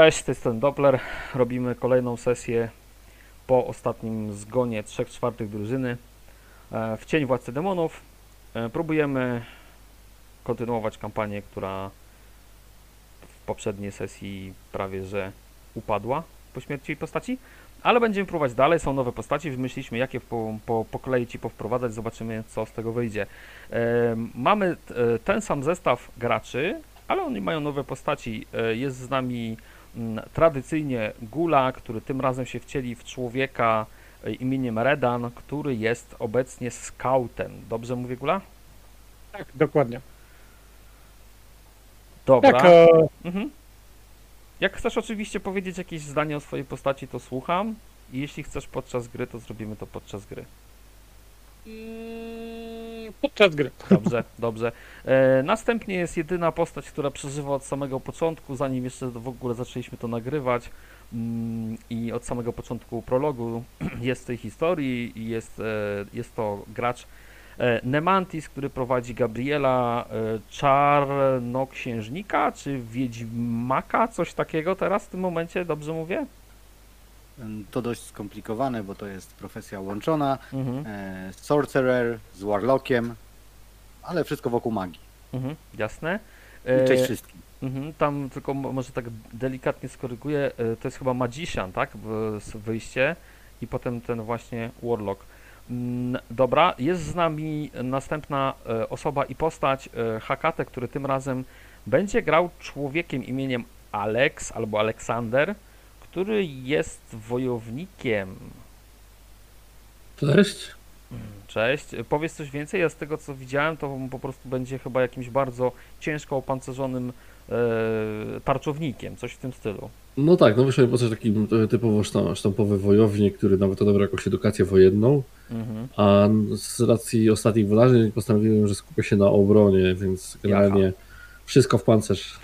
Cześć, to jest ten Doppler. Robimy kolejną sesję po ostatnim zgonie 3 czwartych drużyny e, w Cień Władcy Demonów. E, Próbujemy kontynuować kampanię, która w poprzedniej sesji prawie że upadła po śmierci postaci, ale będziemy próbować dalej. Są nowe postaci, wymyśliliśmy jakie po, po, pokleić i powprowadzać, zobaczymy co z tego wyjdzie. E, Mamy ten sam zestaw graczy, ale oni mają nowe postaci. Jest z nami tradycyjnie Gula, który tym razem się wcieli w człowieka e, imieniem Redan, który jest obecnie scoutem. Dobrze mówię, Gula? Tak, dokładnie. Dobra. Tak, e, Mhm. Jak chcesz oczywiście powiedzieć jakieś zdanie o swojej postaci, to słucham. I jeśli chcesz podczas gry, to zrobimy to podczas gry. mm, podczas gry. Dobrze, dobrze. E, następnie jest jedyna postać, która przeżywa od samego początku, zanim jeszcze w ogóle zaczęliśmy to nagrywać. Mm, I od samego początku prologu jest tej historii jest, e, jest to gracz e, Nemantis, który prowadzi Gabriela Czarnoksiężnika, czy Wiedźmaka, coś takiego teraz w tym momencie, dobrze mówię? To dość skomplikowane, bo to jest profesja łączona. Mhm, E, sorcerer z warlockiem, ale wszystko wokół magii. mhm, jasne. I Cześć E, wszystkim. Mhm, tam tylko mo- może tak delikatnie skoryguję, e, to jest chyba Magician, tak? Wyjście i potem ten właśnie Warlock. Mm, Dobra, jest z nami następna e, osoba i postać e, Hakate, który tym razem będzie grał człowiekiem imieniem Alex albo Aleksander, który jest wojownikiem. Cześć. Cześć. E, Powiedz coś więcej. Ja z tego co widziałem, to po prostu będzie chyba jakimś bardzo ciężko opancerzonym e, tarczownikiem, coś w tym stylu. No tak, no wyszedł po coś takim e, typowo sztam- sztampowy wojownik, który nawet odebrał jakąś edukację wojenną, Mhm. a z racji ostatnich wydarzeń postanowiłem, że skupię się na obronie, więc generalnie wszystko w pancerz.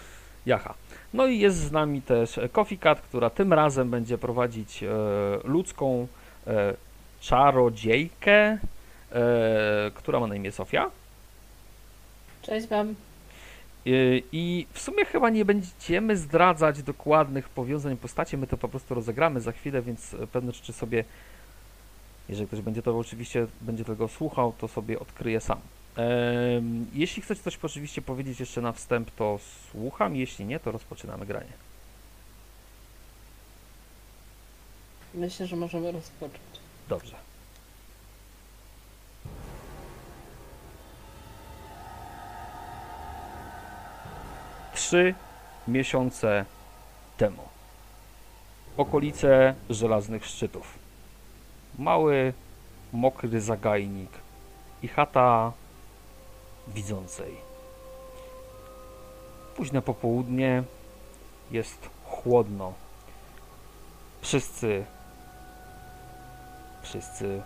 Jaha. No i jest z nami też Cat, która tym razem będzie prowadzić e, ludzką e, czarodziejkę, e, która ma na imię Sofia. Cześć Wam. I w sumie chyba nie będziemy zdradzać dokładnych powiązań postaci, my to po prostu rozegramy za chwilę, więc pewne rzeczy sobie, jeżeli ktoś będzie to oczywiście będzie tego słuchał, to sobie odkryje sam. Jeśli chcecie coś oczywiście powiedzieć jeszcze na wstęp, to słucham, jeśli nie, to rozpoczynamy granie. Myślę, że możemy rozpocząć. Dobrze. Trzy miesiące temu. Okolice żelaznych szczytów. Mały, mokry zagajnik i chata widzącej. Późne popołudnie jest chłodno. Wszyscy Wszyscy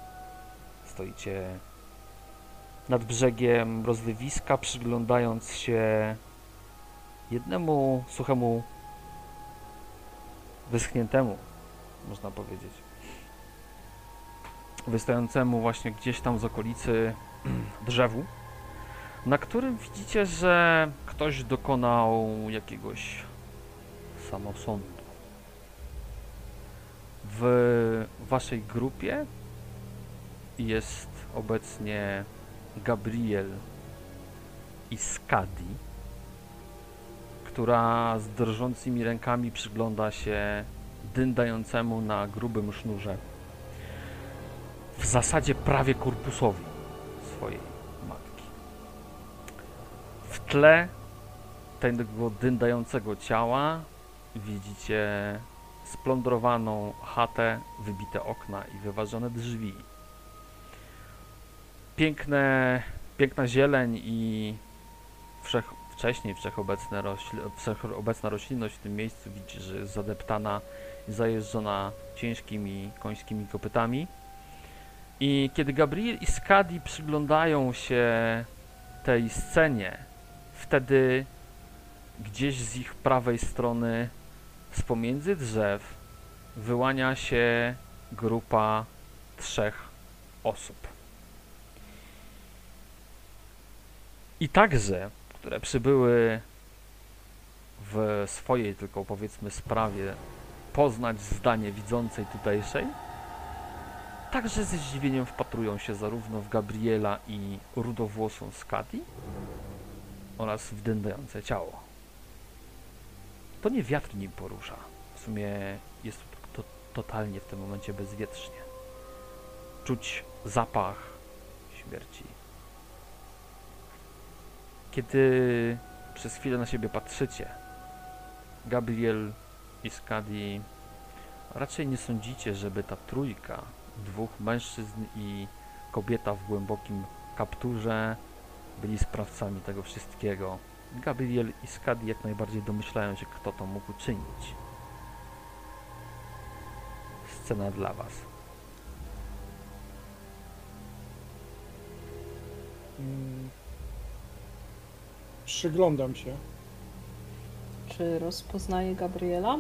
stoicie nad brzegiem rozlewiska, przyglądając się jednemu suchemu, wyschniętemu, można powiedzieć, wystającemu właśnie gdzieś tam z okolicy drzewu, na którym widzicie, że ktoś dokonał jakiegoś samosądu? W waszej grupie jest obecnie Gabriel i Skadi, która z drżącymi rękami przygląda się dyndającemu na grubym sznurze w zasadzie prawie korpusowi swojej tle tego dyndającego ciała widzicie splądrowaną chatę, wybite okna i wyważone drzwi. Piękne, piękna zieleń i wszech, wcześniej wszechobecne rośl, wszechobecna roślinność w tym miejscu widzicie, że jest zadeptana i zajeżdżona ciężkimi końskimi kopytami. I kiedy Gabriel i Skadi przyglądają się tej scenie, wtedy gdzieś z ich prawej strony z pomiędzy drzew wyłania się grupa trzech osób. I także, które przybyły w swojej tylko powiedzmy sprawie poznać zdanie widzącej tutejszej, także ze zdziwieniem wpatrują się zarówno w Gabriela i rudowłosą Skadi oraz w dędające ciało. To nie wiatr nim porusza. W sumie jest to totalnie w tym momencie bezwietrznie. Czuć zapach śmierci. Kiedy przez chwilę na siebie patrzycie, Gabriel i Skadi, raczej nie sądzicie, żeby ta trójka, dwóch mężczyzn i kobieta w głębokim kapturze byli sprawcami tego wszystkiego. Gabriel i Skadi jak najbardziej domyślają się, kto to mógł czynić. Scena dla Was. Mm. Przyglądam się. Czy rozpoznaje Gabriela?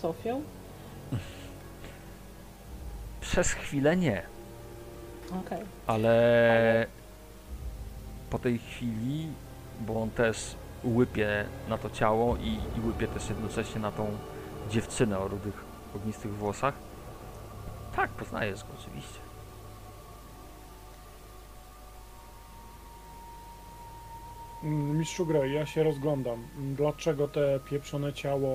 Sofią? Przez chwilę nie, Okej. ale po tej chwili, bo on też łypie na to ciało i, i łypie też jednocześnie na tą dziewczynę o rudych, ognistych włosach. Tak, poznajesz go oczywiście. Mm, Mistrzu gry, ja się rozglądam. Dlaczego te pieprzone ciało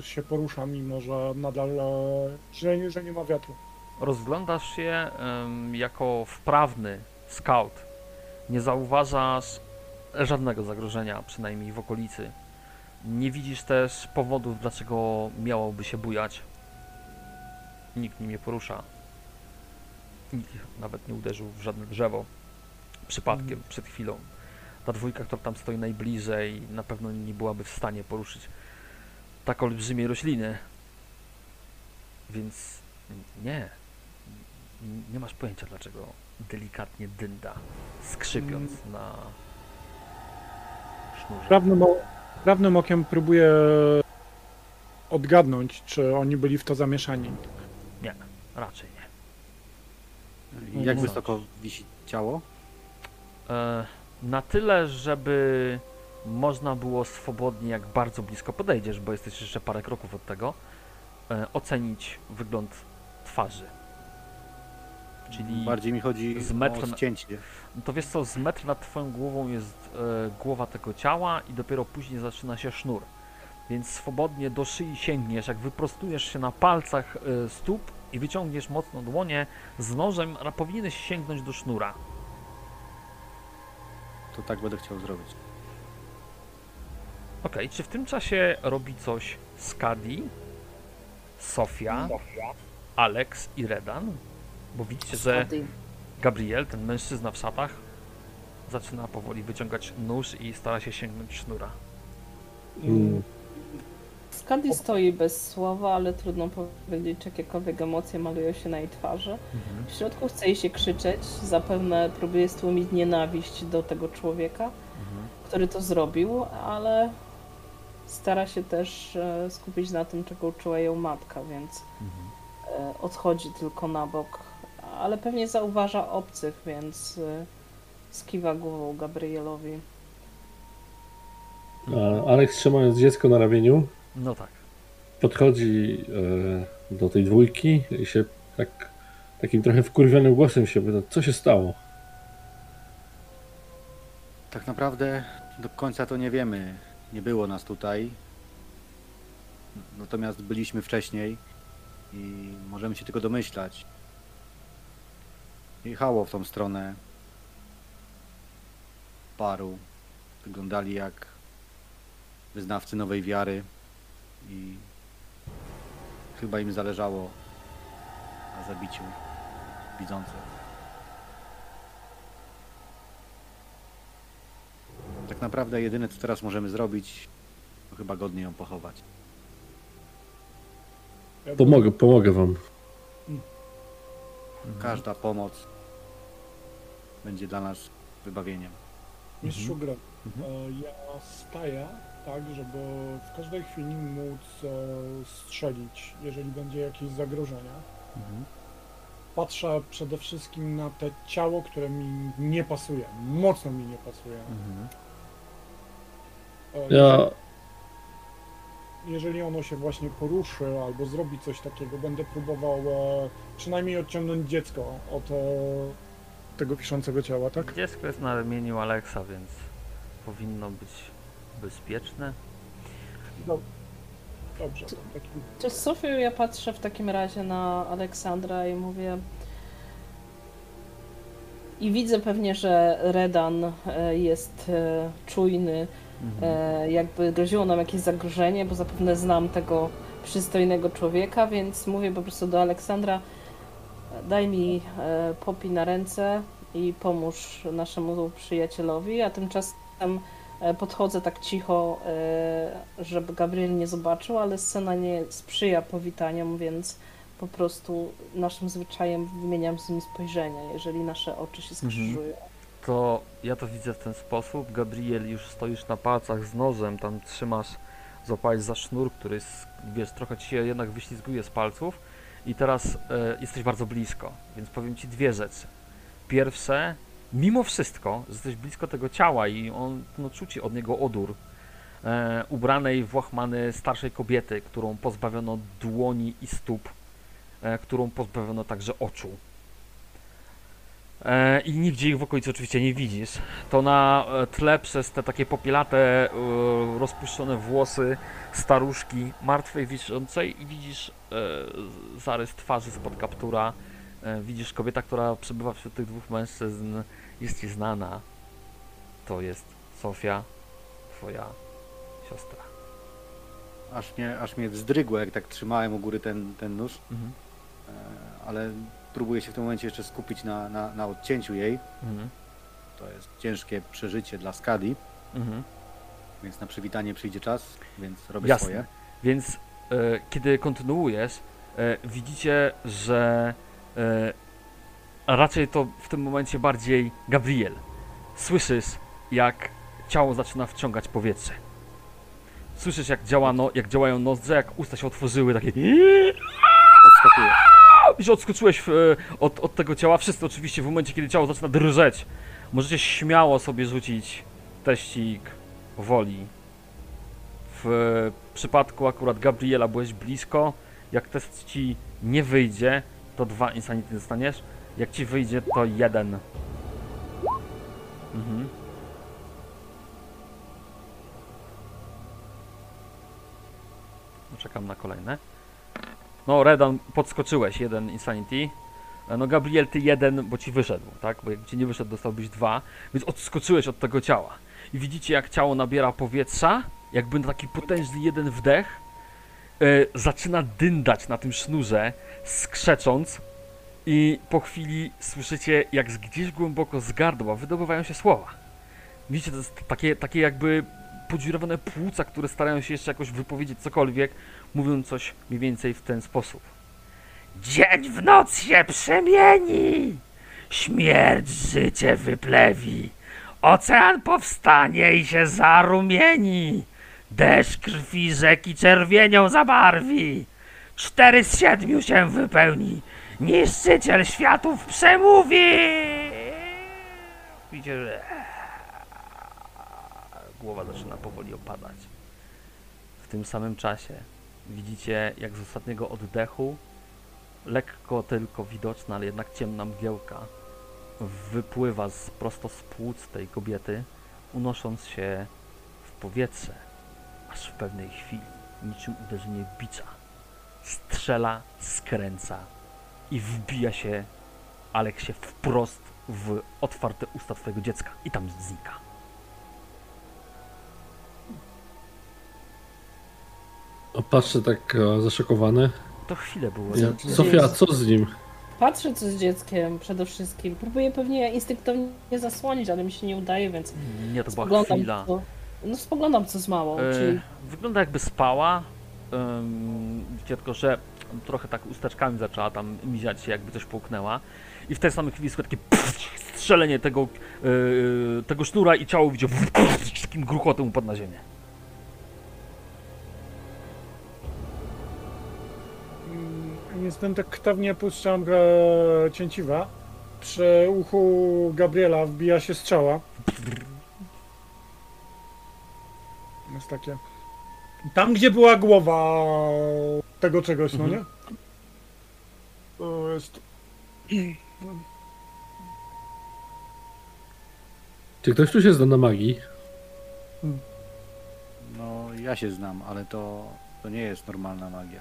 się porusza, mimo że nadal, e, że, że nie ma wiatru? Rozglądasz się em, jako wprawny scout. Nie zauważasz żadnego zagrożenia, przynajmniej w okolicy. Nie widzisz też powodów, dlaczego miałoby się bujać. Nikt nim nie porusza. Nikt nawet nie uderzył w żadne drzewo. Przypadkiem, Mhm. przed chwilą. Ta dwójka, która tam stoi najbliżej, na pewno nie byłaby w stanie poruszyć tak olbrzymiej rośliny. Więc nie. Nie masz pojęcia, dlaczego delikatnie dynda, skrzypiąc na sznurze. Prawnym, prawnym okiem próbuję odgadnąć, czy oni byli w to zamieszani. Nie, raczej nie. Jak Mhm. wysoko wisi ciało? E, na tyle, żeby można było swobodnie, jak bardzo blisko podejdziesz, bo jesteś jeszcze parę kroków od tego, e, ocenić wygląd twarzy. Czyli Bardziej mi chodzi z metra o ścięcie. No to wiesz co, z metr nad twoją głową jest e, głowa tego ciała i dopiero później zaczyna się sznur. Więc swobodnie do szyi sięgniesz, jak wyprostujesz się na palcach e, stóp i wyciągniesz mocno dłonie z nożem, a powinieneś sięgnąć do sznura. To tak będę chciał zrobić. Okej, czy w tym czasie robi coś Skadi, Sofia, Alex i Redan? Bo widzicie, że. Gabriel, ten mężczyzna w szatach, zaczyna powoli wyciągać nóż i stara się sięgnąć sznura. Mm. Skadi stoi bez słowa, ale trudno powiedzieć, czy jakiekolwiek emocje malują się na jej twarzy. W środku chce jej się krzyczeć, zapewne próbuje stłumić nienawiść do tego człowieka, który to zrobił, ale stara się też e, skupić na tym, czego uczyła ją matka, więc e, odchodzi tylko na bok, ale pewnie zauważa obcych, więc e, skiwa głową Gabrielowi. A Alex trzymając dziecko na ramieniu No tak. podchodzi e, do tej dwójki i się tak takim trochę wkurwionym głosem się pyta, co się stało? Tak naprawdę do końca to nie wiemy. Nie było nas tutaj. Natomiast byliśmy wcześniej i możemy się tylko domyślać. Jechało w tą stronę paru. Wyglądali jak wyznawcy nowej wiary i chyba im zależało na zabiciu widzących. Tak naprawdę jedyne co teraz możemy zrobić, to chyba godnie ją pochować. Pomogę, pomogę wam. Każda pomoc będzie dla nas wybawieniem. Mistrzu gry, Mhm. e, ja staję tak, żeby w każdej chwili móc e, strzelić, jeżeli będzie jakieś zagrożenie. Patrzę przede wszystkim na te ciało, które mi nie pasuje. Mocno mi nie pasuje. E, Ja jeżeli ono się właśnie poruszy albo zrobi coś takiego, będę próbował przynajmniej odciągnąć dziecko od tego wiszącego ciała, tak? Dziecko jest na ramieniu Aleksa, więc powinno być bezpieczne. Do... Dobrze, takim To Sofiu ja patrzę w takim razie na Aleksandra i mówię. I widzę pewnie, że Redan e, jest e, czujny, Mhm. e, jakby groziło nam jakieś zagrożenie, bo zapewne znam tego przystojnego człowieka, więc mówię po prostu do Aleksandra, daj mi e, popij na ręce i pomóż naszemu przyjacielowi, a tymczasem e, podchodzę tak cicho, e, żeby Gabriel nie zobaczył, ale scena nie sprzyja powitaniom, więc po prostu naszym zwyczajem wymieniam z nim spojrzenia, jeżeli nasze oczy się skrzyżują. To ja to widzę w ten sposób. Gabriel, już stoisz na palcach z nożem, tam trzymasz, złapałeś za sznur, który jest, wiesz, trochę ci się jednak wyślizguje z palców i teraz e, jesteś bardzo blisko, więc powiem ci dwie rzeczy. Pierwsze, mimo wszystko, że jesteś blisko tego ciała i on, no czuci od niego odór e, ubranej w łachmany starszej kobiety, którą pozbawiono dłoni i stóp, e, którą pozbawiono także oczu. E, I nigdzie ich w okolicy oczywiście nie widzisz. To na e, tle przez te takie popielate, rozpuszczone włosy staruszki martwej wiszącej i widzisz zarys twarzy spod kaptura. E, widzisz kobieta, która przebywa wśród tych dwóch mężczyzn, jest ci znana. To jest Sofia, twoja siostra. Aż mnie, aż mnie wzdrygło, jak tak trzymałem u góry ten, ten nóż, Mhm. e, ale próbuję się w tym momencie jeszcze skupić na, na, na odcięciu jej. Mhm. To jest ciężkie przeżycie dla Skadi, Mhm. więc na przywitanie przyjdzie czas, więc robię Jasne. swoje. Więc e, kiedy kontynuujesz, e, widzicie, że e, raczej to w tym momencie bardziej Gabriel. Słyszysz, jak ciało zaczyna wciągać powietrze. Słyszysz, jak, działa no, jak działają nozdrze, jak usta się otworzyły, takie. Odskakuję. I się odskoczyłeś w, e, od, od tego ciała. Wszyscy oczywiście w momencie, kiedy ciało zaczyna drżeć. Możecie śmiało sobie rzucić teścik woli. W przypadku akurat Gabriela byłeś blisko. Jak test ci nie wyjdzie, to dwa insanity dostaniesz. Jak ci wyjdzie, to jeden. Mhm. No, Czekam na kolejne. No, Redan, podskoczyłeś jeden Insanity. E, No, Gabriel, ty jeden, bo ci wyszedł, tak? Bo jak ci nie wyszedł, dostałbyś dwa, więc odskoczyłeś od tego ciała. I widzicie, jak ciało nabiera powietrza, jakby na taki potężny jeden wdech, e, zaczyna dyndać na tym sznurze, skrzecząc, i po chwili słyszycie, jak z gdzieś głęboko z gardła wydobywają się słowa. Widzicie, to jest takie, takie jakby podziurowane płuca, które starają się jeszcze jakoś wypowiedzieć cokolwiek, mówiąc coś mniej więcej w ten sposób. Dzień w noc się przemieni, śmierć życie wyplewi, ocean powstanie i się zarumieni, deszcz krwi rzeki czerwienią zabarwi, cztery z siedmiu się wypełni, niszczyciel światów przemówi. Widzicie, że głowa zaczyna powoli opadać. W tym samym czasie widzicie, jak z ostatniego oddechu, lekko tylko widoczna, ale jednak ciemna mgiełka, wypływa z, prosto z płuc tej kobiety, unosząc się w powietrze, aż w pewnej chwili, niczym uderzenie bicza, strzela, skręca i wbija się Aleksie wprost w otwarte usta twojego dziecka i tam znika. A patrzę tak e, zaszokowany. To chwilę było. Ja, Sofia, co z nim? Patrzę co z dzieckiem przede wszystkim. Próbuję pewnie instynktownie zasłonić, ale mi się nie udaje, więc Nie, to była chwila. co, no spoglądam co z małą, E, czyli Wygląda jakby spała. Um, widzicie tylko, że trochę tak usteczkami zaczęła tam miziać się, jakby coś połknęła. I w tej samej chwili słychać takie pff, strzelenie tego, e, tego sznura i ciało widzicie z takim gruchotem upadł na ziemię. Mm, Jestem tak ktawnie puszczam e, cięciwa. Przy uchu Gabriela wbija się strzała. Jest takie. Tam, gdzie była głowa tego czegoś, no Mhm. nie? To jest... Czy ktoś tu się zna na magii? No, ja się znam, ale to, to nie jest normalna magia.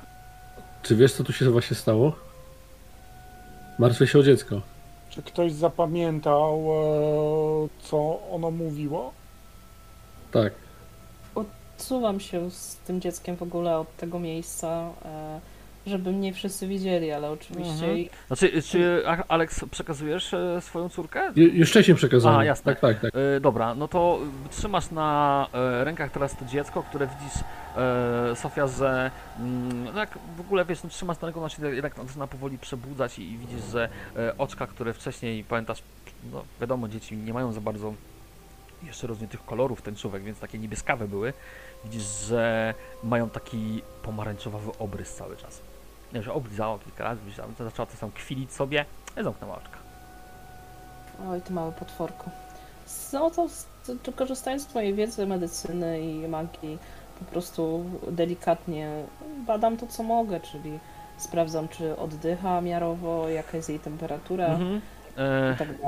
Czy wiesz, co tu się właśnie stało? Martwię się o dziecko. Czy ktoś zapamiętał, e, co ono mówiło? Tak. Odsuwam się z tym dzieckiem w ogóle od tego miejsca, e, żeby mnie wszyscy widzieli, ale oczywiście Mhm. Znaczy, czy Alex przekazujesz e, swoją córkę? Ju- Już wcześniej przekazałem. A, jasne. Tak, tak, tak. E, dobra, no to trzymasz na rękach teraz to dziecko, które widzisz, Sofia, że mm, no jak w ogóle wiesz, no, trzymasz na ręku, ono się jednak zaczyna powoli przebudzać i, i widzisz, że e, oczka, które wcześniej, pamiętasz, no wiadomo, dzieci nie mają za bardzo jeszcze rozwiniętych kolorów tęczówek, więc takie niebieskawe były. Widzisz, że mają taki pomarańczowy obrys cały czas. Nie, że oblizało kilka razy, widzisz, zaczęła to sam kwilić sobie, i zamknęła oczka. Oj, ty mały potworku. No to, to korzystając z mojej wiedzy medycyny i magii, po prostu delikatnie badam to, co mogę, czyli sprawdzam, czy oddycha miarowo, jaka jest jej temperatura Mhm.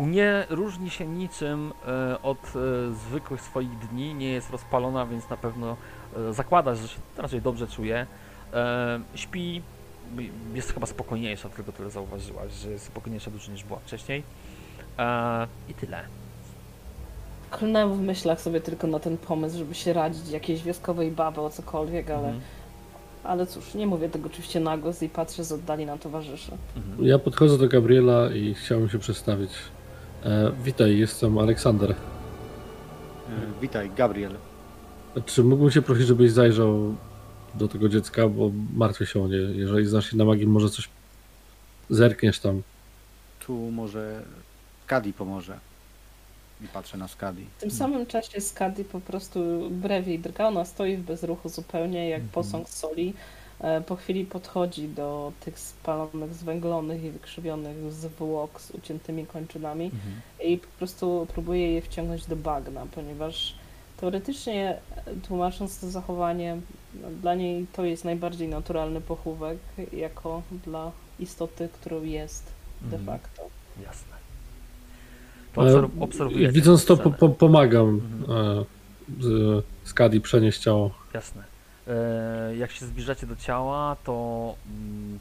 Nie różni się niczym e, od e, zwykłych swoich dni, nie jest rozpalona, więc na pewno e, zakładasz, że się raczej dobrze czuje. E, śpi, jest chyba spokojniejsza, tylko tyle zauważyłaś, że jest spokojniejsza dużo niż była wcześniej. E, I tyle. Klnę w myślach sobie tylko na ten pomysł, żeby się radzić jakiejś wioskowej baby o cokolwiek, ale, Mhm. Ale cóż, nie mówię tego oczywiście na głos i patrzę z oddali na towarzyszy. Mhm. Ja podchodzę do Gabriela i chciałbym się przedstawić. E, witaj, jestem Aleksander. E, witaj, Gabriel. Czy mógłbym cię prosić, żebyś zajrzał do tego dziecka, bo martwię się o nie. Jeżeli znasz się na magii, może coś zerkniesz tam. Tu może Skadi pomoże. I patrzę na Skadi. W tym samym czasie Skadi po prostu brewie i drga, ona stoi w bezruchu zupełnie, jak Mhm. posąg soli. E, Po chwili podchodzi do tych spalonych, zwęglonych i wykrzywionych zwłok z uciętymi kończynami Mhm. i po prostu próbuje je wciągnąć do bagna, ponieważ teoretycznie e, tłumacząc to zachowanie, no, dla niej to jest najbardziej naturalny pochówek, jako dla istoty, którą jest de Mhm. facto. Jasne. To E, obserw- obserwujecie Widząc to, po, po, pomagam Mhm. e, Skadi przenieść ciało. Jasne. E, jak się zbliżacie do ciała, to mm,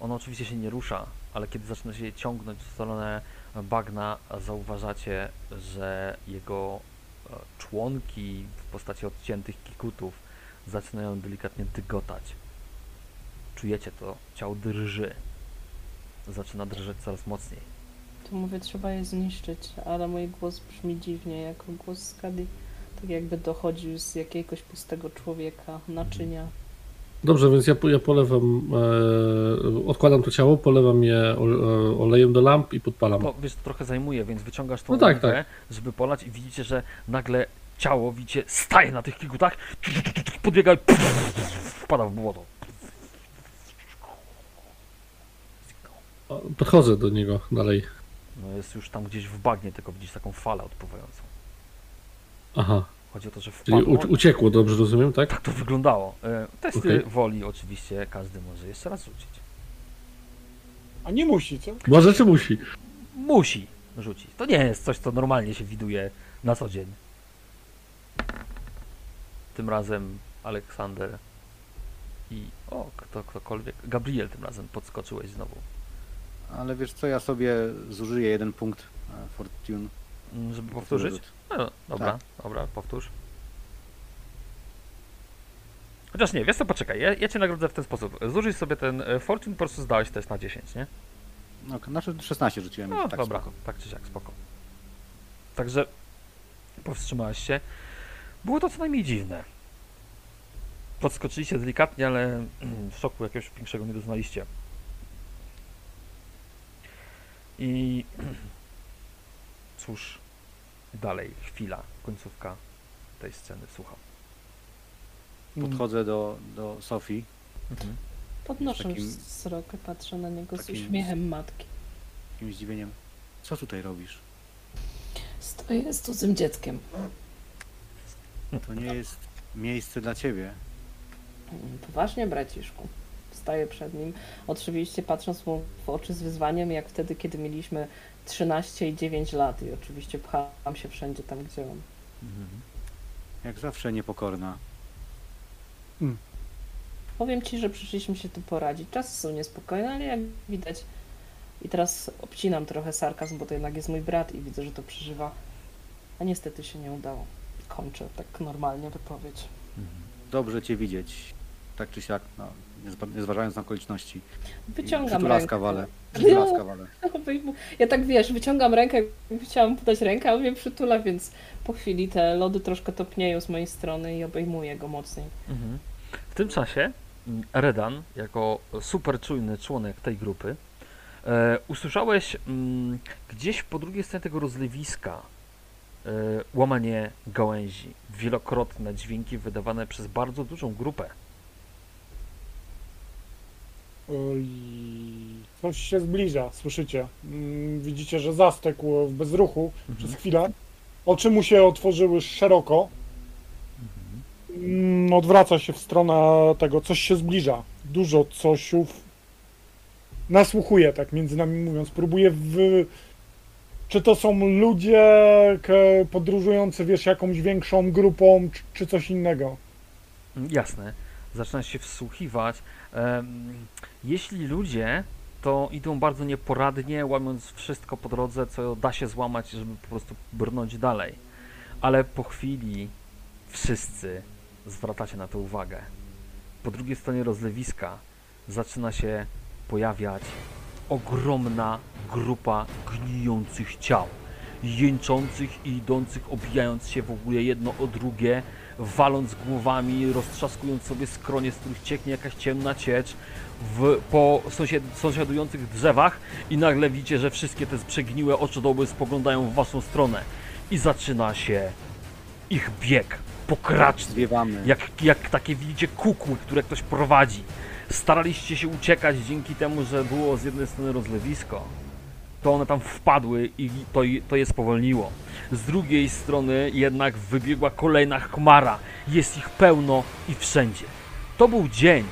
ono oczywiście się nie rusza, ale kiedy zaczyna się je ciągnąć w stronę bagna, zauważacie, że jego e, członki w postaci odciętych kikutów zaczynają delikatnie dygotać. Czujecie to, ciało drży. Zaczyna drżeć coraz mocniej. To mówię, trzeba je zniszczyć, ale mój głos brzmi dziwnie, jako głos Skadi. Tak jakby dochodził z jakiegoś pustego człowieka, naczynia. Dobrze, więc ja, ja polewam, e, odkładam to ciało, polewam je e, olejem do lamp i podpalam. To wiesz, to trochę zajmuje, więc wyciągasz tą No tak, rękę, żeby polać i widzicie, że nagle ciało, widzicie, staje na tych kikutach, podbiega i wpada w błoto. Podchodzę do niego dalej. No jest już tam gdzieś w bagnie, tylko widzisz taką falę odpływającą. Aha, Chodzi o to, że czyli wpadło. u, uciekło, dobrze rozumiem, tak? Tak to wyglądało. E, Testy Okej. woli oczywiście każdy może jeszcze raz rzucić. A nie musi, co? Może czy musi? Musi rzucić. To nie jest coś, co normalnie się widuje na co dzień. Tym razem Aleksander i o, kto, ktokolwiek. Gabriel tym razem podskoczyłeś znowu. Ale wiesz co, ja sobie zużyję jeden punkt e, Fortune. Mm, Żeby powtórzyć? Rzut. No, dobra, Tak. dobra, powtórz. Chociaż nie, wiesz co, poczekaj, ja, ja cię nagrodzę w ten sposób. Zużyj sobie ten e, Fortune, po prostu zdałeś test na 10, nie? No, znaczy 16 rzuciłem. No tak dobra, spoko. tak czy siak, spoko. Także powstrzymałeś się. Było to co najmniej dziwne. Podskoczyliście delikatnie, ale w szoku jakiegoś większego nie doznaliście. I cóż, dalej, chwila, końcówka tej sceny, słucham. Podchodzę do, do Sofii. Mhm. Podnoszę Takim- wzrok patrzę na niego z uśmiechem matki. Takim zdziwieniem. Co tutaj robisz? Stoję z cudzym dzieckiem. To nie jest miejsce dla ciebie. Mm, Poważnie, braciszku. Staję przed nim, oczywiście patrząc mu w oczy z wyzwaniem, jak wtedy, kiedy mieliśmy 13 i 9 lat i oczywiście pchałam się wszędzie tam, gdzie on. Mhm. Jak zawsze niepokorna. Powiem ci, że przyszliśmy się tu poradzić. Czasy są niespokojne, ale jak widać. I teraz obcinam trochę sarkazm, bo to jednak jest mój brat i widzę, że to przeżywa. A niestety się nie udało. Kończę tak normalnie wypowiedź. Mhm. Dobrze cię widzieć. Tak czy siak, no, nie zważając na okoliczności. Wyciągam Przytulaska rękę. wale. Ja- Przytulaska wale. Obejmu- Ja tak wiesz, wyciągam rękę, chciałam podać rękę, a on mnie przytula, więc po chwili te lody troszkę topnieją z mojej strony i obejmuję go mocniej. Mhm. W tym czasie mm, Redan, jako super czujny członek tej grupy, e, usłyszałeś mm, gdzieś po drugiej stronie tego rozlewiska e, łamanie gałęzi, wielokrotne dźwięki wydawane przez bardzo dużą grupę. Oj, Coś się zbliża, słyszycie? Mm, Widzicie, że zastekł w bezruchu przez chwilę. Oczy mu się otworzyły szeroko. Mm, Odwraca się w stronę tego, coś się zbliża. Dużo cosiów. Nasłuchuje, tak między nami mówiąc. Próbuje w... Czy to są ludzie podróżujący, wiesz, jakąś większą grupą, czy, czy coś innego? Mm, Jasne. Zaczynasz się wsłuchiwać. Jeśli ludzie, to idą bardzo nieporadnie, łamiąc wszystko po drodze, co da się złamać, żeby po prostu brnąć dalej. Ale po chwili wszyscy zwracacie na to uwagę. Po drugiej stronie rozlewiska zaczyna się pojawiać ogromna grupa gnijących ciał, jęczących i idących, obijając się w ogóle jedno o drugie, waląc głowami, roztrzaskując sobie skronie, z których cieknie jakaś ciemna ciecz w, po sąsied, sąsiadujących drzewach i nagle widzicie, że wszystkie te przegniłe oczodoły spoglądają w waszą stronę i zaczyna się ich bieg pokraczny, Zwiewamy. jak, jak takie widzicie kukły, które ktoś prowadzi. Staraliście się uciekać dzięki temu, że było z jednej strony rozlewisko, to one tam wpadły i to, to je spowolniło. Z drugiej strony jednak wybiegła kolejna chmara. Jest ich pełno i wszędzie. To był dzień,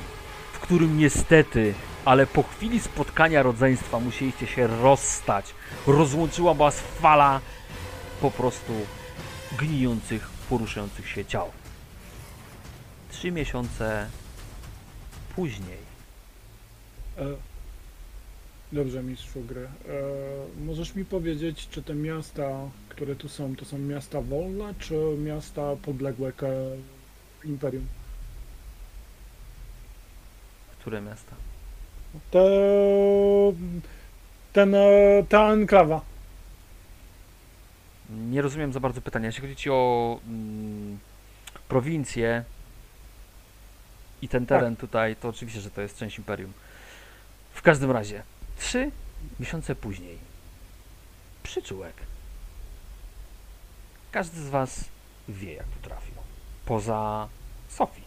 w którym niestety, ale po chwili spotkania rodzeństwa musieliście się rozstać. Rozłączyła was fala po prostu gnijących, poruszających się ciał. Trzy miesiące później. E, Dobrze, mistrzu gry. E, możesz mi powiedzieć, czy te miasta, które tu są, to są miasta wolne, czy miasta podległe k- imperium? Które miasta? Te, ten, e, ta enklawa. Nie rozumiem za bardzo pytania. Jeśli chodzi ci o mm, prowincję i ten teren tutaj, to oczywiście, że to jest część imperium. W każdym razie, trzy miesiące później, przyczółek. Każdy z was wie, jak tu trafił. Poza Sofii.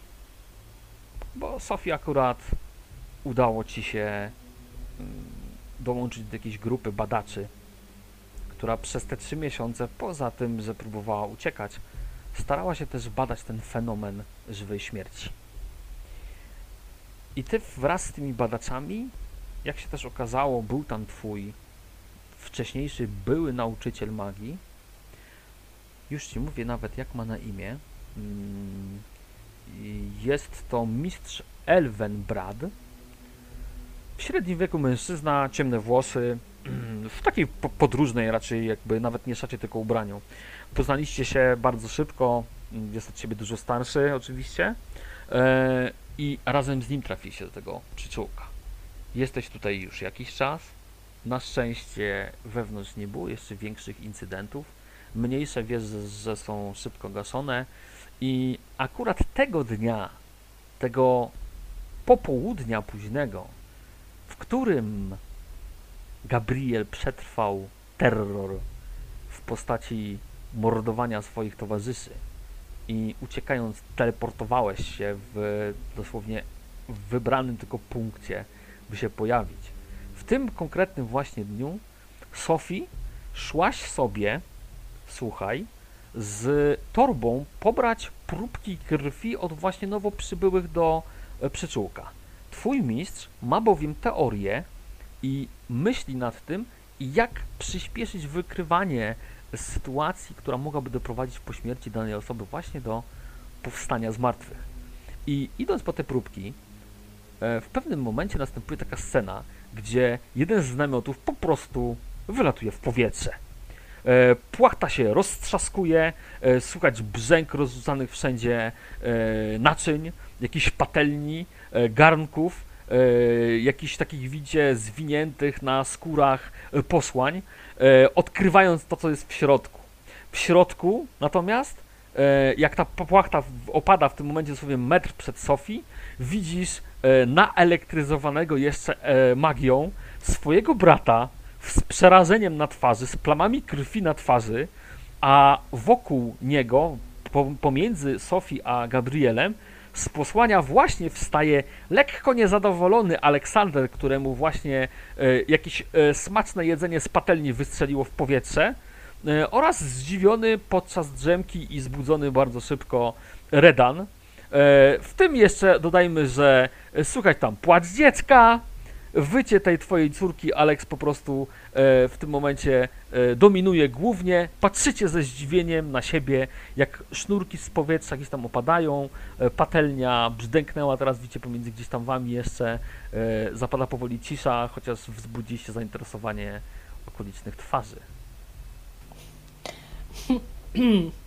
Bo Sofii akurat udało ci się mm, dołączyć do jakiejś grupy badaczy, która przez te trzy miesiące, poza tym, że próbowała uciekać, starała się też badać ten fenomen żywej śmierci. I ty wraz z tymi badaczami, jak się też okazało, był tam twój wcześniejszy były nauczyciel magii. Już ci mówię nawet, jak ma na imię. Mm, Jest to mistrz Elvenbrad. W średnim wieku mężczyzna, ciemne włosy, w takiej po- podróżnej raczej jakby nawet nie szacie, tylko ubraniu. Poznaliście się bardzo szybko, jest od ciebie dużo starszy oczywiście e, i razem z nim trafiliście do tego przyczółka. Jesteś tutaj już jakiś czas, na szczęście wewnątrz nie było jeszcze większych incydentów, mniejsze wiesz, że, są szybko gaszone. I akurat tego dnia, tego popołudnia późnego, w którym Gabriel przetrwał terror w postaci mordowania swoich towarzyszy i uciekając teleportowałeś się w dosłownie wybranym tylko punkcie, by się pojawić. W tym konkretnym właśnie dniu Sophie szłaś sobie, słuchaj, z torbą pobrać próbki krwi od właśnie nowo przybyłych do e, przyczółka. Twój mistrz ma bowiem teorię i myśli nad tym, jak przyspieszyć wykrywanie sytuacji, która mogłaby doprowadzić po śmierci danej osoby właśnie do powstania z martwych. I idąc po te próbki, w pewnym momencie następuje taka scena, gdzie jeden z namiotów po prostu wylatuje w powietrze. E, Płachta się roztrzaskuje, e, słychać brzęk rozrzucanych wszędzie e, naczyń, jakichś patelni, e, garnków, e, jakichś takich widzie zwiniętych na skórach e, posłań, e, odkrywając to, co jest w środku. W środku natomiast, e, jak ta płachta opada w tym momencie dosłownie metr przed Sofii, widzisz e, naelektryzowanego jeszcze e, magią swojego brata z przerażeniem na twarzy, z plamami krwi na twarzy, a wokół niego, po, pomiędzy Sofii a Gabrielem, z posłania właśnie wstaje lekko niezadowolony Aleksander, któremu właśnie e, jakieś e, smaczne jedzenie z patelni wystrzeliło w powietrze, e, oraz zdziwiony podczas drzemki i zbudzony bardzo szybko Redan. E, w tym jeszcze dodajmy, że e, słychać tam płacz dziecka, wycie tej twojej córki, Alex po prostu e, w tym momencie dominuje głównie. Patrzycie ze zdziwieniem na siebie, jak sznurki z powietrza gdzieś tam opadają, patelnia brzdęknęła, teraz widzicie pomiędzy gdzieś tam wami jeszcze, zapada powoli cisza, chociaż wzbudziliście zainteresowanie okolicznych twarzy.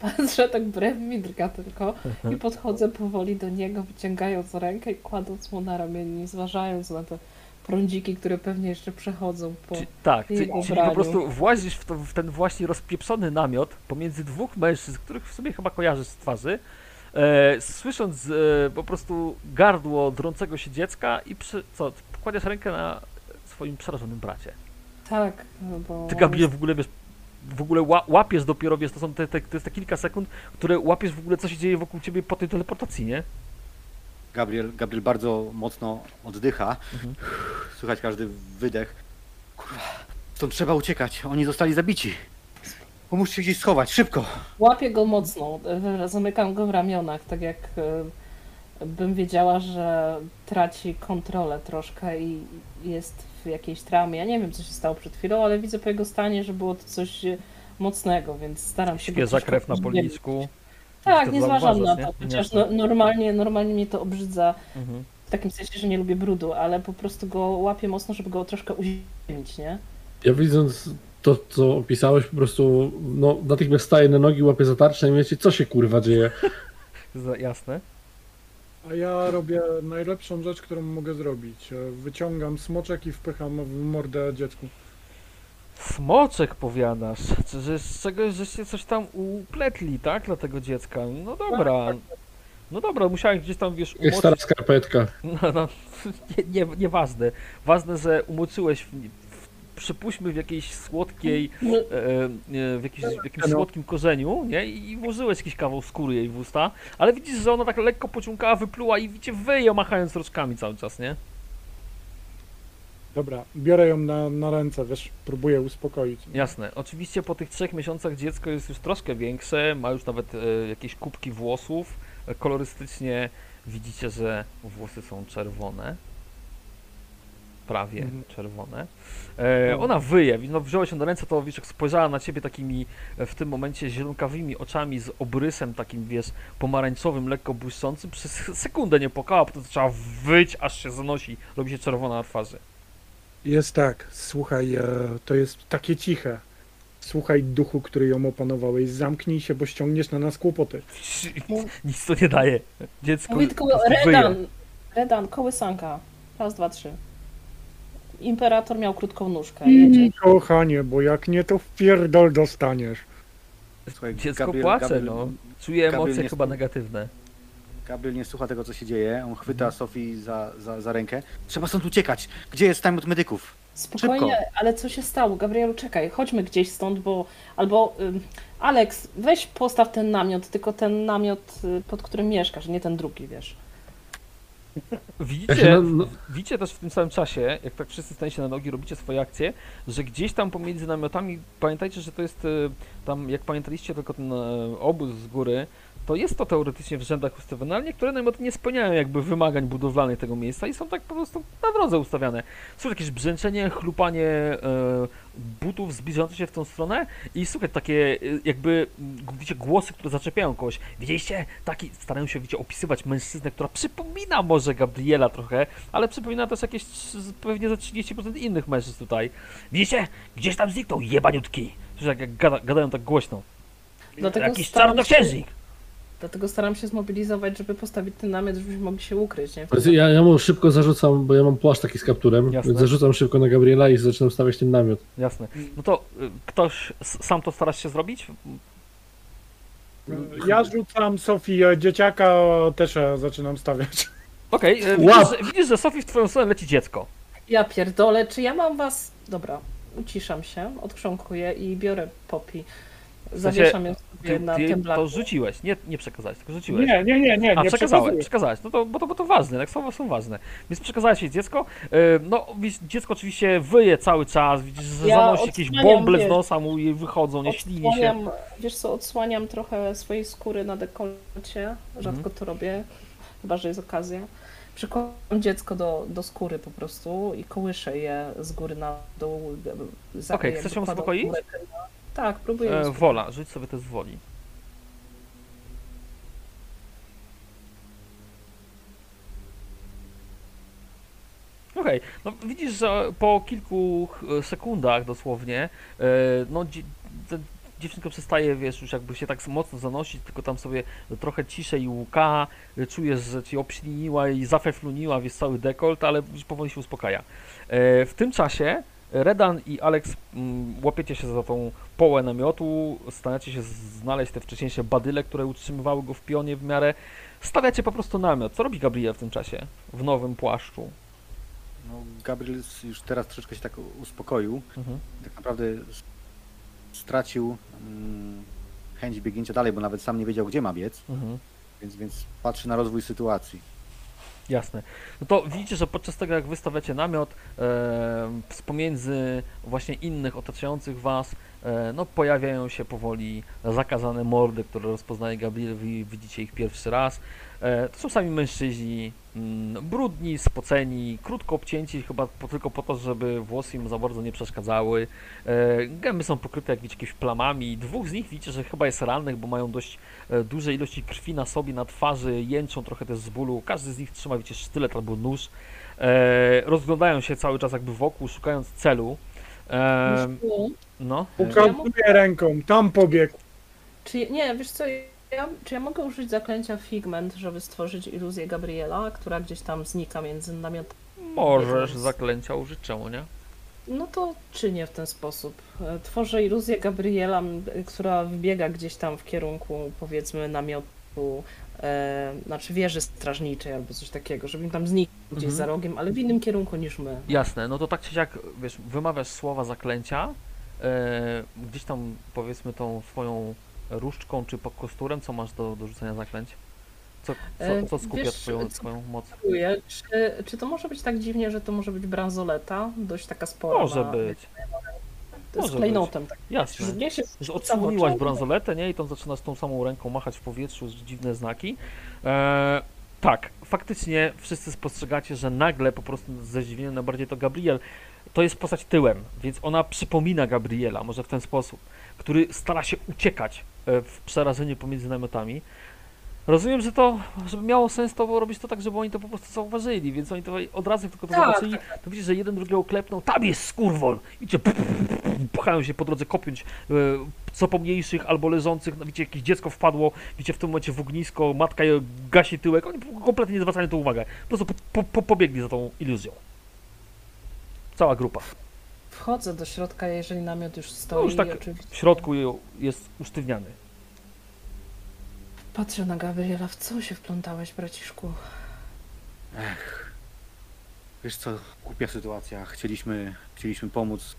Patrzę tak brew mi drga tylko i podchodzę powoli do niego, wyciągając rękę i kładąc mu na ramię, zważając na te prądziki, które pewnie jeszcze przechodzą po... Czy, tak, jego czyli po prostu włazisz w, to, w ten właśnie rozpieprzony namiot pomiędzy dwóch mężczyzn, których w sobie chyba kojarzysz z twarzy, e, słysząc e, po prostu gardło drącego się dziecka i przy, co, kładziesz rękę na swoim przerażonym bracie. Tak, no bo... Ty, Gabriel, w ogóle wiesz, w ogóle ła, łapiesz dopiero, wiesz, to są te, te, to jest te kilka sekund, które łapiesz w ogóle, co się dzieje wokół ciebie po tej teleportacji, nie? Gabriel, Gabriel bardzo mocno oddycha. Mhm. Słychać każdy wydech. Kurwa, stąd trzeba uciekać. Oni zostali zabici. Pomóżcie się gdzieś schować, szybko. Łapię go mocno, zamykam go w ramionach, tak jak e, bym wiedziała, że traci kontrolę troszkę i jest w jakiejś traumie. Ja nie wiem, co się stało przed chwilą, ale widzę po jego stanie, że było to coś e, mocnego, więc staram się Świeża krew na policzku. Tak, nie zważam na to, chociaż no, normalnie, normalnie mnie to obrzydza, Mhm. w takim sensie, że nie lubię brudu, ale po prostu go łapię mocno, żeby go troszkę uziemić, nie? Ja widząc to, co opisałeś, po prostu no, natychmiast staję na nogi, łapię zatarczę i myślę, co się kurwa dzieje. Za- Jasne. A ja robię najlepszą rzecz, którą mogę zrobić. E, Wyciągam smoczek i wpycham w mordę dziecku. Smoczek powiadasz, czy że z czegoś, żeście coś tam upletli, tak, dla tego dziecka. No dobra. No dobra, musiałem gdzieś tam, wiesz, Jak stara umoczyć. skarpetka. No, no, nie, nie, nieważne. Ważne, że umoczyłeś, w, w, przypuśćmy w jakiejś słodkiej, e, w, jakiejś, w jakimś No. słodkim korzeniu, nie? I, I włożyłeś jakiś kawał skóry jej w usta, ale widzisz, że ona tak lekko pociągała, wypluła i widzicie, wyje machając roczkami cały czas, nie? Dobra, biorę ją na, na ręce, wiesz, próbuję uspokoić. Jasne. Oczywiście po tych trzech miesiącach dziecko jest już troszkę większe, ma już nawet e, jakieś kubki włosów. E, kolorystycznie widzicie, że włosy są czerwone. Prawie Mhm. czerwone. E, No. ona wyje. No, wziąłeś ją do ręce, to wiesz, jak spojrzała na ciebie takimi e, w tym momencie zielonkawymi oczami z obrysem takim, wiesz, pomarańczowym, lekko błyszczącym. Przez sekundę nie płakała, potem zaczęła wyć, aż się zanosi. Robi się czerwona na twarzy. Jest tak, słuchaj, e, to jest takie ciche. Słuchaj duchu, który ją opanowałeś, zamknij się, bo ściągniesz na nas kłopoty. Nic to nie daje. Dziecko Mówi tylko. Redan, Redan, kołysanka. Raz, dwa, trzy. Imperator miał krótką nóżkę. Jedzie. Mm, kochanie, bo jak nie, to w pierdol dostaniesz. Słuchaj, Dziecko Gabriel- płacze, Gabriel- no. Czuje Gabriel emocje nie chyba negatywne. Gabriel nie słucha tego, co się dzieje. On chwyta Mhm. Sofii za, za, za rękę. Trzeba stąd uciekać. Gdzie jest time od medyków? Spokojnie, ale co się stało? Gabrielu, czekaj, chodźmy gdzieś stąd, bo... Albo... Ym, Alex, weź postaw ten namiot, tylko ten namiot, y, pod którym mieszkasz, nie ten drugi, wiesz. Widzicie, na, no, widzicie też w tym samym czasie, jak tak wszyscy staniecie na nogi, robicie swoje akcje, że gdzieś tam pomiędzy namiotami, pamiętajcie, że to jest e, tam, jak pamiętaliście tylko ten e, obóz z góry, to jest to teoretycznie w rzędach ustawione, ale niektóre namioty nie spełniają jakby wymagań budowlanych tego miejsca i są tak po prostu na drodze ustawiane. Są jakieś brzęczenie, chlupanie e, butów zbliżających się w tą stronę i słuchaj, takie e, jakby, m, widzicie, głosy, które zaczepiają kogoś. Widzieliście? Taki, starają się, widzicie, opisywać mężczyznę, która przypomina może Gabriela trochę, ale przypomina też jakieś pewnie ze 30% innych mężczyzn tutaj. Widzicie? Gdzieś tam zniknął, jebaniutki. Słyszę, jak, jak gada, gadają tak głośno. Dlatego Jakiś staram się- czarnoksiężnik. Dlatego staram się zmobilizować, żeby postawić ten namiot, żebyśmy mogli się ukryć, nie? Więc Ja, ja mu szybko zarzucam, bo ja mam płaszcz taki z kapturem, Jasne. więc zarzucam szybko na Gabriela i zaczynam stawiać ten namiot. Jasne. No to y, ktoś sam to starasz się zrobić? Ja rzucam Sofii e, dzieciaka, też e, zaczynam stawiać. Okej, y, Łap! widzisz, że- widzisz, że Sofii w twoją stronę leci dziecko. Ja pierdolę, czy ja mam was... Dobra, uciszam się, odchrząkuję i biorę popi. Zawieszam ją sobie Ty, na ty tym blaku. to rzuciłeś, nie, nie przekazałeś, tylko rzuciłeś. Nie, nie, nie, nie, A, nie przekazałeś, przekazałeś, no to, bo, to, bo to ważne, tak słowa są ważne. Więc przekazałeś jej dziecko, y, no dziecko oczywiście wyje cały czas, widzisz, że Ja zanosi jakieś bąble z nosa mu i wychodzą, nie ślini się. Wiesz co, odsłaniam trochę swojej skóry na dekolcie, rzadko Mhm. to robię, chyba, że jest okazja. Przykładam dziecko do, do skóry po prostu i kołyszę je z góry na dół. Okej, jakby chcesz ją uspokoić? Tak, próbuję E, wola, rzuć sobie test woli. Okej, no widzisz, że po kilku sekundach dosłownie, e, no dziewczynka przestaje, wiesz, już jakby się tak mocno zanosić, tylko tam sobie trochę ciszej łuka, e, czujesz, że ci obśliniła i zafefluniła, wiesz, cały dekolt, ale już powoli się uspokaja. E, W tym czasie Redan i Alex mm, łapiecie się za tą połę namiotu, staracie się znaleźć te wcześniejsze badyle, które utrzymywały go w pionie w miarę. Stawiacie po prostu namiot. Co robi Gabriel w tym czasie? W nowym płaszczu. No, Gabriel już teraz troszeczkę się tak uspokoił. Mhm. Tak naprawdę stracił mm, chęć biegnięcia dalej, bo nawet sam nie wiedział, gdzie ma biec, Mhm. więc, więc patrzy na rozwój sytuacji. Jasne. No to widzicie, że podczas tego jak wystawiacie namiot, e, pomiędzy właśnie innych otaczających was, e, no pojawiają się powoli zakazane mordy, które rozpoznaje Gabriel, wi- widzicie ich pierwszy raz. E, to są sami mężczyźni, mm, brudni, spoceni, krótko obcięci, chyba po, tylko po to, żeby włosy im za bardzo nie przeszkadzały. E, gęby są pokryte jak widzicie jakimiś plamami. Dwóch z nich widzicie, że chyba jest rannych, bo mają dość e, duże ilości krwi na sobie, na twarzy, jęczą trochę też z bólu. Każdy z nich trzyma, wiecie, sztylet albo nóż. Rozglądają się cały czas jakby wokół, szukając celu. No. Ukazuję ręką, tam pobiegł. Czy, nie, wiesz co, ja, czy ja mogę użyć zaklęcia Figment, żeby stworzyć iluzję Gabriela, która gdzieś tam znika między namiotami? Możesz zaklęcia użyć, czemu nie? No to czynię w ten sposób. E, Tworzę iluzję Gabriela, m, która wbiega gdzieś tam w kierunku, powiedzmy, namiotu, e, znaczy wieży strażniczej albo coś takiego, żeby tam znikł gdzieś Mhm. za rogiem, ale w innym kierunku niż my. Jasne, no to tak czy siak, wiesz, wymawiasz słowa zaklęcia, e, gdzieś tam powiedzmy tą swoją różdżką czy kosturem, co masz do, do rzucenia zaklęć? Co, E, co, co skupia wiesz, twoją, co- twoją moc? Dziękuję. Czy, czy to może być tak dziwnie, że to może być bransoleta? Dość taka spora. Może na, być, To jest klejnotem. Tak. jasne. Że odsłoniłaś bransoletę, nie? I tam zaczynasz tą samą ręką machać w powietrzu, dziwne znaki. E, tak, faktycznie wszyscy spostrzegacie, że nagle po prostu ze zdziwieniem najbardziej to Gabriel, to jest postać tyłem, więc ona przypomina Gabriela, może w ten sposób, który stara się uciekać w przerażeniu pomiędzy namiotami. Rozumiem, że to, żeby miało sens, to robić to tak, żeby oni to po prostu zauważyli, więc oni to od razu jak tylko to Tak, zobaczyli, to widzisz, że jeden drugiego klepnął, tam jest skurwol! Widzicie, pchają się po drodze kopiąć e, co pomniejszych albo leżących, no widzicie, jakieś dziecko wpadło, widzicie w tym momencie w ognisko, matka je gasi tyłek, oni kompletnie nie zwracają na to uwagę, po prostu po, po, pobiegli za tą iluzją. Cała grupa. Wchodzę do środka, jeżeli namiot już stoi. No już tak oczywiście. W środku je- jest usztywniany. Patrzę na Gabriela. W co się wplątałeś, braciszku? Ech, wiesz co, głupia sytuacja. Chcieliśmy, chcieliśmy pomóc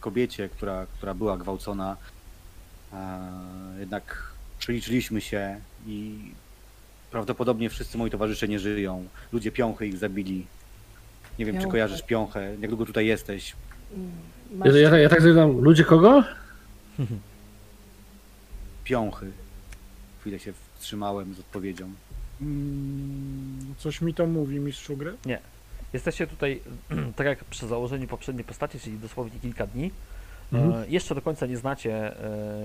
kobiecie, która, która była gwałcona, a jednak przeliczyliśmy się i prawdopodobnie wszyscy moi towarzysze nie żyją. Ludzie piąchy ich zabili. Nie wiem, czy Piąchy. kojarzysz piąchę, jak długo tutaj jesteś. Ja, ja, ja tak zapytam, ludzie kogo? Piąchy. Chwilę się wstrzymałem z odpowiedzią. Mm, Coś mi to mówi, mistrzu gry? Jesteście tutaj, tak jak przy założeniu poprzedniej postaci, czyli dosłownie kilka dni. Mhm. E, jeszcze do końca nie znacie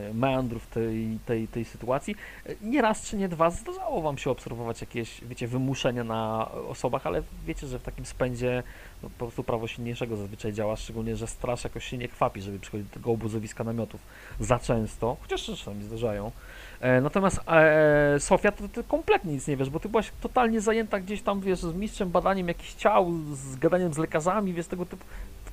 e, meandrów tej, tej, tej sytuacji. E, Nie raz czy nie dwa zdarzało wam się obserwować jakieś, wiecie, wymuszenia na osobach, ale wiecie, że w takim spędzie no, po prostu prawo silniejszego zazwyczaj działa, szczególnie, że straż jakoś się nie chwapi, żeby przychodzić do tego obozowiska namiotów za często, chociaż czasami zdarzają. Natomiast e, Sofia, to ty kompletnie nic nie wiesz, bo ty byłaś totalnie zajęta gdzieś tam, wiesz, z mistrzem badaniem jakichś ciał, z gadaniem z lekarzami, wiesz, tego typu.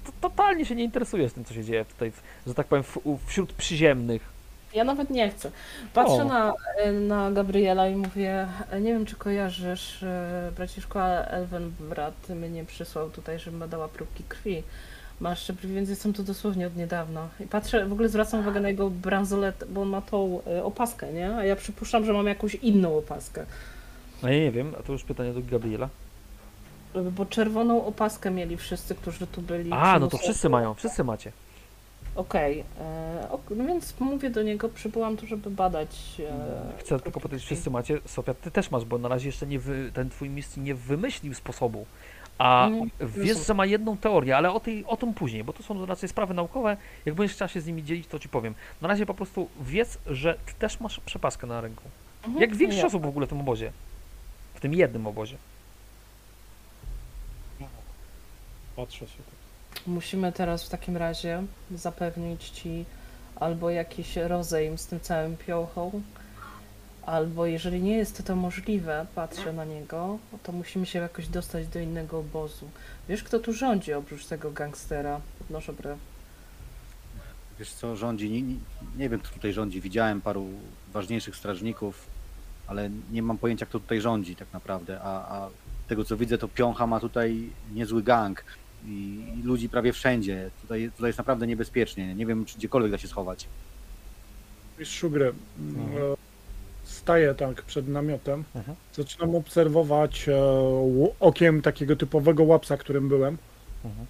To, to, totalnie się nie interesujesz tym, co się dzieje tutaj, że tak powiem, wśród przyziemnych. Ja nawet nie chcę. Patrzę O. na, na Gabriela i mówię, nie wiem czy kojarzysz, e, braciszko, ale Elvenbrat mnie przysłał tutaj, żebym badała próbki krwi. Masz więc jestem tu dosłownie od niedawna. I patrzę, w ogóle zwracam uwagę na jego bransolet, bo on ma tą e, opaskę, nie? A ja przypuszczam, że mam jakąś inną opaskę. No ja nie wiem, a to już pytanie do Gabriela. Bo czerwoną opaskę mieli wszyscy, którzy tu byli. A, no to wszyscy mają, wszyscy macie. Okej, e, ok, no więc mówię do niego, przybyłam tu, żeby badać. E, Chcę tylko powiedzieć, wszyscy macie. Sofia, ty też masz, bo na razie jeszcze nie wy, ten twój mistrz nie wymyślił sposobu. A Mm, wiesz, że ma jedną teorię, ale o, tej, o tym później, bo to są raczej sprawy naukowe. Jak będziesz chciała się z nimi dzielić, to ci powiem. Na razie po prostu wiedz, że ty też masz przepaskę na ręku. Mhm, Jak większość osób w ogóle w tym obozie. W tym jednym obozie. Patrzę się tak. Musimy teraz w takim razie zapewnić ci albo jakiś rozejm z tym całym piochą, albo jeżeli nie jest to możliwe, patrzę na niego, to musimy się jakoś dostać do innego obozu. Wiesz, kto tu rządzi oprócz tego gangstera? Podnoszę brew. Wiesz co, rządzi, nie, nie, nie wiem kto tutaj rządzi, widziałem paru ważniejszych strażników, ale nie mam pojęcia kto tutaj rządzi tak naprawdę, a, a tego co widzę to Piącha ma tutaj niezły gang i, i ludzi prawie wszędzie, tutaj, tutaj jest naprawdę niebezpiecznie, nie wiem czy gdziekolwiek da się schować. Mistrzu gry. mm, e, Staję tak przed namiotem. Mhm. Zaczynam obserwować e, okiem takiego typowego łapsa, którym byłem. Mhm.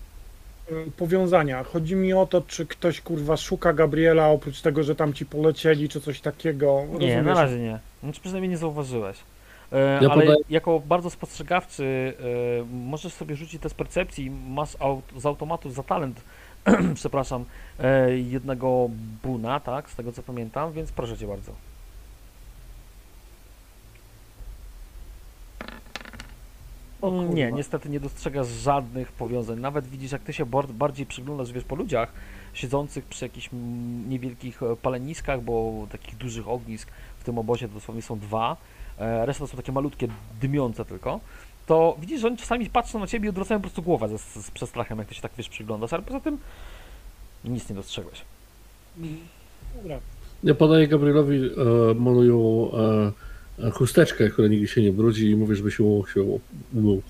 E, Powiązania. Chodzi mi o to, czy ktoś kurwa szuka Gabriela, oprócz tego, że tam ci polecieli, czy coś takiego. Nie, Rozumiesz? na razie nie. Znaczy przynajmniej nie zauważyłeś. E, Ja ale podaję- jako bardzo spostrzegawczy e, możesz sobie rzucić test percepcji. Masz aut, z automatu za talent, przepraszam, e, jednego buna, tak, z tego co pamiętam, więc proszę cię bardzo. O Mm. Nie, niestety nie dostrzegasz żadnych powiązań. Nawet widzisz, jak ty się bar- bardziej przyglądasz, wiesz, po ludziach siedzących przy jakichś niewielkich paleniskach, bo takich dużych ognisk w tym obozie dosłownie są dwa, reszta to są takie malutkie, dymiące tylko, to widzisz, że oni czasami patrzą na ciebie i odwracają po prostu głowę ze, z przestrachem, jak ty się tak, wiesz, przyglądasz, ale poza tym nic nie dostrzegłeś. Dobra. Ja podaję Gabrielowi e, moją e, e, chusteczkę, która nigdy się nie brudzi i mówię, żeby się, się umył.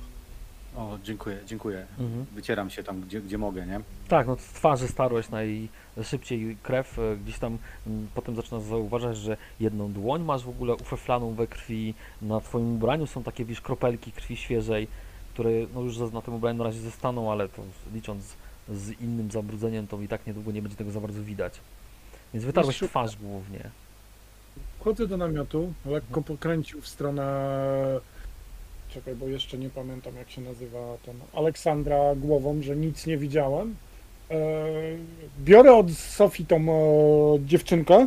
O, dziękuję, dziękuję. Mhm. Wycieram się tam gdzie, gdzie mogę, nie? Tak, no z twarzy starłeś najszybciej krew, e, gdzieś tam mm, potem zaczynasz zauważać, że jedną dłoń masz w ogóle ufeflaną we krwi, na twoim ubraniu są takie, wiesz, kropelki krwi świeżej, które no już na tym ubraniu na razie zostaną, ale to licząc z innym zabrudzeniem, to i tak niedługo nie będzie tego za bardzo widać. Więc wytarłeś Mistrzu- twarz głównie. Wchodzę do namiotu, lekko pokręcił w stronę. Czekaj, bo jeszcze nie pamiętam jak się nazywa ten. Aleksandra głową, że nic nie widziałem. E, biorę od Sofii tą e, dziewczynkę,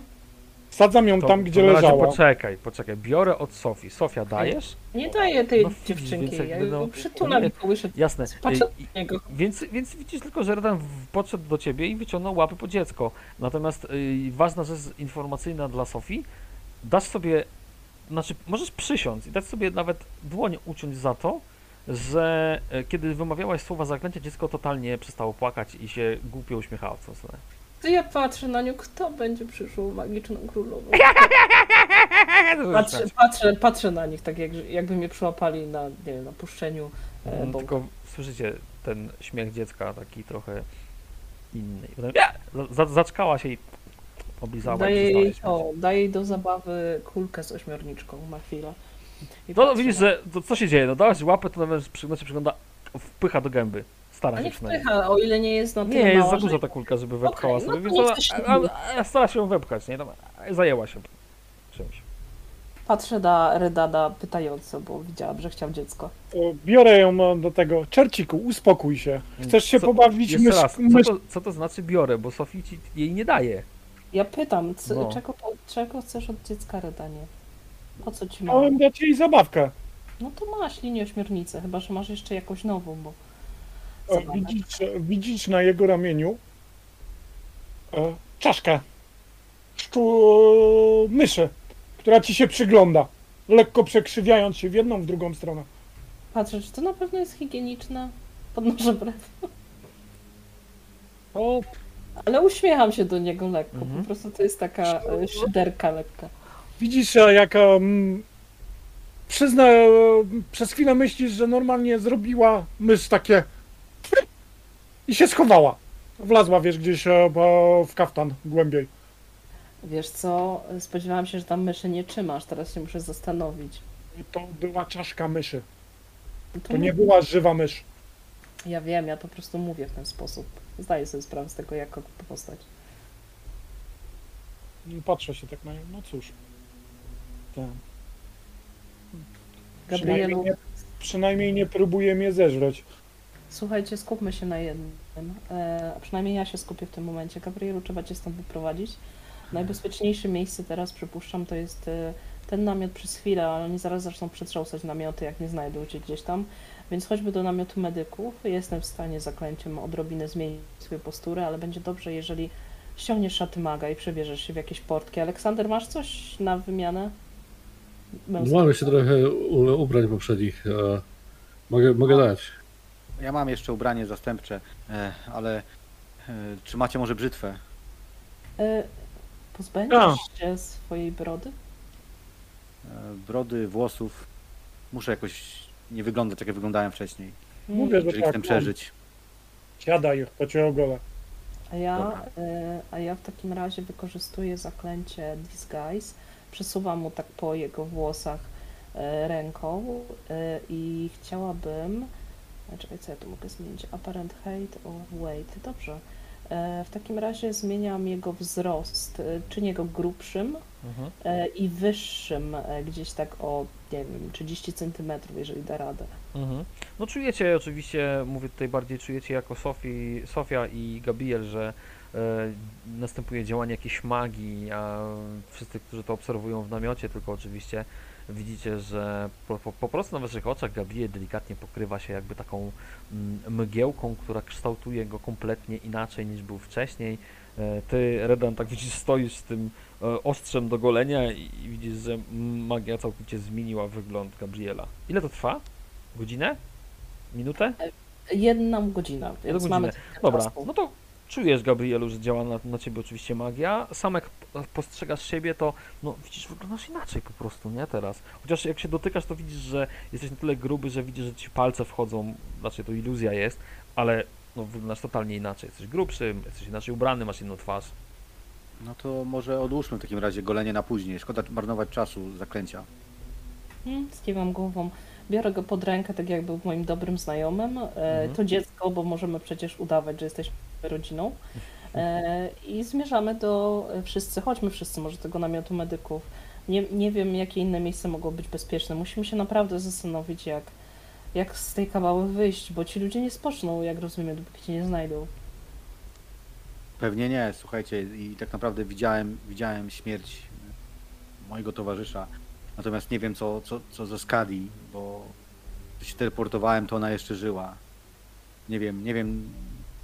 sadzam ją To, tam, gdzie to leżała. poczekaj, poczekaj, biorę od Sofii. Sofia, dajesz? Nie daję tej No, dziewczynki, więc jakby ja no- przytulam nie- i kołyszę. Jasne. Patrzę I- niego. Więc, więc widzisz tylko, że Redan podszedł do ciebie i wyciągnął łapy po dziecko. Natomiast y, ważna rzecz informacyjna dla Sofii, dasz sobie, znaczy możesz przysiąc i dać sobie nawet dłoń uciąć za to, że y, kiedy wymawiałaś słowa zaklęcia, dziecko totalnie przestało płakać i się głupio uśmiechało w tą stronę. To ja patrzę na nią, kto będzie przyszłą magiczną królową. Patrzę, patrzę, patrzę na nich, tak jak, jakby mnie przyłapali na, nie wiem, na puszczeniu e, bąka. Tylko słyszycie ten śmiech dziecka taki trochę inny. Potem "Ja!" za, za, zaczkała się i oblizała i Daję przestała jej, się o, daję jej do zabawy kulkę z ośmiorniczką na chwilę. I No, no widzisz, na- że to, co się dzieje? No dałaś łapę, to nawet przy, znaczy przygląda, wpycha do gęby. Stara się nie wpycha, o ile nie jest na tyle Nie, jest za że- duża ta kulka, żeby wepchała Okej, no sobie, więc ona się a, a, a stara się ją wepchać, nie? Tam, zajęła się czymś. Patrzę na Redada pytająco, bo widziałam, że chciał dziecko. Biorę ją do tego. Czerciku, uspokój się. Chcesz się Co- pobawić Jeszcze mysz, raz, co to, co to znaczy biorę, bo Sofii ci jej nie daje. Ja pytam, c- No. czego, czego chcesz od dziecka, Redanie? Po co ci Chciałem mam? dać jej zabawkę. No to masz linię ośmiornicę, chyba że masz jeszcze jakąś nową, bo... O, widzisz, widzisz na jego ramieniu e, czaszkę szczu... myszy, która ci się przygląda, lekko przekrzywiając się w jedną, w drugą stronę. Patrzę, czy to na pewno jest higieniczne? Podnoszę brew. O, Ale uśmiecham się do niego lekko, Mhm. po prostu to jest taka e, szyderka lekka. widzisz, e, jak um, przyzna, przez chwilę myślisz, że normalnie zrobiła mysz takie i się schowała. Wlazła, wiesz, gdzieś e, bo w kaftan głębiej. Wiesz co, spodziewałam się, że tam myszy nie trzymasz, teraz się muszę zastanowić. I to była czaszka myszy. No To nie była żywa mysz. Ja wiem, ja po prostu mówię w ten sposób. Zdaję sobie sprawę z tego, jako postać. Patrzę się tak na nią, no cóż. Tak. Gabrielu, Przynajmniej nie, przynajmniej nie próbuje mnie zeżreć. słuchajcie, skupmy się na jednym. E, a przynajmniej ja się skupię w tym momencie. Gabrielu, trzeba cię stąd wyprowadzić. Najbezpieczniejsze miejsce teraz, przypuszczam, to jest e, ten namiot przez chwilę, ale oni zaraz zaczną przetrząsać namioty, jak nie znajdą cię gdzieś tam. Więc chodźmy do namiotu medyków. Jestem w stanie zaklęciem odrobinę zmienić swoją posturę, ale będzie dobrze, jeżeli ściągniesz szaty maga i przebierzesz się w jakieś portki. Aleksander, masz coś na wymianę? Męską? Mamy się trochę ubrań poprzednich. E, mogę, mogę dać. Ja mam jeszcze ubranie zastępcze, e, ale e, czy macie może brzytwę? Pozbędziesz A. się swojej brody? Brody, włosów. Muszę jakoś nie wyglądać tak jak wyglądałem wcześniej, Mówię, że jeżeli tak. chcę przeżyć. Siadaj, cię ogolę. A ja, Dobra. e, a ja w takim razie wykorzystuję zaklęcie Disguise, przesuwam mu tak po jego włosach e, ręką e, i chciałabym... e, Czekaj, co ja tu mogę zmienić? Apparent height or weight. Dobrze. E, W takim razie zmieniam jego wzrost, e, czynię go grubszym Mhm. e, i wyższym, gdzieś tak o, nie wiem, 30 cm, jeżeli da radę. Mhm. No czujecie oczywiście, mówię tutaj bardziej czujecie jako Sofii, Sofia i Gabriel, że e, następuje działanie jakiejś magii, a wszyscy, którzy to obserwują w namiocie, tylko oczywiście widzicie, że po, po, po prostu na waszych oczach Gabriel delikatnie pokrywa się jakby taką mm, mgiełką, która kształtuje go kompletnie inaczej niż był wcześniej. E, ty, Redan, tak widzisz, stoisz z tym e, ostrzem do golenia i, widzisz, że magia całkowicie zmieniła wygląd Gabriela. Ile to trwa? Godzinę? Minutę? Jedną godzinę, więc godzinę. Dobra, no to czujesz, Gabrielu, że działa na, na ciebie oczywiście magia. Sam jak postrzegasz siebie, to no widzisz, wyglądasz inaczej po prostu, nie teraz. Chociaż jak się dotykasz, to widzisz, że jesteś na tyle gruby, że widzisz, że ci palce wchodzą, znaczy to iluzja jest, ale no wyglądasz totalnie inaczej. Jesteś grubszy, jesteś inaczej ubrany, masz inną twarz. No to może odłóżmy w takim razie golenie na później. Szkoda marnować czasu zaklęcia. Hmm, Skiwam głową. Biorę go pod rękę, tak jak był moim dobrym znajomym. E, Mhm. To dziecko, bo możemy przecież udawać, że jesteśmy rodziną. E, I zmierzamy do e, wszyscy, chodźmy wszyscy może tego namiotu medyków. Nie, nie wiem, jakie inne miejsce mogło być bezpieczne. Musimy się naprawdę zastanowić, jak, jak z tej kabały wyjść, bo ci ludzie nie spoczną, jak rozumiem, dopóki cię nie znajdą. Pewnie nie, słuchajcie, i tak naprawdę widziałem, widziałem śmierć mojego towarzysza. Natomiast nie wiem co, co, co ze Skadi, bo gdy się teleportowałem, to ona jeszcze żyła. Nie wiem, nie wiem,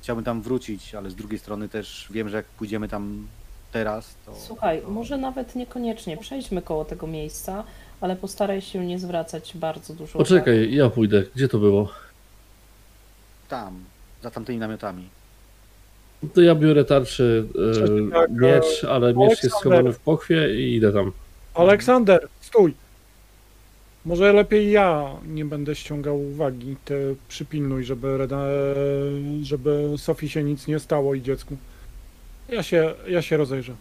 chciałbym tam wrócić, ale z drugiej strony też wiem, że jak pójdziemy tam teraz, to... Słuchaj, to... może nawet niekoniecznie przejdźmy koło tego miejsca, ale postaraj się nie zwracać bardzo dużo Poczekaj, ja pójdę. Gdzie to było? Tam, za tamtymi namiotami. To ja biorę tarczy, e, Tak, e, miecz, ale miecz jest schowany w pochwie i idę tam. Aleksander, stój! Może lepiej ja nie będę ściągał uwagi. Ty przypilnuj, żeby, Reda, żeby Sofii się nic nie stało i dziecku. Ja się, ja się rozejrzę.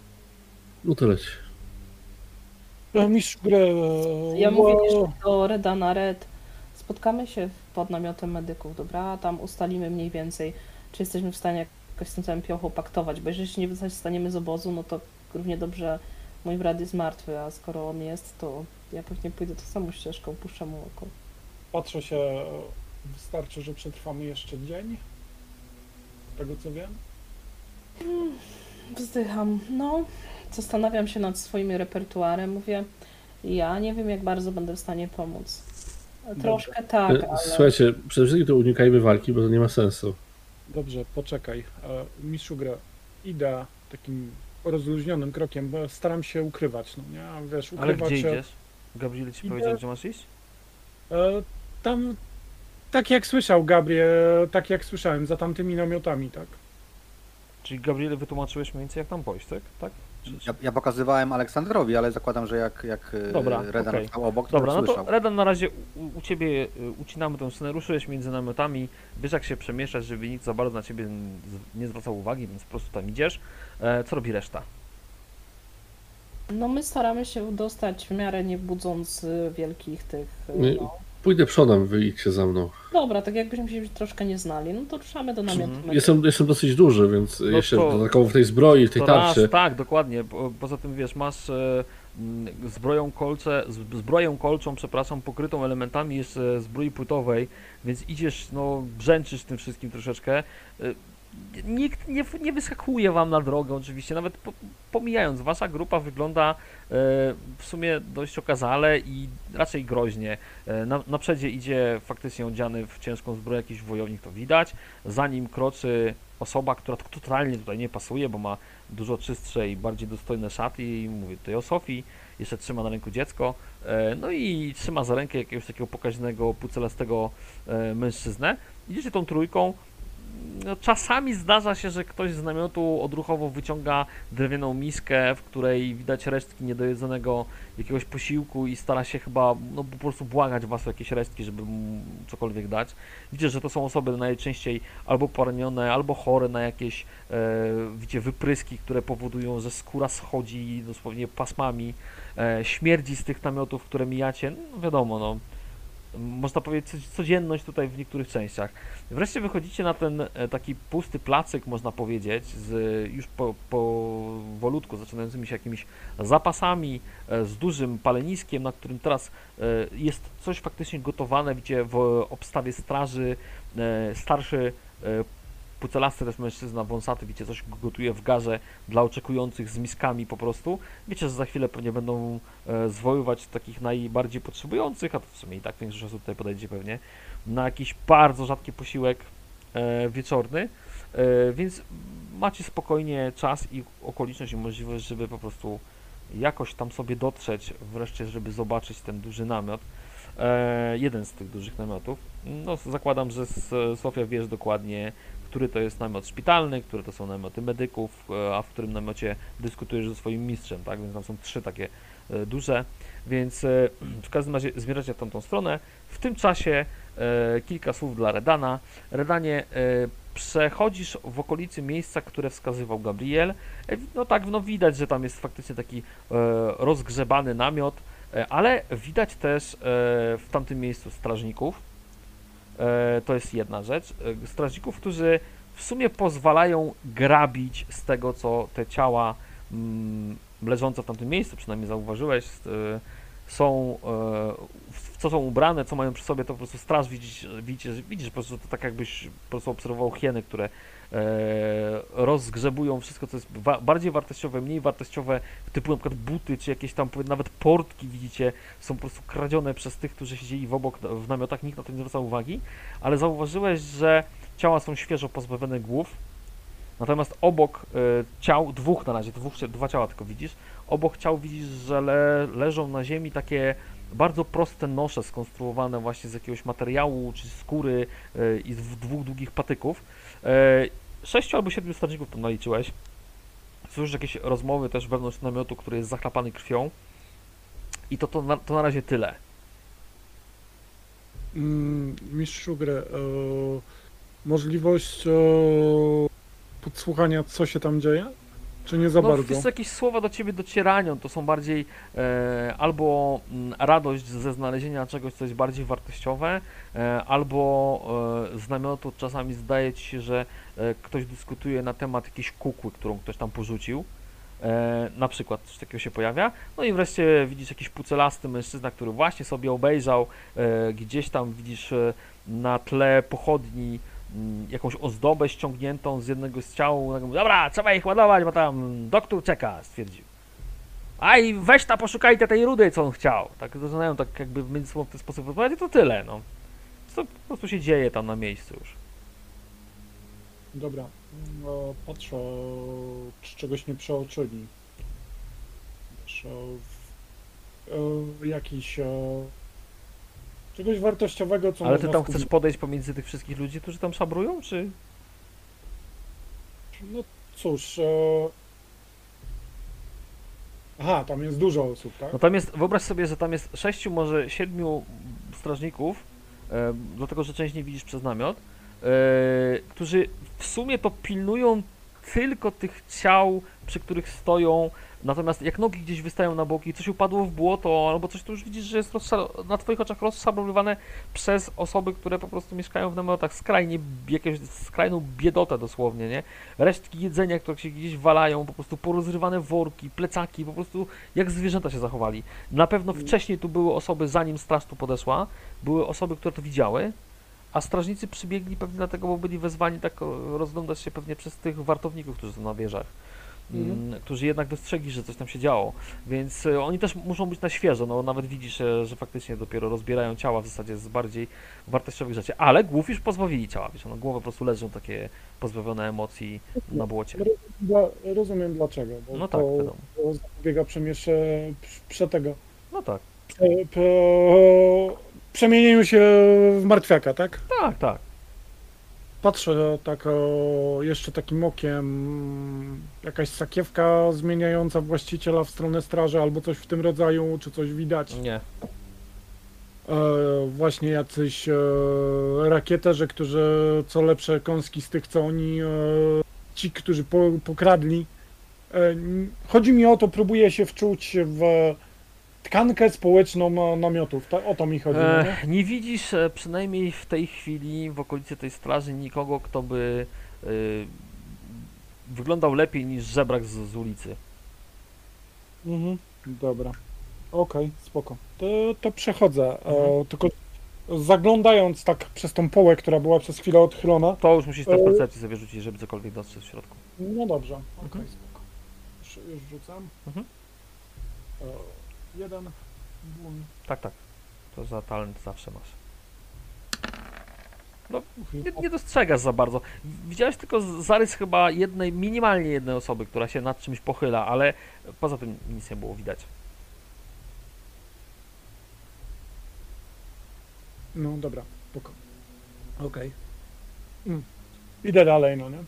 No to leć. Mistrz gry. Ja e, mówię bo- jeszcze do Reda na Red. Spotkamy się pod namiotem medyków, dobra? Tam ustalimy mniej więcej, czy jesteśmy w stanie jakoś z tym całym piochą paktować, bo jeżeli się nie zostaniemy z obozu, no to równie dobrze mój brat jest martwy, a skoro on jest, to ja pewnie pójdę tą samą ścieżką, puszczę mu oko. Patrzę się, wystarczy, że przetrwamy jeszcze dzień. Z tego co wiem. Wzdycham. No, zastanawiam się nad swoim repertuarem. Mówię, ja nie wiem, jak bardzo będę w stanie pomóc. Troszkę tak, E, ale... Słuchajcie, przede wszystkim to unikajmy walki, bo to nie ma sensu. Dobrze, poczekaj. E, Mistrzu gry, idę takim rozluźnionym krokiem, bo staram się ukrywać, no nie? A Wiesz, Ale ukrywać gdzie się... idziesz? Gabriel ci Idę- powiedział, gdzie masz iść? E, tam, tak jak słyszał Gabriel, tak jak słyszałem, za tamtymi namiotami, tak? Czyli Gabriel wytłumaczyłeś mniej więcej jak tam pójść, tak? tak? Ja, ja pokazywałem Aleksandrowi, ale zakładam, że jak, jak e, Dobra, Redan okej. stał obok, to Dobra, no to. Redan na razie u, u ciebie ucinamy tą scenę, ruszyłeś między namiotami, wiesz jak się przemieszczać, żeby nikt za bardzo na ciebie nie zwracał uwagi, więc po prostu tam idziesz. E, co robi reszta? No my staramy się dostać w miarę nie budząc y, wielkich tych... y. No. Pójdę przodem, wyjdźcie za mną. Dobra, tak jakbyśmy się troszkę nie znali, no to ruszamy do namiotu. Mhm. Jestem, jestem dosyć duży, więc jeszcze to- dodatkowo w tej zbroi, w tej To raz, tarczy. tak, dokładnie. Po, poza tym wiesz, masz e, mm, zbroją kolcze, z- zbroję kolczą, przepraszam, pokrytą elementami jeszcze zbroi płytowej, więc idziesz, no, brzęczysz tym wszystkim troszeczkę. Nikt nie, nie wyskakuje wam na drogę, oczywiście, nawet po, pomijając, wasza grupa wygląda e, w sumie dość okazale i raczej groźnie. E, na, na przedzie idzie faktycznie odziany w ciężką zbroję jakiś wojownik, to widać. Za nim kroczy osoba, która totalnie tutaj nie pasuje, bo ma dużo czystsze i bardziej dostojne szaty i mówię tutaj o Sofii, jeszcze trzyma na ręku dziecko, e, no i trzyma za rękę jakiegoś takiego pokaźnego, pucelastego mężczyznę. Idziecie tą trójką, no, czasami zdarza się, że ktoś z namiotu odruchowo wyciąga drewnianą miskę, w której widać resztki niedojedzonego jakiegoś posiłku i stara się chyba no, po prostu błagać was o jakieś resztki, żeby mu cokolwiek dać. Widzicie, że to są osoby najczęściej albo poranione, albo chore na jakieś e, widzicie, wypryski, które powodują, że skóra schodzi dosłownie pasmami. E, śmierdzi z tych namiotów, które mijacie, no wiadomo, no. Można powiedzieć co- codzienność tutaj w niektórych częściach. Wreszcie wychodzicie na ten e, taki pusty placyk, można powiedzieć, z już po, powolutku zaczynającymi się jakimiś zapasami, e, z dużym paleniskiem, na którym teraz e, jest coś faktycznie gotowane, widzicie, w obstawie straży starszy pucelasty też mężczyzna wąsaty, widzicie, coś gotuje w garze dla oczekujących z miskami po prostu. Wiecie, że za chwilę pewnie będą e, zwoływać takich najbardziej potrzebujących, a to w sumie i tak większość osób tutaj podejdzie pewnie, na jakiś bardzo rzadki posiłek e, wieczorny, e, więc macie spokojnie czas i okoliczność i możliwość, żeby po prostu jakoś tam sobie dotrzeć, wreszcie, żeby zobaczyć ten duży namiot. E, jeden z tych dużych namiotów. No, zakładam, że Sofia wiesz dokładnie, który to jest namiot szpitalny, które to są namioty medyków, e, a w którym namiocie dyskutujesz ze swoim mistrzem, tak? Więc tam są trzy takie e, duże. Więc e, w każdym razie zmierzacie w tamtą stronę. W tym czasie kilka słów dla Redana. Redanie, przechodzisz w okolicy miejsca, które wskazywał Gabriel. No tak, no widać, że tam jest faktycznie taki rozgrzebany namiot, ale widać też w tamtym miejscu strażników. E, to jest jedna rzecz. E, strażników, którzy w sumie pozwalają grabić z tego, co te ciała mm, leżące w tamtym miejscu, przynajmniej zauważyłeś, e, są, w co są ubrane, co mają przy sobie, to po prostu straż widzisz, widzisz, widzisz po prostu to tak jakbyś po prostu obserwował hieny, które E, rozgrzebują wszystko, co jest wa bardziej wartościowe, mniej wartościowe, typu na przykład buty, czy jakieś tam nawet portki, widzicie, są po prostu kradzione przez tych, którzy siedzieli w obok w namiotach, nikt na to nie zwraca uwagi, ale zauważyłeś, że ciała są świeżo pozbawione głów, natomiast obok y, ciał, dwóch na razie, dwóch, dwa ciała tylko widzisz, obok ciał widzisz, że le, leżą na ziemi takie bardzo proste nosze skonstruowane właśnie z jakiegoś materiału czy skóry e, i z dwóch długich patyków. Sześciu albo siedmiu strażników tam naliczyłeś. Słyszysz jakieś rozmowy też wewnątrz namiotu, który jest zachlapany krwią. I to, to, na, to na razie tyle. Mm, mistrzu e, możliwość e, podsłuchania, co się tam dzieje? Czy nie za no, bardzo? Wiesz, jakieś słowa do ciebie docierają, to są bardziej e, albo mm, radość ze znalezienia czegoś, co jest bardziej wartościowe, e, albo e, z namiotu czasami zdaje ci się, że ktoś dyskutuje na temat jakiejś kukły, którą ktoś tam porzucił. E, na przykład coś takiego się pojawia. No i wreszcie widzisz jakiś pucelasty mężczyzna, który właśnie sobie obejrzał, e, gdzieś tam widzisz e, na tle pochodni mm, jakąś ozdobę ściągniętą z jednego z ciał. Tak Dobra, trzeba ich ładować, bo tam doktor czeka, stwierdził. A i weź ta poszukajcie tej rudy, co on chciał. Tak zaczynają tak jakby między sobą w ten sposób rozmawiać to tyle, no. Co po prostu się dzieje tam na miejscu już. Dobra. No, patrzę, czy czegoś nie przeoczyli. Patrzę w, jakiś... Czegoś wartościowego, co Ale ty tam chcesz skupić. podejść pomiędzy tych wszystkich ludzi, którzy tam szabrują, czy... No cóż... E... Aha, tam jest dużo osób, tak? No tam jest, wyobraź sobie, że tam jest sześciu, może siedmiu strażników, e, dlatego że część nie widzisz przez namiot, którzy w sumie to pilnują tylko tych ciał, przy których stoją, natomiast jak nogi gdzieś wystają na boki, coś upadło w błoto, albo coś, to już widzisz, że jest na twoich oczach rozszabrowywane przez osoby, które po prostu mieszkają w namiotach, skrajnie, jakąś skrajną biedotę dosłownie, nie? Resztki jedzenia, które się gdzieś walają, po prostu porozrywane worki, plecaki, po prostu jak zwierzęta się zachowali. Na pewno wcześniej tu były osoby, zanim straż tu podeszła, były osoby, które to widziały, a strażnicy przybiegli pewnie dlatego, bo byli wezwani tak rozglądać się pewnie przez tych wartowników, którzy są na wieżach. Mm, którzy jednak dostrzegli, że coś tam się działo, więc e, oni też muszą być na świeżo, no nawet widzisz, że faktycznie dopiero rozbierają ciała w zasadzie z bardziej wartościowych rzeczy, ale głów już pozbawili ciała, wiesz, no głowy po prostu leżą takie pozbawione emocji na błocie. Dla, rozumiem dlaczego, bo No tak, to, wiadomo. to zapobiega No tak, prze, prze, przemienieniu się w martwiaka, tak? tak, tak. Patrzę tak o, jeszcze takim okiem, jakaś sakiewka zmieniająca właściciela w stronę straży albo coś w tym rodzaju, czy coś widać. Nie, E, właśnie jacyś e, rakieterzy, którzy co lepsze kąski z tych, co oni, e, ci, którzy po, pokradli. E, chodzi mi o to, próbuję się wczuć w tkankę społeczną e, namiotów. O to mi chodzi. no nie? e, nie widzisz e, przynajmniej w tej chwili w okolicy tej straży nikogo, kto by e, wyglądał lepiej niż żebrak z, z ulicy. Mhm. Dobra. Okej, spoko. To, to przechodzę. Mhm. E, tylko zaglądając tak przez tą połę, która była przez chwilę odchylona. To już musisz też E, percepcję sobie rzucić, żeby cokolwiek dostrzec w środku. No dobrze, okej, Mhm. spoko. Już, już rzucam. Mhm. E, jeden. Bum. Tak, tak. To za talent zawsze masz. No, nie, nie dostrzegasz za bardzo. Widziałeś tylko zarys chyba jednej, minimalnie jednej osoby, która się nad czymś pochyla, ale poza tym nic nie było widać. No dobra, spoko. Okej. Mm. Idę dalej, no nie?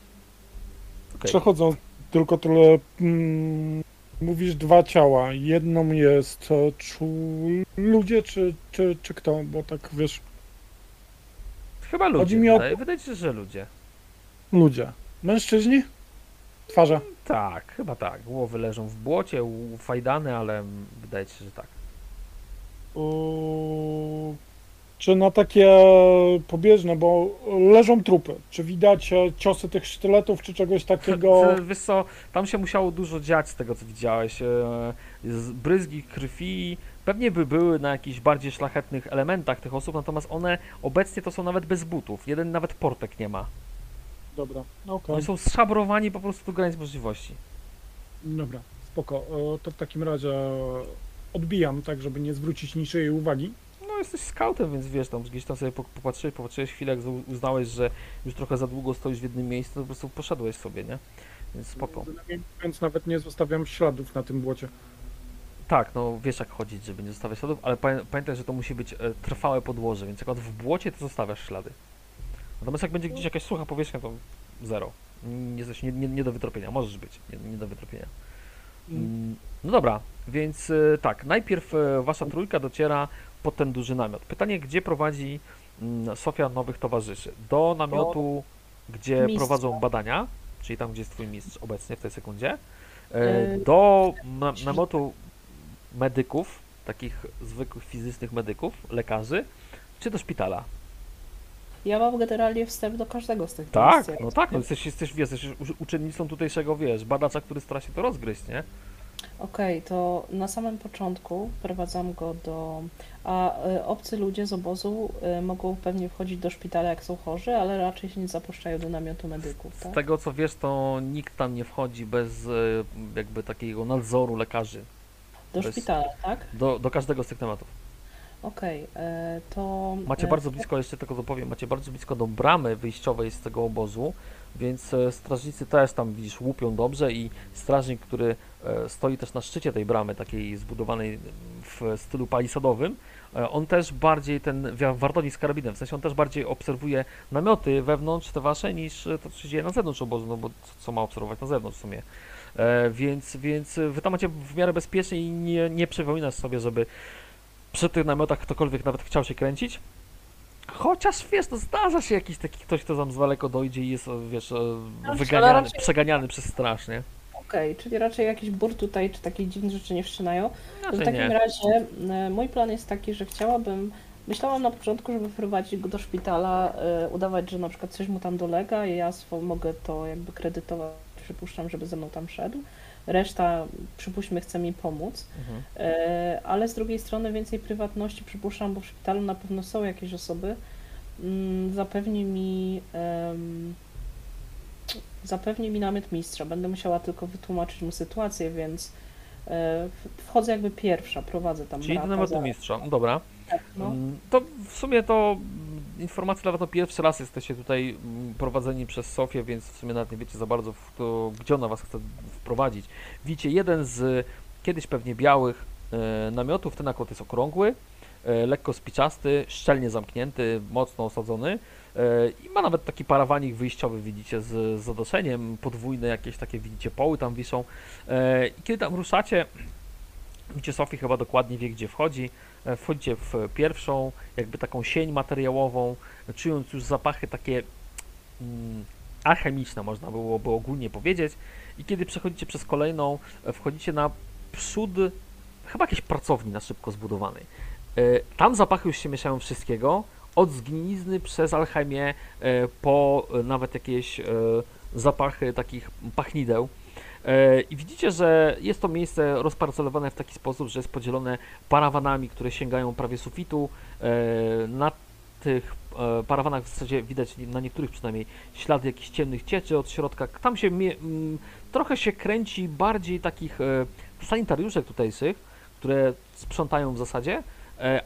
Okej. Przechodząc tylko tyle. Mm, mówisz dwa ciała. Jedną jest e, czu... ludzie, czy, czy, czy kto? Bo tak wiesz, Chyba ludzie. Chodzi mi o- Wydaje, wydaje ci się, że ludzie. ludzie. Mężczyźni? Twarze. Tak, chyba tak. Głowy leżą w błocie, ufajdane, ale mm, wydaje ci się, że tak. Uuu, czy na takie pobieżne, bo leżą trupy. Czy widać e, ciosy tych sztyletów, czy czegoś takiego? Wiesz co, tam się musiało dużo dziać z tego, co widziałeś. E, Bryzgi krwi pewnie by były na jakichś bardziej szlachetnych elementach tych osób, natomiast one obecnie to są nawet bez butów. Jeden nawet portek nie ma. Dobra, okej. Oni są szabrowani po prostu do granic możliwości. Dobra, spoko. E, To w takim razie odbijam, tak żeby nie zwrócić niczyjej uwagi. Jesteś scoutem, więc wiesz, tam gdzieś tam sobie po- popatrzyłeś, popatrzyłeś chwilę, jak uznałeś, że już trochę za długo stoisz w jednym miejscu, to po prostu poszedłeś sobie, nie? Więc spoko. Więc nawet nie zostawiam śladów na tym błocie. Tak, no wiesz jak chodzić, żeby nie zostawiać śladów, ale pamię- pamiętaj, że to musi być e, trwałe podłoże, więc jak w błocie, to zostawiasz ślady. Natomiast jak będzie gdzieś jakaś sucha powierzchnia, to zero. Nie, jesteś nie, nie, nie do wytropienia, możesz być, nie, nie do wytropienia. Mm, No dobra, więc e, tak, najpierw e, wasza trójka dociera pod ten duży namiot. Pytanie, gdzie prowadzi mm, Sofia nowych towarzyszy? Do namiotu, gdzie Mistrza. prowadzą badania, czyli tam, gdzie jest twój mistrz obecnie w tej sekundzie, e, E, do na, namiotu medyków, takich zwykłych fizycznych medyków, lekarzy, czy do szpitala? Ja mam generalnie wstęp do każdego z tych Tak, no tak, no jesteś, jesteś, wiesz, jesteś uczennicą tutejszego, wiesz, badacza, który stara się to rozgryźć, nie? Okej, to na samym początku prowadzam go do. A y, obcy ludzie z obozu y, mogą pewnie wchodzić do szpitala, jak są chorzy, ale raczej się nie zapuszczają do namiotu medyków, Z tak? tego co wiesz, to nikt tam nie wchodzi bez e, jakby takiego nadzoru lekarzy Do bez- szpitala, tak? do, do każdego z tych tematów. Okej, y, to. Macie y, bardzo blisko, jeszcze tylko dopowiem, macie bardzo blisko do bramy wyjściowej z tego obozu, więc e, strażnicy też tam, widzisz, łupią dobrze i strażnik, który e, stoi też na szczycie tej bramy, takiej zbudowanej w stylu palisadowym, e, on też bardziej ten wa- wartownik z karabinem, w sensie on też bardziej obserwuje namioty wewnątrz te wasze niż to, co się dzieje na zewnątrz obozu, no bo co, ma obserwować na zewnątrz w sumie. Więc, więc wy tam macie w miarę bezpiecznie i nie, nie przypominasz sobie, żeby przy tych namiotach ktokolwiek nawet chciał się kręcić. Chociaż wiesz, to zdarza się jakiś taki ktoś, kto tam z daleko dojdzie i jest, wiesz, e, ale wyganiany, raczej- przeganiany przez straż, nie? Okej, czyli raczej jakiś bur tutaj, czy takie dziwne rzeczy nie wszczynają. W takim nie. razie e, mój plan jest taki, że chciałabym. Myślałam na początku, żeby wprowadzić go do szpitala, e, udawać, że na przykład coś mu tam dolega i ja swo, mogę to jakby kredytować, przypuszczam, żeby ze mną tam szedł. Reszta, przypuśćmy, chce mi pomóc. Mhm. E, ale z drugiej strony więcej prywatności przypuszczam, bo w szpitalu na pewno są jakieś osoby. Mm, Zapewni mi zapewni mi namiot mistrza. Będę musiała tylko wytłumaczyć mu sytuację, więc e, wchodzę jakby pierwsza, prowadzę tam Czyli brata namiotu za- mistrza. Dobra. tak, no. Mm, To w sumie to informacja dla was to pierwszy raz jesteście tutaj mm, prowadzeni przez Sofię, więc w sumie nawet nie wiecie za bardzo, to, gdzie ona was chce wprowadzić. Widzicie jeden z kiedyś pewnie białych e, namiotów, ten akurat jest okrągły, e, lekko spiczasty, szczelnie zamknięty, mocno osadzony e, i ma nawet taki parawanik wyjściowy, widzicie, z, z zadoszeniem, podwójne jakieś takie, widzicie, poły tam wiszą. E, I kiedy tam ruszacie, widzicie, Sofii chyba dokładnie wie, gdzie wchodzi. E, Wchodzicie w pierwszą, jakby taką sień materiałową, czując już zapachy takie mm, alchemiczne, można byłoby ogólnie powiedzieć. I kiedy przechodzicie przez kolejną, e, wchodzicie na przód chyba jakiejś pracowni na szybko zbudowanej. E, Tam zapachy już się mieszają wszystkiego, od zgnilizny przez alchemię po nawet jakieś zapachy takich pachnideł. E, I widzicie, że jest to miejsce rozparcelowane w taki sposób, że jest podzielone parawanami, które sięgają prawie sufitu. E, Na tych e, parawanach w zasadzie widać na niektórych przynajmniej ślady jakichś ciemnych cieczy od środka. Tam się trochę się kręci bardziej takich sanitariuszek tutejszych, które sprzątają w zasadzie,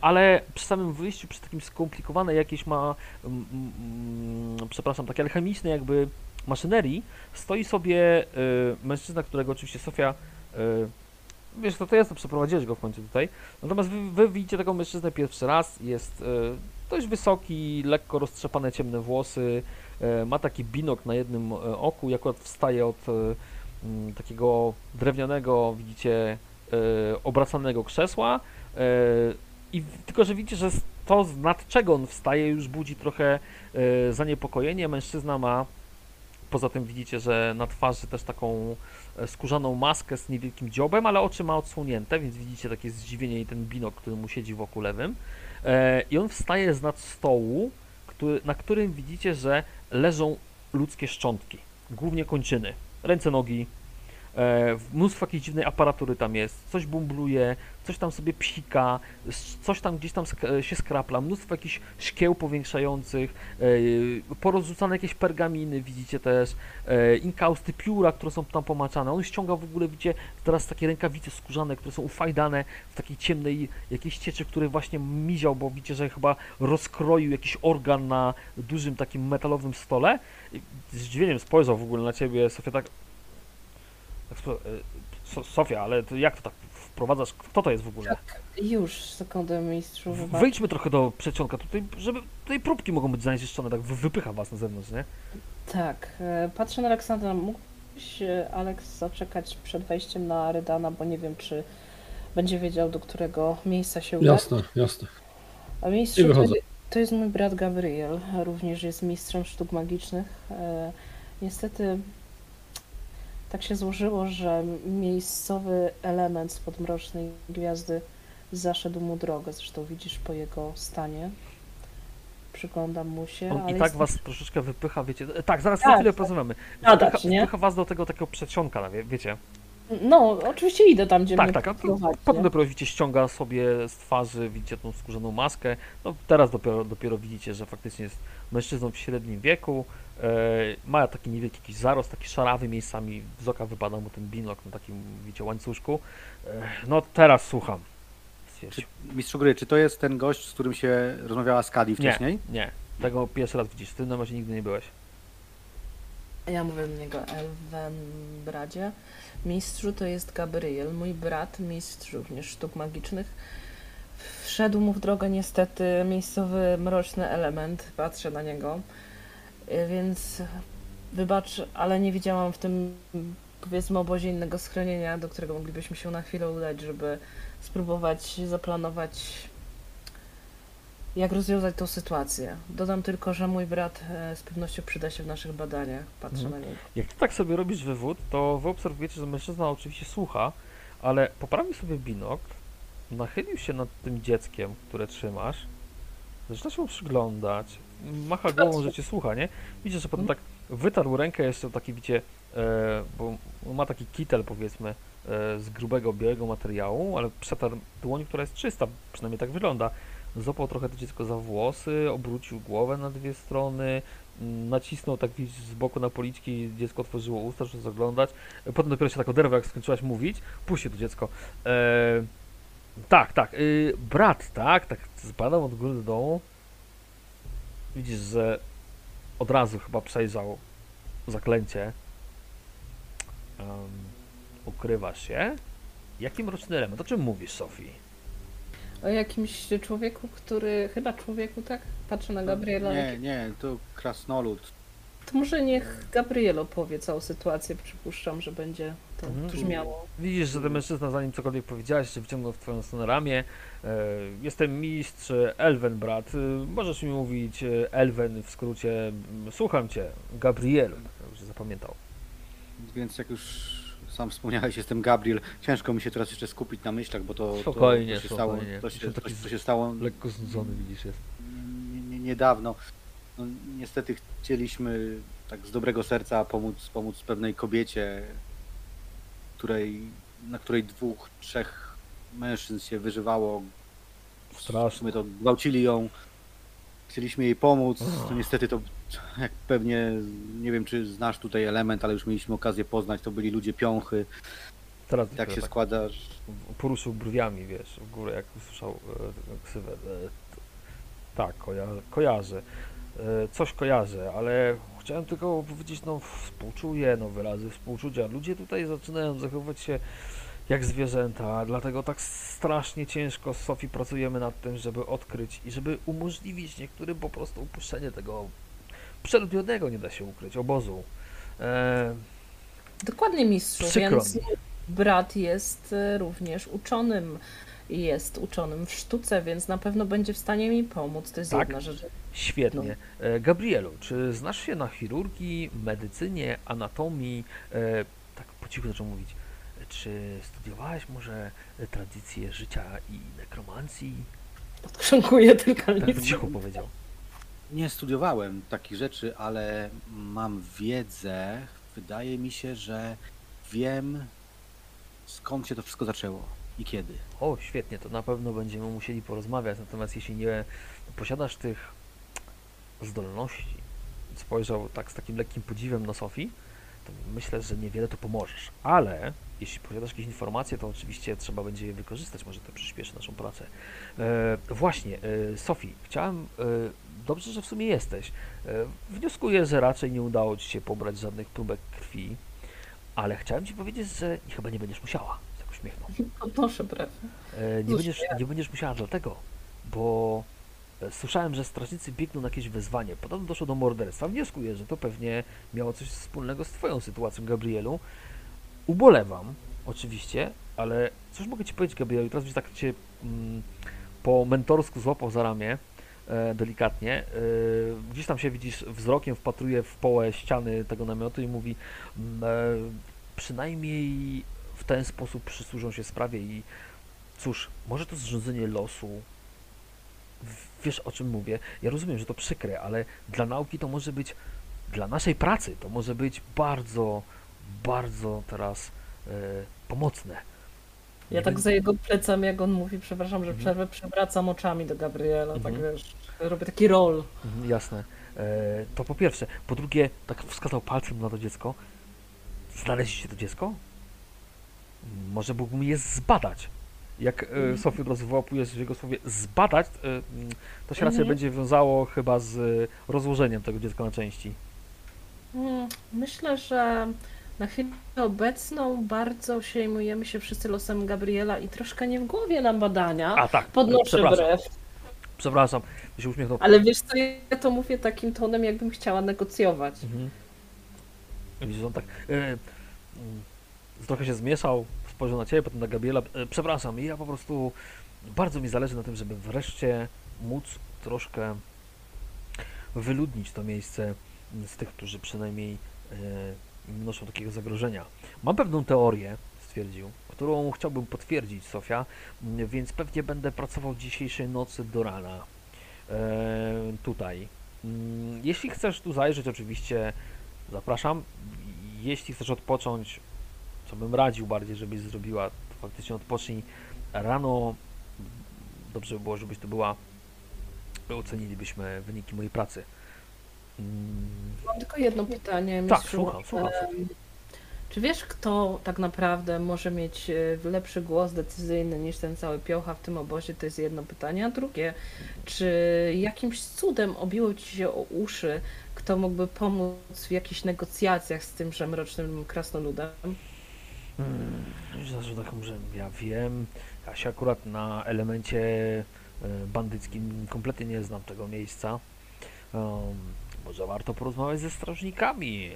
ale przy samym wyjściu, przy takim skomplikowanej jakiejś ma, mm, przepraszam, takiej alchemicznej jakby maszynerii, stoi sobie e, mężczyzna, którego oczywiście Sofia e, Wiesz, to, to jest, to przeprowadziłeś go w końcu tutaj. Natomiast wy, wy widzicie tego mężczyznę pierwszy raz. Jest e, dość wysoki, lekko roztrzepane ciemne włosy. E, ma taki binok na jednym e, oku i akurat wstaje od e, m, takiego drewnianego, widzicie, obracanego krzesła. I tylko, że widzicie, że to, nad czego on wstaje, już budzi trochę zaniepokojenie. Mężczyzna ma, poza tym widzicie, że na twarzy też taką e, skórzaną maskę z niewielkim dziobem, ale oczy ma odsłonięte, więc widzicie takie zdziwienie i ten binok, który mu siedzi w oku lewym. E, I on wstaje z nad stołu, który, na którym widzicie, że leżą ludzkie szczątki, głównie kończyny, ręce, nogi, mnóstwo jakiejś dziwnej aparatury tam jest, coś bumbluje, coś tam sobie psika, coś tam gdzieś tam sk- się skrapla, mnóstwo jakichś szkieł powiększających, e, porozrzucane jakieś pergaminy, widzicie też, e, inkausty, pióra, które są tam pomaczane. On ściąga w ogóle, widzicie, teraz takie rękawice skórzane, które są ufajdane w takiej ciemnej jakiejś cieczy, w której właśnie miział, bo widzicie, że chyba rozkroił jakiś organ na dużym takim metalowym stole. Z zdziwieniem spojrzał w ogóle na ciebie, Sofia, tak... tak spo- e, so, Sofia, ale jak to tak wprowadzasz? Kto to jest w ogóle? Już, sekundę mistrzu, wybacz. Wyjdźmy trochę do przedsionka tutaj, żeby tutaj próbki mogą być zanieczyszczone, tak wy- wypycha was na zewnątrz, nie? Tak, e, patrzę na Aleksandra. Mógłbyś, e, Aleks, zaczekać przed wejściem na Rydana, bo nie wiem, czy będzie wiedział, do którego miejsca się udać. Jasne, jasne. A I mistrzu, to, wychodzę. to jest mój brat Gabriel, również jest mistrzem sztuk magicznych. E, niestety tak się złożyło, że miejscowy element spod Mrocznej Gwiazdy zaszedł mu drogę. Zresztą widzisz po jego stanie. przyglądam mu się. On i tak was troszeczkę wypycha, wiecie. e, Tak, zaraz Tak, chwilę tak. porozmawiamy. Nadać, Wpycha, nie? wpycha was do tego takiego przedsionka, wie- wiecie. No, oczywiście idę tam, gdzie Tak, tak. A potem dopiero widzicie, ściąga sobie z twarzy, widzicie tą skórzaną maskę. No teraz dopiero, dopiero widzicie, że faktycznie jest mężczyzną w średnim wieku. E, ma taki niewielki jakiś zarost, taki szarawy miejscami, z oka wypada mu ten binok na takim, widzicie, łańcuszku. E, no teraz słucham. Czy, mistrzu gry, czy to jest ten gość, z którym się rozmawiała Skadi wcześniej? Nie, tego pierwszy raz widzisz, ty na razie nigdy nie byłeś. Ja mówię do niego Elwen Bradzie. Mistrzu to jest Gabriel, mój brat, mistrz również sztuk magicznych. Wszedł mu w drogę niestety miejscowy mroczny element. Patrzę na niego. Y, Więc wybacz, ale nie widziałam w tym powiedzmy obozie innego schronienia, do którego moglibyśmy się na chwilę udać, żeby spróbować zaplanować jak rozwiązać tą sytuację. Dodam tylko, że mój brat e, z pewnością przyda się w naszych badaniach. Patrzę Mhm. na niego. Jak ty tak sobie robisz wywód, to wy obserwujecie, że mężczyzna oczywiście słucha, ale poprawił sobie binokl, nachylił się nad tym dzieckiem, które trzymasz, zaczyna się mu przyglądać, macha głową, że cię słucha, nie? Widzisz, że potem tak wytarł rękę jeszcze taki, widzicie, e, bo ma taki kitel, powiedzmy, e, z grubego, białego materiału, ale przetarł dłoń, która jest czysta, przynajmniej tak wygląda. Złapał trochę to dziecko za włosy, obrócił głowę na dwie strony, mm, nacisnął tak z boku na policzki, dziecko otworzyło usta, żeby zaglądać. Potem dopiero się tak oderwał, jak skończyłaś mówić. Puśćcie to dziecko. E, tak, tak. Y, brat, tak, tak. Zbadał od góry do dołu. Widzisz, że od razu chyba przejrzał zaklęcie. Em, ukrywasz się. Jaki mroczny element? O czym mówisz, Sofii? O jakimś człowieku, który. Chyba człowieku, tak? Patrzę na Gabriela. Nie, nie, to krasnolud. To może niech Gabriel opowie całą sytuację. Przypuszczam, że będzie to Mhm. brzmiało. Widzisz, że ten mężczyzna, zanim cokolwiek powiedziałeś, się wyciągnął w twoją stronę ramię. E, jestem mistrz Elven, brat. E, możesz mi mówić e, Elven w skrócie. Słucham cię, Gabriel. Już zapamiętał. Więc jak już sam wspomniałeś, jestem Gabriel. Ciężko mi się teraz jeszcze skupić na myślach, bo to, Spokojnie, to, to się stało, spokojnie. to się, to, to się stało Lekko znudzony, widzisz, jest. nie, nie, niedawno. No, niestety chcieliśmy tak z dobrego serca pomóc, pomóc pewnej kobiecie, której, na której dwóch, trzech mężczyzn się wyżywało. Sumie to gwałcili ją. Chcieliśmy jej pomóc. Niestety to, jak pewnie, nie wiem czy znasz tutaj element, ale już mieliśmy okazję poznać, to byli ludzie piąchy. Teraz Tak się tak składa, poruszył brwiami, wiesz, w górę, jak usłyszał e, ksywę. E, tak, koja kojarzę. E, coś kojarzę, ale chciałem tylko powiedzieć, no współczuję, no wyrazy współczucia. Ludzie tutaj zaczynają zachowywać się jak zwierzęta, dlatego tak strasznie ciężko z Sofii pracujemy nad tym, żeby odkryć i żeby umożliwić niektórym po prostu upuszczenie tego przeludnionego, nie da się ukryć, obozu. E, Dokładnie, mistrzu. Przykro więc brat jest e, również uczonym. Jest uczonym w sztuce, więc na pewno będzie w stanie mi pomóc. To jest Tak? jedna rzecz. Świetnie. E, Gabrielu, czy znasz się na chirurgii, medycynie, anatomii? E, tak po cichu zaczął mówić. E, Czy studiowałeś może tradycje życia i nekromancji? Odkrząkuję tylko Tak po nic. cichu powiedział. Nie studiowałem takich rzeczy, ale mam wiedzę. Wydaje mi się, że wiem skąd się to wszystko zaczęło i kiedy. O, świetnie, to na pewno będziemy musieli porozmawiać. Natomiast jeśli nie posiadasz tych zdolności, spojrzał tak z takim lekkim podziwem na Sofii, to myślę, że niewiele tu pomożesz. Ale jeśli posiadasz jakieś informacje, to oczywiście trzeba będzie je wykorzystać. Może to przyspieszy naszą pracę. E, właśnie, e, Sofii, chciałem. E, dobrze, że w sumie jesteś. E, wnioskuję, że raczej nie udało ci się pobrać żadnych próbek krwi, ale chciałem ci powiedzieć, że chyba nie będziesz musiała. Uśmiechnął. Podnoszę brew. E, nie, będziesz, nie będziesz musiała dlatego, bo e, słyszałem, że strażnicy biegną na jakieś wezwanie. Podobno doszło do morderstwa. Wnioskuję, że to pewnie miało coś wspólnego z twoją sytuacją, Gabrielu. Ubolewam, oczywiście, ale cóż mogę ci powiedzieć, Gabrielu? Teraz byś tak cię mm, po mentorsku złapał za ramię, e, delikatnie. Gdzieś tam się widzisz, wzrokiem wpatruje w połę ściany tego namiotu i mówi mm, przynajmniej ten sposób przysłużą się sprawie i cóż, może to zrządzenie losu wiesz o czym mówię. Ja rozumiem, że to przykre, ale dla nauki to może być, dla naszej pracy to może być bardzo, bardzo teraz e, pomocne. Ja tak za jego plecami, jak on mówi, przepraszam, że Mhm. przerwę, przewracam oczami do Gabriela, tak Mhm. wiesz, robię taki roll. Mhm, Jasne. E, to po pierwsze. Po drugie, tak wskazał palcem na to dziecko. Znaleźliście to dziecko? Może mógłbym je zbadać. Jak e, Mhm. Sofiu od razu wyłapujesz w jego słowie zbadać, e, to się raczej Mhm. będzie wiązało chyba z rozłożeniem tego dziecka na części. Mm, Myślę, że na chwilę obecną bardzo przejmujemy się wszyscy losem Gabriela i troszkę nie w głowie nam badania. A tak, Podnoszę przepraszam, brew. przepraszam, się uśmiechnął. Ale wiesz co, ja to mówię takim tonem, jakbym chciała negocjować. Mhm. Widzisz, on tak e, trochę się zmieszał, spojrzał na ciebie, potem na Gabriela. E, przepraszam, ja po prostu bardzo mi zależy na tym, żeby wreszcie móc troszkę wyludnić to miejsce z tych, którzy przynajmniej e, noszą takiego zagrożenia. Mam pewną teorię, stwierdził, którą chciałbym potwierdzić, Sofia, więc pewnie będę pracował dzisiejszej nocy do rana. E, tutaj. Mm, Jeśli chcesz tu zajrzeć, oczywiście zapraszam. Jeśli chcesz odpocząć, co bym radził bardziej, żebyś zrobiła, to faktycznie odpocznij rano. Dobrze by było, żebyś tu była. Ocenilibyśmy wyniki mojej pracy. Mm, Mam tylko jedno pytanie, Tak, mistrzu. słucham, słucham. Czy wiesz, kto tak naprawdę może mieć e, lepszy głos decyzyjny niż ten cały piocha w tym obozie? To jest jedno pytanie. A drugie, czy jakimś cudem obiło ci się o uszy, kto mógłby pomóc w jakichś negocjacjach z tym mrocznym krasnoludem? Hmm, taką, że ja wiem, ja się akurat na elemencie e, bandyckim kompletnie nie znam tego miejsca. Um, może warto porozmawiać ze strażnikami.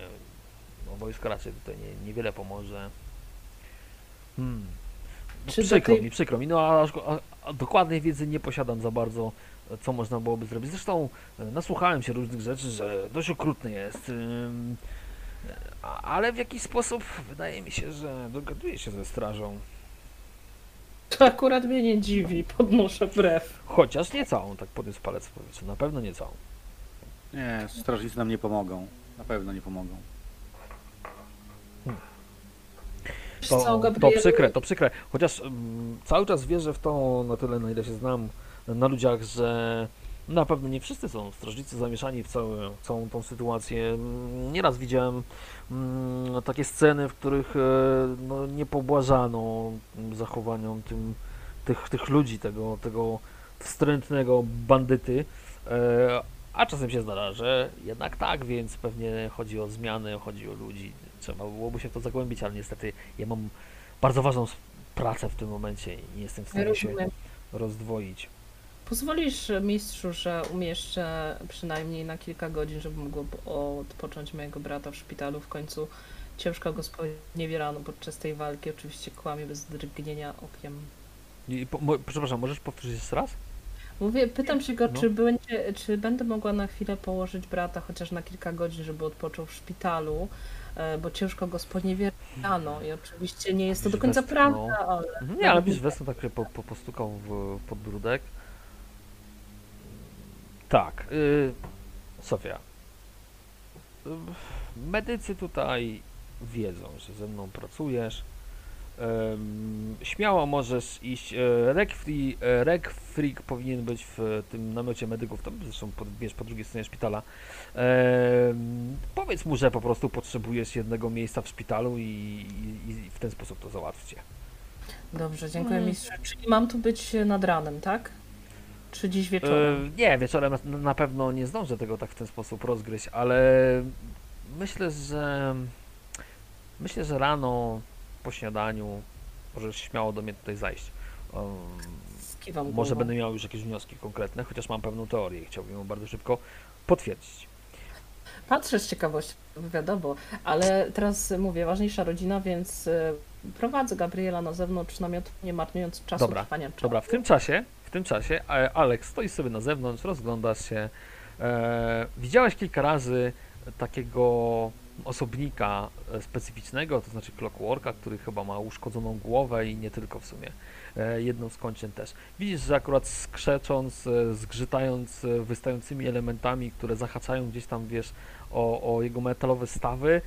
No wojsko raczej tutaj nie, niewiele pomoże. Hmm. No, Czy przykro tej- mi, przykro mi, no a, a, a dokładnej wiedzy nie posiadam za bardzo, co można byłoby zrobić. Zresztą e, nasłuchałem się różnych rzeczy, że dość okrutny jest. ym, ale w jakiś sposób wydaje mi się, że dogaduje się ze strażą. To akurat mnie nie dziwi, podnoszę brew. Chociaż nie całą, tak podniósł palec w powietrzu. Na pewno nie całą. Nie, strażnicy nam nie pomogą. Na pewno nie pomogą. To, to przykre, to przykre. Chociaż mm, cały czas wierzę w to na tyle, na ile się znam na ludziach, że na pewno nie wszyscy są strażnicy zamieszani w całe, całą tą sytuację. Mm, Nieraz widziałem mm, takie sceny, w których e, no, nie pobłażano zachowaniom tym, tych, tych ludzi, tego, tego wstrętnego bandyty. E, a czasem się zdarza, że jednak tak, więc pewnie chodzi o zmiany, chodzi o ludzi. Trzeba byłoby się w to zagłębić, ale niestety ja mam bardzo ważną pracę w tym momencie i nie jestem w stanie się Rozumiem. rozdwoić. Pozwolisz mistrzu, że umieszczę przynajmniej na kilka godzin, żeby mógł odpocząć mojego brata w szpitalu. W końcu ciężko go sponiewierano podczas tej walki. Oczywiście kłamie bez drgnienia okiem. I, po, mo, przepraszam, możesz powtórzyć jeszcze raz? Mówię, pytam się go, No. czy, będzie, czy będę mogła na chwilę położyć brata chociaż na kilka godzin, żeby odpoczął w szpitalu, e, bo ciężko go sponiewierano i oczywiście nie jest to do końca prawda, ale Mhm, Nie, ale wiesz, Weston tak się po, po, postukał w podbródek. Tak, y, Sofia. Medycy tutaj wiedzą, że ze mną pracujesz. Ym, śmiało możesz iść. e, Rek Free, e, powinien być w tym namiocie medyków, tam zresztą po, wiesz, po drugiej stronie szpitala. Powiedz mu, że po prostu potrzebujesz jednego miejsca w szpitalu i, i, i w ten sposób to załatwcie. dobrze, dziękuję Mm. mistrzu. Czyli mam tu być nad ranem, tak? Czy dziś wieczorem? E, nie, wieczorem na, na pewno nie zdążę tego tak w ten sposób rozgryźć, ale myślę, że myślę, że rano po śniadaniu możesz śmiało do mnie tutaj zajść. Um, może będę miał już jakieś wnioski konkretne, chociaż mam pewną teorię i chciałbym ją bardzo szybko potwierdzić. Patrzę z ciekawością, wiadomo, ale teraz mówię, ważniejsza rodzina, więc e, prowadzę Gabriela na zewnątrz namiotu, nie marnując czasu Dobra, trwania czasu. Dobra, w tym czasie, tym czasie e, Alex stoi sobie na zewnątrz, rozglądasz się. E, widziałeś kilka razy takiego osobnika e, specyficznego, to znaczy Clockworka, który chyba ma uszkodzoną głowę i nie tylko w sumie. Jedną z kończyn też. Widzisz, że akurat skrzecząc, zgrzytając wystającymi elementami, które zahaczają gdzieś tam, wiesz, o, o jego metalowe stawy,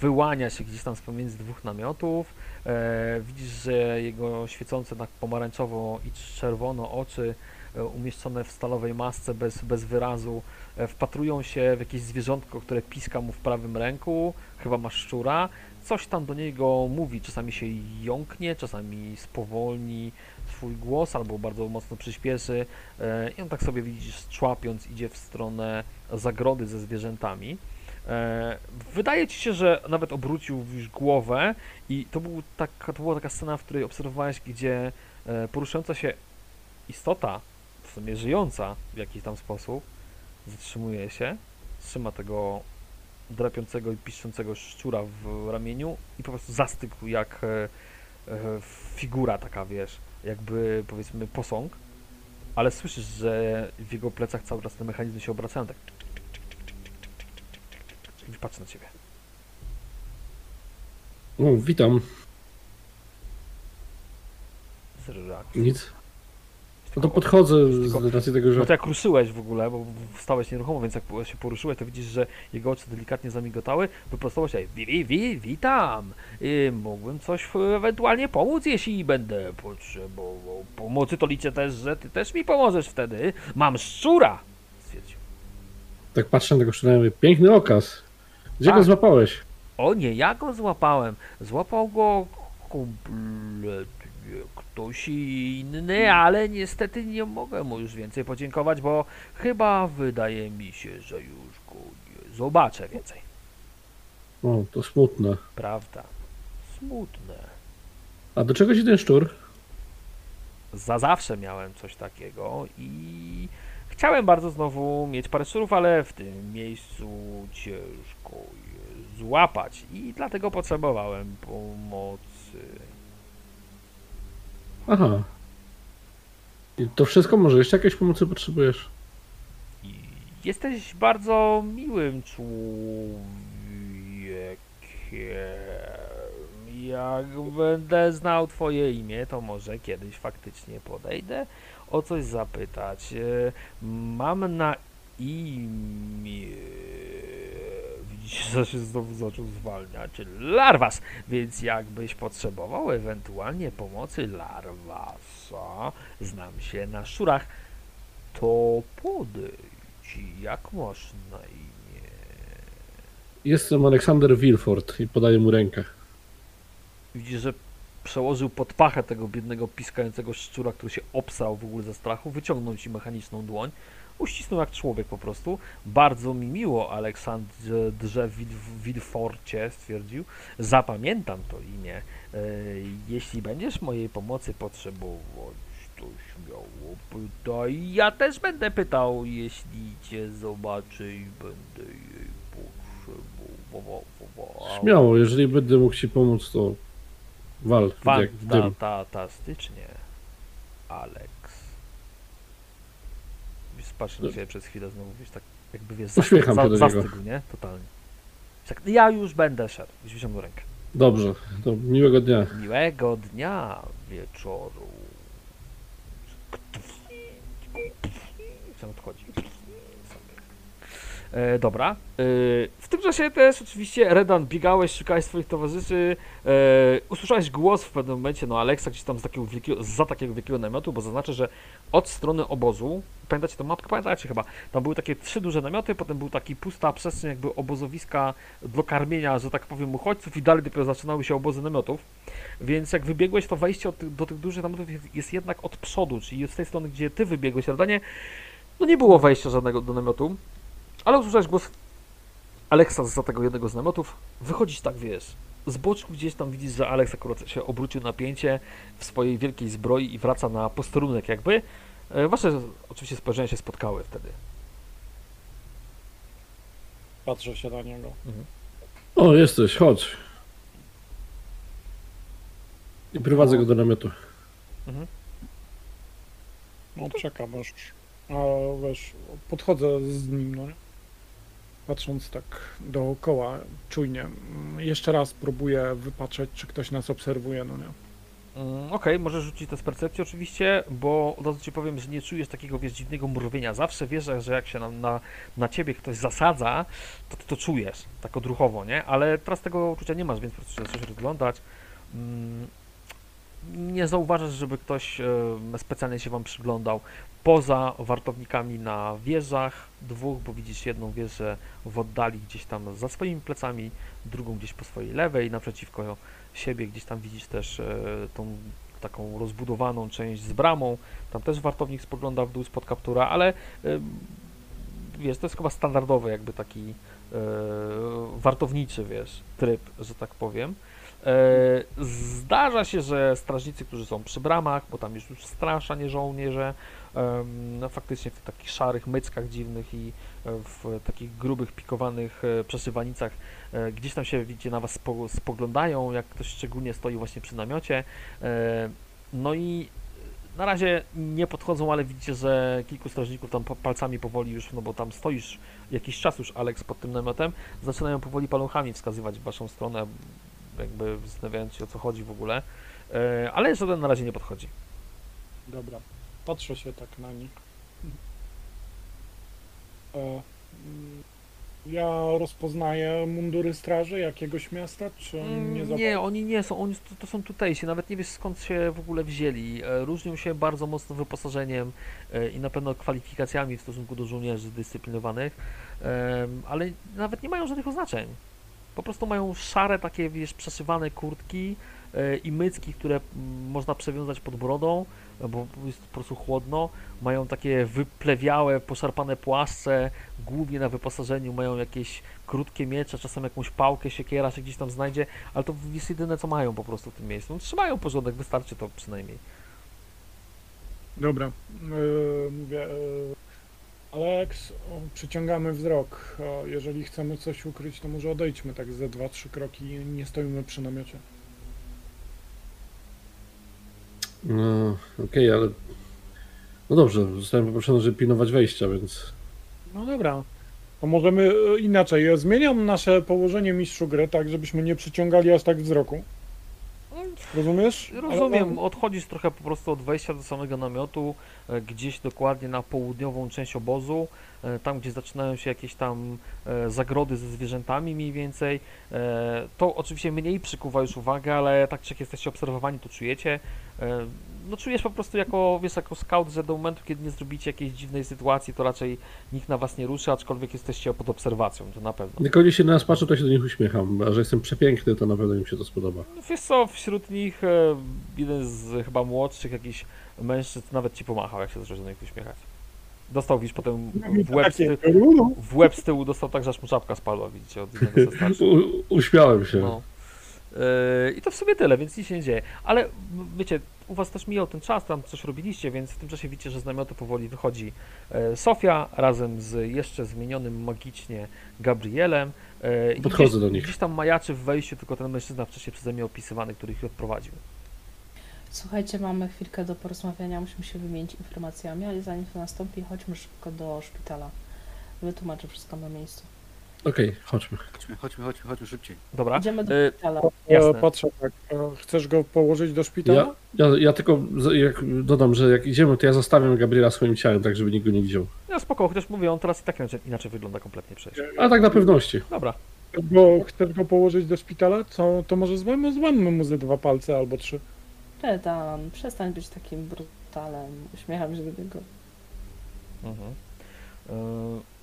wyłania się gdzieś tam z pomiędzy dwóch namiotów. E, widzisz, że jego świecące tak pomarańczowo i czerwono oczy e, umieszczone w stalowej masce bez, bez wyrazu e, wpatrują się w jakieś zwierzątko, które piska mu w prawym ręku, chyba ma szczura, coś tam do niego mówi, czasami się jąknie, czasami spowolni swój głos albo bardzo mocno przyspieszy i on tak sobie widzisz, człapiąc idzie w stronę zagrody ze zwierzętami. E, Wydaje ci się, że nawet obrócił już głowę i to, był taka, to była taka scena, w której obserwowałeś, gdzie e, poruszająca się istota, w sumie żyjąca w jakiś tam sposób, zatrzymuje się, trzyma tego drapiącego i piszczącego szczura w ramieniu i po prostu zastygł jak e, figura taka, wiesz, jakby powiedzmy posąg, ale słyszysz, że w jego plecach cały czas te mechanizmy się obracają, tak i patrzę na ciebie. O, witam. Reakcji. Nic. No to podchodzę z racji tego, że No to jak ruszyłeś w ogóle, bo stałeś nieruchomo, więc jak się poruszyłeś, to widzisz, że jego oczy delikatnie zamigotały, wyprostował się, wi, wi, wi, witam, y, mógłbym coś ewentualnie pomóc, jeśli będę potrzebował pomocy, to liczę też, że ty też mi pomożesz wtedy, mam szczura, stwierdził. tak patrzę na tego szczura i mówię, piękny okaz. Gdzie Tak. go złapałeś? O nie, ja go złapałem, złapał go kompletnie ktoś inny, ale niestety nie mogę mu już więcej podziękować, bo chyba wydaje mi się, że już go nie zobaczę więcej. O, to smutne. Prawda? Smutne. A do czego ci ten szczur? Za zawsze miałem coś takiego i chciałem bardzo znowu mieć parę szczurów, ale w tym miejscu ciężko złapać i dlatego potrzebowałem pomocy. Aha. I to wszystko? Może jeszcze jakiejś pomocy potrzebujesz? Jesteś bardzo miłym człowiekiem. Jak będę znał twoje imię, to może kiedyś faktycznie podejdę o coś zapytać. E, Mam na imię... Że się znowu zaczął zwalniać. Larwas, więc jakbyś potrzebował ewentualnie pomocy Larwasa, znam się na szczurach, to podejdź. Jak masz na imię? Jestem Aleksander Wilford i podaję mu rękę. Widzisz, że przełożył pod pachę tego biednego piskającego szczura, który się obsał w ogóle ze strachu, wyciągnął ci mechaniczną dłoń, uścisnął jak człowiek po prostu. Bardzo mi miło, Aleksandrze Wil- Wilforcie, stwierdził. Zapamiętam to imię. E, jeśli będziesz mojej pomocy potrzebować, to śmiało pytaj. Ja też będę pytał, jeśli cię zobaczę i będę jej potrzebował. Śmiało, jeżeli będę mógł ci pomóc, to wal. Fantastycznie, Alex. Patrzę na ciebie przez chwilę znowu, wiesz, tak jakby wiesz, Uśmiecham się do niego. nie? Totalnie. Tak, ja już będę szedł. Już wyciągnął rękę. Dobrze, to miłego dnia. Miłego dnia wieczoru. Sam odchodzi. E, dobra. E, w tym czasie też oczywiście Redan biegałeś, szukałeś swoich towarzyszy. E, usłyszałeś głos w pewnym momencie, no Aleksa gdzieś tam z takiego wielkiego, za takiego wielkiego namiotu, bo zaznaczę, że od strony obozu, pamiętacie tę mapkę? Pamiętacie chyba, tam były takie trzy duże namioty, potem był taki pusta przestrzeń jakby obozowiska do karmienia, że tak powiem, uchodźców i dalej dopiero zaczynały się obozy namiotów. Więc jak wybiegłeś, to wejście od, do tych dużych namiotów jest, jest jednak od przodu, czyli z tej strony, gdzie ty wybiegłeś, Redanie, no nie było wejścia żadnego do namiotu, ale usłyszałeś głos Aleksa za tego jednego z namiotów. Wychodzisz tak, wiesz, z boczku gdzieś tam widzisz, że Aleks akurat się obrócił na pięcie w swojej wielkiej zbroi i wraca na posterunek jakby. E, Wasze oczywiście spojrzenia się spotkały wtedy. Patrzę się na niego. O, jesteś, chodź. I prowadzę go do namiotu. No czekam aż. A wiesz, podchodzę z nim, no nie? Patrząc tak dookoła, czujnie, mm, jeszcze raz próbuję wypatrzeć, czy ktoś nas obserwuje, no nie. Mm, Okej, możesz rzucić to z percepcji oczywiście, bo od razu ci powiem, że nie czujesz takiego wiesz, dziwnego mrowienia. Zawsze wiesz, że- jak się na, na, na ciebie ktoś zasadza, to ty to czujesz, tak odruchowo, nie? Ale teraz tego uczucia nie masz, więc po prostu rozglądać. Mm, Nie zauważasz, żeby ktoś e, specjalnie się wam przyglądał. Poza wartownikami na wieżach, dwóch, bo widzisz jedną wieżę w oddali gdzieś tam za swoimi plecami, drugą gdzieś po swojej lewej, naprzeciwko siebie, gdzieś tam widzisz też e, tą taką rozbudowaną część z bramą, tam też wartownik spogląda w dół spod kaptura, ale e, wiesz, to jest chyba standardowy jakby taki wartowniczy, wiesz, tryb, że tak powiem. E, Zdarza się, że strażnicy, którzy są przy bramach, bo tam już już straż, nie żołnierze, no faktycznie w takich szarych myckach dziwnych i e, w takich grubych, pikowanych e, przeszywanicach e, gdzieś tam się, widzicie, na was spo, spoglądają, jak ktoś szczególnie stoi właśnie przy namiocie. No i na razie nie podchodzą, ale widzicie, że kilku strażników tam pa- palcami powoli już, no bo tam stoisz jakiś czas już, Alex, pod tym namiotem, zaczynają powoli paluchami wskazywać w waszą stronę, jakby zastanawiając się o co chodzi w ogóle. E, Ale żaden na razie nie podchodzi. Dobra, patrzę się tak na nich. E, mm, ja rozpoznaję mundury straży jakiegoś miasta, czy Mm, nie Nie, oni nie są, oni to, to są tutejsi, nawet nie wiesz skąd się w ogóle wzięli. E, Różnią się bardzo mocno wyposażeniem i na pewno kwalifikacjami w stosunku do żołnierzy dyscyplinowanych, ale nawet nie mają żadnych oznaczeń. Po prostu mają szare takie, wiesz, przeszywane kurtki e, i mycki, które mm, można przewiązać pod brodą, e, bo jest po prostu chłodno. Mają takie wyplewiałe, poszarpane płaszcze, głównie na wyposażeniu mają jakieś krótkie miecze, czasem jakąś pałkę, siekiera się gdzieś tam znajdzie, ale to jest jedyne co mają po prostu w tym miejscu. No, trzymają porządek, wystarczy to przynajmniej. Dobra, e, mówię, Alex, przyciągamy wzrok. Jeżeli chcemy coś ukryć, to może odejdźmy tak ze dwa, trzy kroki i nie stoimy przy namiocie. No, okej, ale... No dobrze, zostałem poproszony, żeby pilnować wejścia, więc... No dobra. To możemy e, inaczej. Ja Zmieniam nasze położenie mistrzu gry, tak żebyśmy nie przyciągali aż tak wzroku. Rozumiesz? Ale- Rozumiem, odchodzisz trochę po prostu od wejścia do samego namiotu, gdzieś dokładnie na południową część obozu, e, tam gdzie zaczynają się jakieś tam e, zagrody ze zwierzętami mniej więcej. E, To oczywiście mniej przykuwa już uwagę, ale tak czy jak jesteście obserwowani, to czujecie. E, No czujesz po prostu jako, wiesz, jako scout, że do momentu, kiedy nie zrobicie jakiejś dziwnej sytuacji, to raczej nikt na was nie ruszy, aczkolwiek jesteście pod obserwacją, to na pewno. Jak oni się na nas patrzą, to się do nich uśmiecham, a że jestem przepiękny, to na pewno im się to spodoba. No Wiesz co, wśród nich e, jeden z chyba młodszych jakiś mężczyzn nawet ci pomachał, jak się zaczął do nich uśmiechać. Dostał, widzisz, potem w łeb, z ty, Takie, "Rulu". w łeb z tyłu dostał tak, że aż mu czapka spadła, widzicie, od jednego ze starszych. U, uśmiałem się. No. Yy, I to w sobie tyle, więc nic się nie dzieje. Ale wiecie, u was też mijał ten czas, tam coś robiliście, więc w tym czasie widzicie, że z namiotu powoli wychodzi e, Sofia razem z jeszcze zmienionym magicznie Gabrielem. e, Podchodzę gdzieś, do nich. Gdzieś tam majaczy w wejściu, tylko ten mężczyzna wcześniej przeze mnie opisywany, który ich odprowadził. Słuchajcie, mamy chwilkę do porozmawiania, musimy się wymienić informacjami, ale zanim to nastąpi, chodźmy szybko do szpitala. Wytłumaczę wszystko na miejscu. Okej, chodźmy. Chodźmy, chodźmy, chodźmy, chodźmy szybciej. Dobra. Idziemy do e, szpitala. Ja Jasne. patrzę tak. e, Chcesz go położyć do szpitala? Ja, ja, ja tylko z- jak dodam, że jak idziemy, to ja zostawiam Gabriela swoim ciałem, tak żeby nikt go nie widział. No spoko, chociaż mówię, on teraz i tak inaczej, inaczej wygląda kompletnie przecież. A tak na pewności. Dobra. Bo chcesz go położyć do szpitala? Co, to może złammy mu ze dwa palce albo trzy. Redan, przestań być takim brutalem. Uśmiecham się do niego. Mhm. E,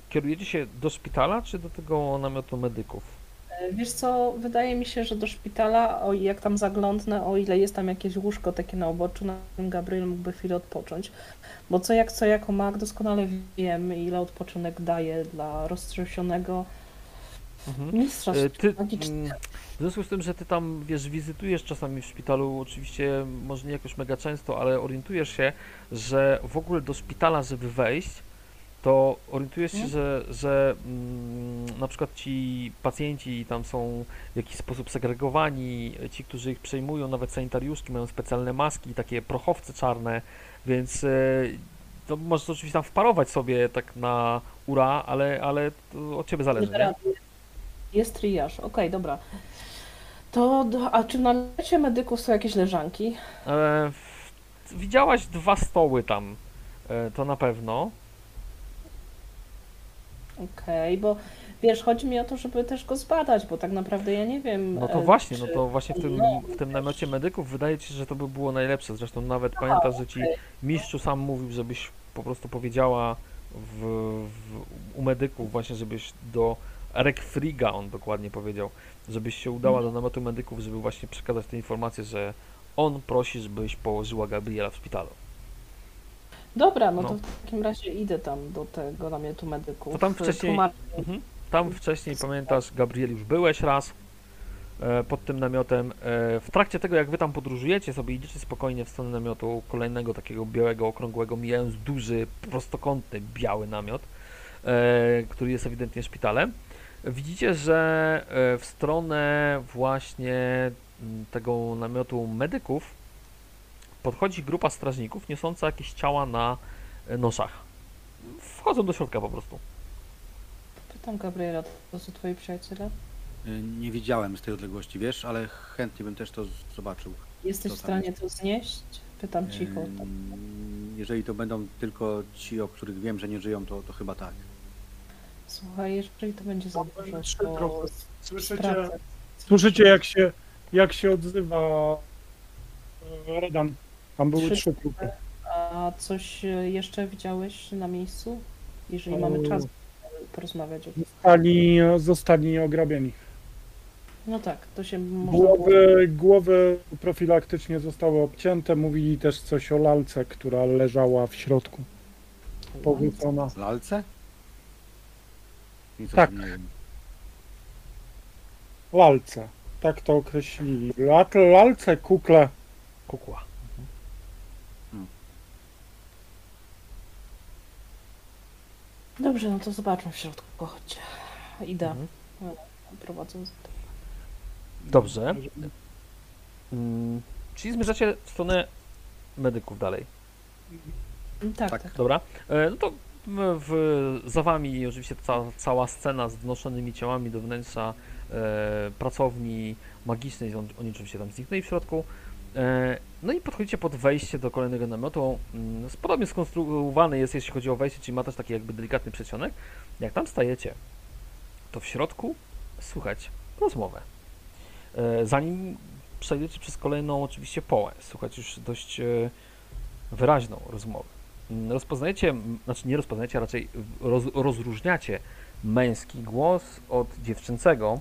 Kierujecie się do szpitala, czy do tego namiotu medyków? E, Wiesz co, wydaje mi się, że do szpitala, o, jak tam zaglądnę, o ile jest tam jakieś łóżko takie na uboczu, na którym Gabriel mógłby chwilę odpocząć. Bo co jak co, jako mag doskonale wiem, ile odpoczynek daje dla roztrząsionego Mhm. mistrza E, Ty, magicznego. W związku z tym, że ty tam, wiesz, wizytujesz czasami w szpitalu, oczywiście może nie jakoś mega często, ale orientujesz się, że w ogóle do szpitala, żeby wejść, to orientujesz się, że, że mm, na przykład ci pacjenci tam są w jakiś sposób segregowani, ci, którzy ich przejmują, nawet sanitariuszki mają specjalne maski, takie prochowce czarne, więc e, to możesz oczywiście tam wparować sobie tak na ura, ale, ale to od ciebie zależy, nie? Jest triaż, okej, dobra. To, a czy na lecie medyków są jakieś leżanki? E, widziałaś dwa stoły tam, e, to na pewno. Okej, bo wiesz, chodzi mi o to, żeby też go zbadać, bo tak naprawdę ja nie wiem. No to e, właśnie, czy... no to właśnie w tym, no, w tym namiocie medyków wydaje ci się, że to by było najlepsze. Zresztą nawet pamiętasz, że ci mistrzu sam mówił, żebyś po prostu powiedziała w, w, u medyków właśnie, żebyś do Rekfriga, on dokładnie powiedział, żebyś się udała do namiotu medyków, żeby właśnie przekazać tę informację, że on prosi, żebyś położyła Gabriela w szpitalu. Dobra, no, No. to w takim razie idę tam do tego namiotu medyków. To tam wcześniej- Mhm. Tam wcześniej, pamiętasz, Gabriel, już byłeś raz e, pod tym namiotem. E, w trakcie tego, jak wy tam podróżujecie, sobie idziecie spokojnie w stronę namiotu kolejnego takiego białego, okrągłego, mijając duży, prostokątny, biały namiot, e, który jest ewidentnie szpitalem. Widzicie, że e, w stronę właśnie m, tego namiotu medyków podchodzi grupa strażników niosąca jakieś ciała na e, noszach. Wchodzą do środka po prostu. Pytam Gabriela, to są twoi przyjaciele? Y, Nie widziałem z tej odległości, wiesz, ale chętnie bym też to zobaczył. Jesteś w stanie jest. to znieść? Pytam cicho. Ym, Jeżeli to będą tylko ci, o których wiem, że nie żyją, to, to chyba tak. Słuchaj, jeżeli to będzie za dużo, to. Słyszycie, słyszycie jak się, jak się odzywa e, Redan. Tam były Trzy- trzy trupy. A coś e, jeszcze widziałeś na miejscu? Jeżeli mamy O. czas porozmawiać o tym. Zostali, zostali ograbieni. No tak, to się można było... Głowy, głowy profilaktycznie zostały obcięte. Mówili też coś o lalce, która leżała w środku. Powrócona. Lalce? Nic Tak. tym nie wiem. Lalce. Tak to określili. Lat, lalce, kukle. Kukła. Dobrze, no to zobaczmy w środku, chodźcie. Idę, Mhm. prowadząc. Dobrze. Mm, czyli zmierzacie w stronę medyków dalej. Tak, Tak. tak. Dobra. E, no to w, za wami oczywiście ca, cała scena z wnoszonymi ciałami do wnętrza e, pracowni magicznej. On, oni oczywiście tam zniknęli w środku. E, no i podchodzicie pod wejście do kolejnego namiotu. Mm, podobnie skonstruowany jest, jeśli chodzi o wejście, czyli ma też taki jakby delikatny przedsionek. Jak tam stajecie, to w środku słychać rozmowę. E, zanim przejdziecie przez kolejną oczywiście połę, słuchać już dość e, wyraźną rozmowę. Rozpoznajecie, znaczy nie rozpoznajecie, raczej roz, rozróżniacie męski głos od dziewczęcego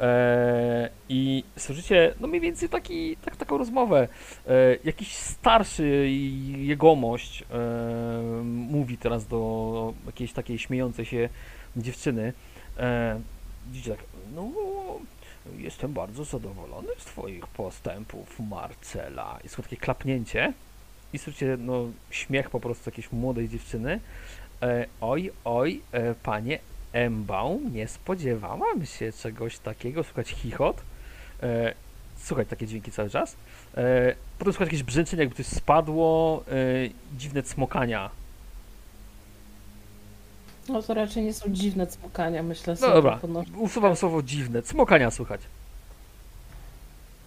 e, i słyszycie no mniej więcej taki, tak, taką rozmowę. E, jakiś starszy jegomość e, mówi teraz do jakiejś takiej śmiejącej się dziewczyny. E, widzicie tak, no jestem bardzo zadowolony z twoich postępów, Marcela. Jest takie klapnięcie i słyszycie no, śmiech po prostu jakiejś młodej dziewczyny. E, oj, oj, e, panie Embaum, nie spodziewałam się czegoś takiego. Słuchać chichot. E, słuchać takie dźwięki cały czas. E, potem słuchać jakieś brzęczenie, jakby coś spadło. E, dziwne cmokania. No to raczej nie są dziwne cmokania, myślę No sobie. dobra, usuwam słowo dziwne. Cmokania słychać.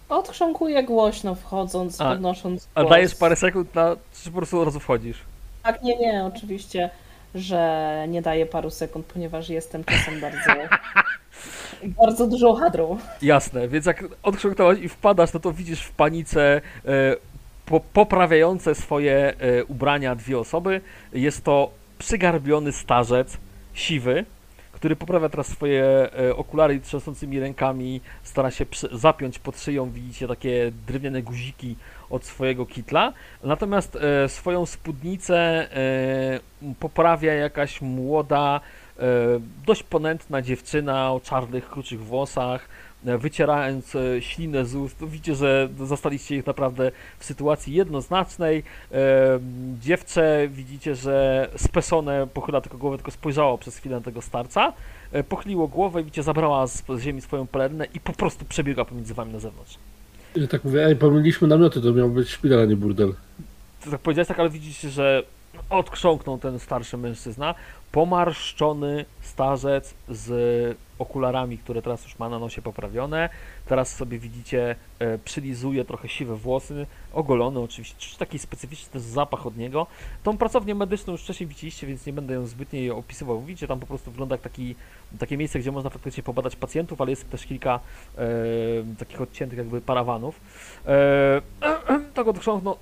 Odchrząkuję głośno wchodząc, A, podnosząc A głos. dajesz parę sekund na... czy po prostu od razu wchodzisz? Tak, nie, nie, oczywiście, że nie daję paru sekund, ponieważ jestem czasem bardzo, bardzo dużą hadrą. Jasne, więc jak odchrząknąłeś i wpadasz, no to widzisz w panice e, po, poprawiające swoje e, ubrania dwie osoby. Jest to przygarbiony starzec, siwy, który poprawia teraz swoje e, okulary i trzęsącymi rękami stara się zapiąć pod szyją, widzicie takie drewniane guziki od swojego kitla. Natomiast e, swoją spódnicę e, poprawia jakaś młoda, dość ponętna dziewczyna o czarnych, kruczych włosach, wycierając e, ślinę z ust. Widzicie, że zastaliście ich naprawdę w sytuacji jednoznacznej. E, dziewczę widzicie, że spesone pochyla tylko głowę, tylko spojrzało przez chwilę na tego starca, e, pochyliło głowę, widzicie, zabrała z ziemi swoją pelerynę i po prostu przebiega pomiędzy wami na zewnątrz. I tak mówię, ej, pomyliliśmy namioty, to miał być szpital, a nie burdel. Ty tak powiedziałeś tak, ale widzicie, że odkrząknął ten starszy mężczyzna, pomarszczony starzec z okularami, które teraz już ma na nosie poprawione. Teraz sobie widzicie, e, przylizuje trochę siwe włosy, ogolony oczywiście, czy taki specyficzny też zapach od niego. Tą pracownię medyczną już wcześniej widzieliście, więc nie będę ją zbytnio jej opisywał. Widzicie, tam po prostu wygląda jak taki, takie miejsce, gdzie można faktycznie pobadać pacjentów, ale jest też kilka e, takich odciętych jakby parawanów. E, tak odchrząknął,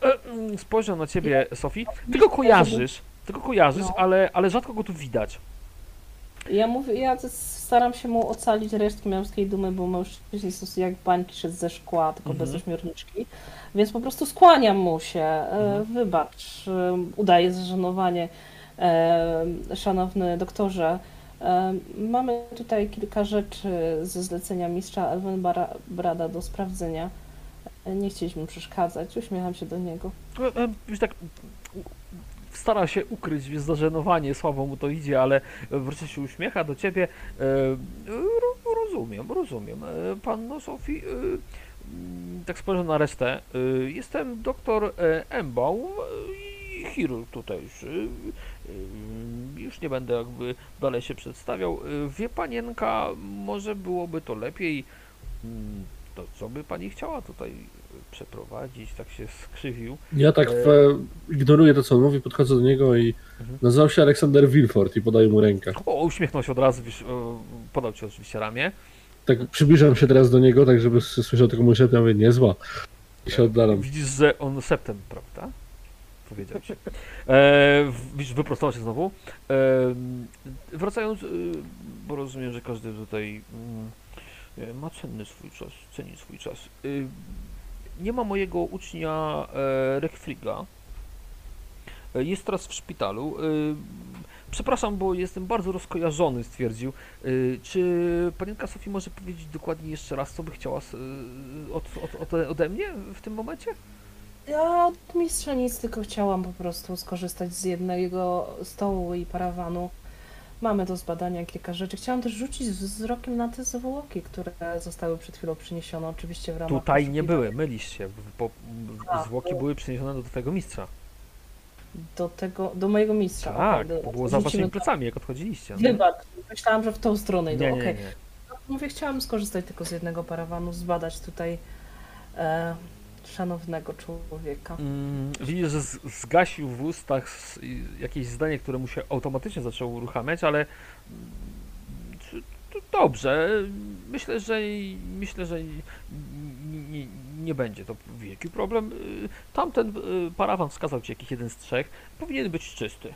e, spojrzał na ciebie, Sofii. Ty go kojarzysz, ty go kojarzysz, No. ale, ale rzadko go tu widać. Ja mówię, ja staram się mu ocalić resztki męskiej dumy, bo mężczyźni są jak bańki szedł ze szkła, tylko Mhm. bez ośmiorniczki. Więc po prostu skłaniam mu się. E, Mhm. Wybacz, udaję zażenowanie. E, szanowny doktorze, e, mamy tutaj kilka rzeczy ze zlecenia mistrza Elwen Brada do sprawdzenia. Nie chcieliśmy przeszkadzać, uśmiecham się do niego. Już tak stara się ukryć wiesz, zażenowanie, słabo mu to idzie, ale wreszcie się uśmiecha do ciebie. E, ro- rozumiem, rozumiem. E, Panno Sofii, e, mm, tak spojrzę na resztę. Jestem doktor Embaum i chirurg tutejszy. Już nie będę jakby dalej się przedstawiał. Wie panienka, może byłoby to lepiej. mm, To co by pani chciała tutaj przeprowadzić? Tak się skrzywił. Ja tak E, e, ignoruję to, co on mówi, podchodzę do niego i Mhm. nazywał się Aleksander Wilford i podaję mu rękę. O, uśmiechnął się od razu, wiesz, podał ci oczywiście ramię. Tak przybliżam się teraz do niego, tak żeby słyszał tylko mój szept, ja mówię, niezła. I się oddalam. Widzisz, że on septem, prawda? Powiedział ci. E, w- widzisz, wyprostował się znowu. E, wracając, e, bo rozumiem, że każdy tutaj mm, e, ma cenny swój czas, ceni swój czas. Nie ma mojego ucznia e, Rekfriga. E, Jest teraz w szpitalu. E, Przepraszam, bo jestem bardzo rozkojarzony, stwierdził. Czy panienka Sofii może powiedzieć dokładnie jeszcze raz, co by chciała od, od, ode mnie w tym momencie? Ja od mistrza nic, tylko chciałam po prostu skorzystać z jednego stołu i parawanu. Mamy do zbadania kilka rzeczy. Chciałam też rzucić wzrokiem na te zwłoki, które zostały przed chwilą przyniesione, oczywiście w ramach... Tutaj nie były, mylisz się, bo A, zwłoki były przeniesione do twojego mistrza. Do tego, do mojego mistrza. Tak, to do- było za waszymi to. plecami, jak odchodziliście. no. Wybacz, myślałam, że w tą stronę idą, Nie, nie, okej. nie. Mówię, chciałam skorzystać tylko z jednego parawanu, zbadać tutaj e, szanownego człowieka. Mm, widzisz, że zgasił w ustach jakieś zdanie, które mu się automatycznie zaczęło uruchamiać, ale mm, dobrze. Myślę, że myślę, że nie, nie, nie będzie to wielki problem. Y, Tamten y, parawan wskazał ci jakiś jeden z trzech. Powinien być czysty.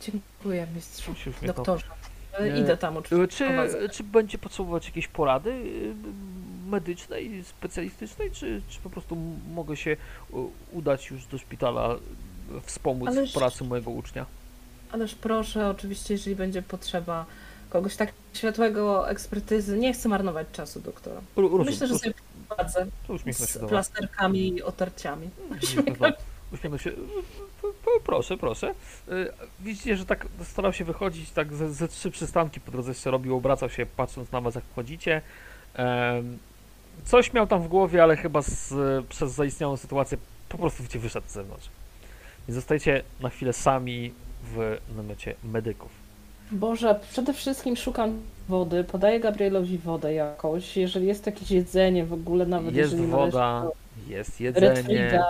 Dziękuję mistrzu, doktorze. Nie. Idę tam Y, oczywiście. Czy, czy będzie potrzebować jakiejś porady y, medycznej, specjalistycznej, czy, czy po prostu mogę się udać już do szpitala, wspomóc Ależ- w pracy mojego ucznia? Ależ proszę, oczywiście, jeżeli będzie potrzeba kogoś tak światłego ekspertyzy, nie chcę marnować czasu doktora. Myślę, że sobie poradzę się z plasterkami i otarciami. Uśmiechnę- Uśmiechnę się. Proszę, proszę. Y, Widzicie, że tak starał się wychodzić, tak ze, ze trzy przystanki po drodze jeszcze robił, obracał się patrząc na was jak wchodzicie. Coś miał tam w głowie, ale chyba z, przez zaistniałą sytuację po prostu cię wyszedł z zewnątrz. I zostajecie na chwilę sami w namiocie medyków. Boże, przede wszystkim szukam wody, podaję Gabrielowi wodę jakąś, jeżeli jest jakieś jedzenie w ogóle, nawet Jest jeżeli woda, jest jedzenie,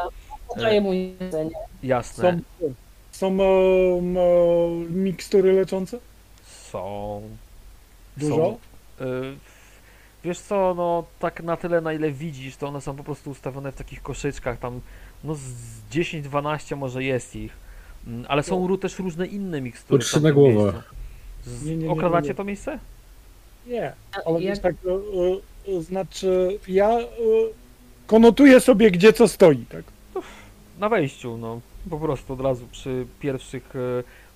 podaję mu jedzenie. jasne, Są, są em, e, mikstury leczące? są. Dużo? Są, y, wiesz co, no tak na tyle na ile widzisz, to one są po prostu ustawione w takich koszyczkach, tam no z 10-12 może jest ich, Mm, ale są ró- też różne inne mikstury. W trzy na głowę. miejscu. Z, Nie, nie, nie, nie, okradacie to miejsce? Nie, ale jak- wiesz tak, e, e, znaczy ja e, konotuję sobie gdzie co stoi, tak? Na wejściu, no po prostu od razu przy pierwszych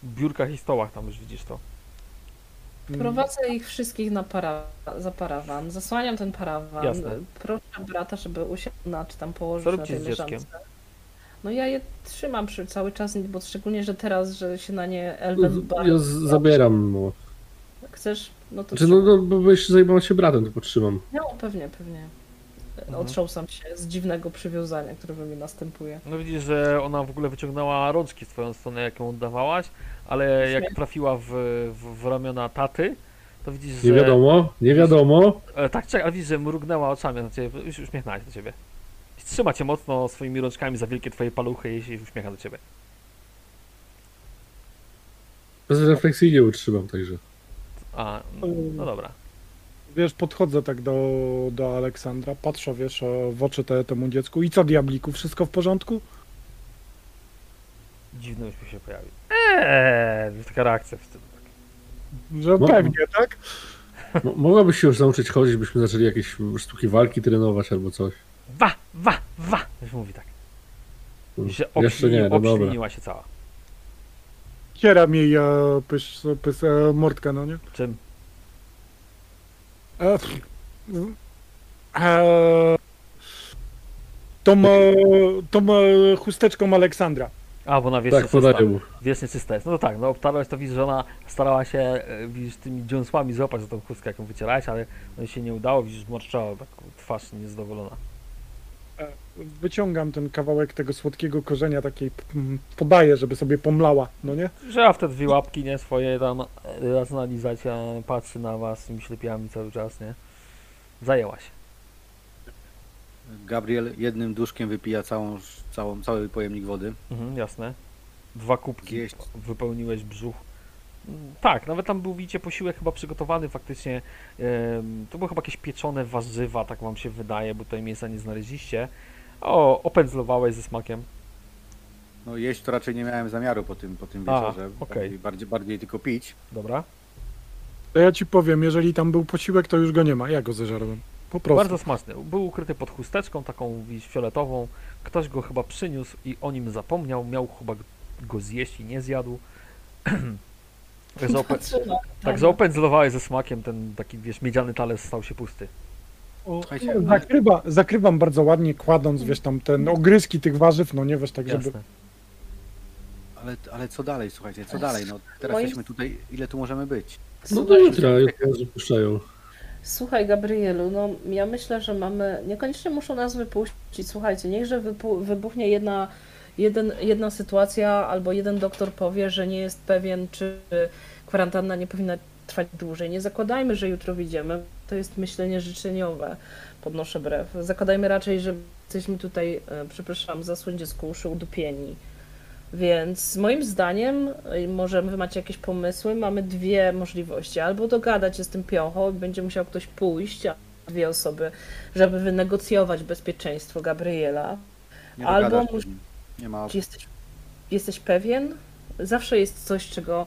biurkach i stołach tam już widzisz to. Prowadzę ich wszystkich na para, za parawan, zasłaniam ten parawan. Jasne. Proszę brata, żeby usiadł na, czy tam położył na tej leżance. No ja je trzymam przy cały czas, bo szczególnie, że teraz, że się na nie Elven Bar... Ja z- zabieram mu. Chcesz? No to Znaczy, no, no, bo jeszcze zajmować się bratem, to potrzymam. No, pewnie, pewnie. Mhm. otrząsam się z dziwnego przywiązania, które we mnie następuje. No widzisz, że ona w ogóle wyciągnęła rączki w twoją stronę, jak ją oddawałaś, ale jak Śmiech. trafiła w, w, w ramiona taty, to widzisz, że... Nie wiadomo, nie wiadomo. E, tak, czekaj, widzisz, że mrugnęła oczami na ciebie, już uśmiechnęła się do ciebie. Trzyma cię mocno swoimi rączkami za wielkie twoje paluchy i się uśmiecha do ciebie. Bezrefleksyjnie utrzymam także. A, no dobra. Wiesz, podchodzę tak do, do Aleksandra, patrzę, wiesz, e, w oczy te, temu dziecku. I co, diabliku, wszystko w porządku? Dziwny uśmiech się pojawił. Eee, taka reakcja w stylu. Że No. pewnie, tak? Mo- Mogłabyś się już nauczyć chodzić, byśmy zaczęli jakieś sztuki walki trenować albo coś. Wa, wa, wa! Już mówi tak. Hmm. Że Jeszcze nie, no dobra. się cała. Kieram jej e, pys, pys, e, mordkę, no nie? Czym? E, pff, e, tą, e, tą e, chusteczką Aleksandra. A, bo ona wiecznie Tak, jest. No to tak, no obtarłeś to widzisz, że ona starała się, e, widzisz, tymi dziąsłami złapać za tą chustkę, jaką wycierałeś, ale no się nie udało, widzisz, zmarszczała tak twarz niezadowolona. Wyciągam ten kawałek tego słodkiego korzenia, takiej mm, podaję, żeby sobie pomlała, no nie? Wzięła wtedy dwie łapki, nie, swoje tam e, raz analizać, a patrzy na was tymi ślepiami cały czas, nie? Zajęła się. Gabriel jednym duszkiem wypija całą, całą, cały pojemnik wody. Mhm, jasne. Dwa kubki Zjeść. wypełniłeś brzuch. Tak, nawet tam był, widzicie, posiłek chyba przygotowany faktycznie. to były chyba jakieś pieczone warzywa, tak wam się wydaje, bo tutaj mięsa nie znaleźliście. O, opędzlowałeś ze smakiem. No jeść to raczej nie miałem zamiaru po tym, po tym A, wieczorze. okej. Bardziej, bardziej tylko pić. Dobra. To ja ci powiem, jeżeli tam był posiłek, to już go nie ma. Ja go zeżarłem. Po prostu. Bardzo smaczny. Był ukryty pod chusteczką, taką widzisz, fioletową. Ktoś go chyba przyniósł i o nim zapomniał. Miał chyba go zjeść i nie zjadł. Tak zaopę- Patrzyła. tak zaopędzlowałeś ze smakiem, ten taki, wiesz, miedziany talerz stał się pusty. O, Słuchajcie, zakrywa, zakrywam bardzo ładnie, kładąc, wiesz, tam ten ogryski tych warzyw, no nie, wiesz, tak żeby... Jasne. Ale, ale co dalej, słuchajcie, co dalej? No teraz Moim- jesteśmy tutaj, ile tu możemy być? No do Słuchaj, jutra, jutro nas wypuszczają. Słuchaj, Gabrielu, no ja myślę, że mamy. Niekoniecznie muszą nas wypuścić. Słuchajcie, niechże wypu- wybuchnie jedna, jeden, jedna sytuacja, albo jeden doktor powie, że nie jest pewien, czy kwarantanna nie powinna trwać dłużej. Nie zakładajmy, że jutro wyjdziemy. To jest myślenie życzeniowe. Podnoszę brew. Zakładajmy raczej, że jesteśmy tutaj, e, przepraszam, zasłoń dziecku uszy udupieni. Więc moim zdaniem, y, może wy macie jakieś pomysły, mamy dwie możliwości. Albo dogadać się z tym piochą i będzie musiał ktoś pójść, a dwie osoby, żeby wynegocjować bezpieczeństwo Gabriela. Nie Albo nim. Nie ma jesteś, jesteś pewien? Zawsze jest coś, czego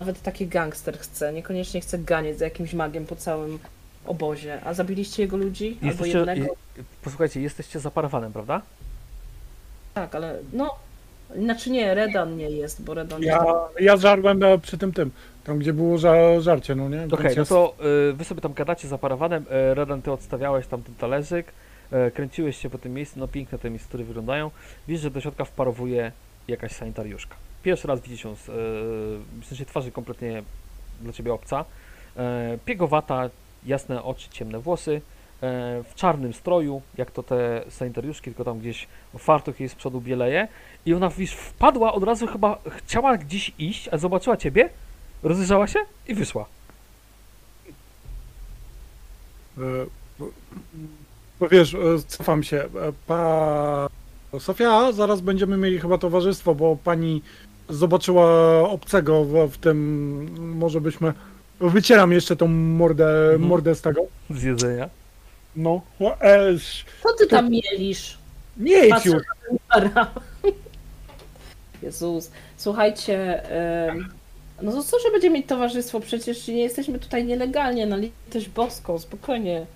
nawet taki gangster chce. Niekoniecznie chce ganiać za jakimś magiem po całym obozie. A zabiliście jego ludzi? Albo Jesteście, jednego? je, posłuchajcie, jesteście za parawanem, prawda? Tak, ale no... Znaczy nie, Redan nie jest, bo Redan Ja, ja żarłem przy tym tym, tam gdzie było ża żarcie, no nie? Okej, Więc no to y, wy sobie tam gadacie za parawanem. Y, Redan, ty odstawiałeś tam ten talerzyk, y, kręciłeś się po tym miejscu, no piękne te mikstury wyglądają. Widzisz, że do środka wparowuje jakaś sanitariuszka. Pierwszy raz widzisz ją, z, y, w sensie twarzy kompletnie dla ciebie obca. Y, piegowata, jasne oczy, ciemne włosy, y, w czarnym stroju, jak to te sanitariuszki, tylko tam gdzieś fartuch jej z przodu bieleje. I ona, widzisz, wpadła od razu chyba, chciała gdzieś iść, a zobaczyła ciebie, rozejrzała się i wyszła. E, bo- wiesz, e, cofam się. e, Pa... Sofia, zaraz będziemy mieli chyba towarzystwo, bo pani zobaczyła obcego w, w tym. Może byśmy. Wycieram jeszcze tą mordę, Mhm. mordę z tego. z jedzenia. No. no, E, sz- Co ty tam mielisz? nie jedź już. Jezus. Słuchajcie, em, no to co, że będziemy mieć towarzystwo? Przecież nie jesteśmy tutaj nielegalnie, na litość boską, spokojnie.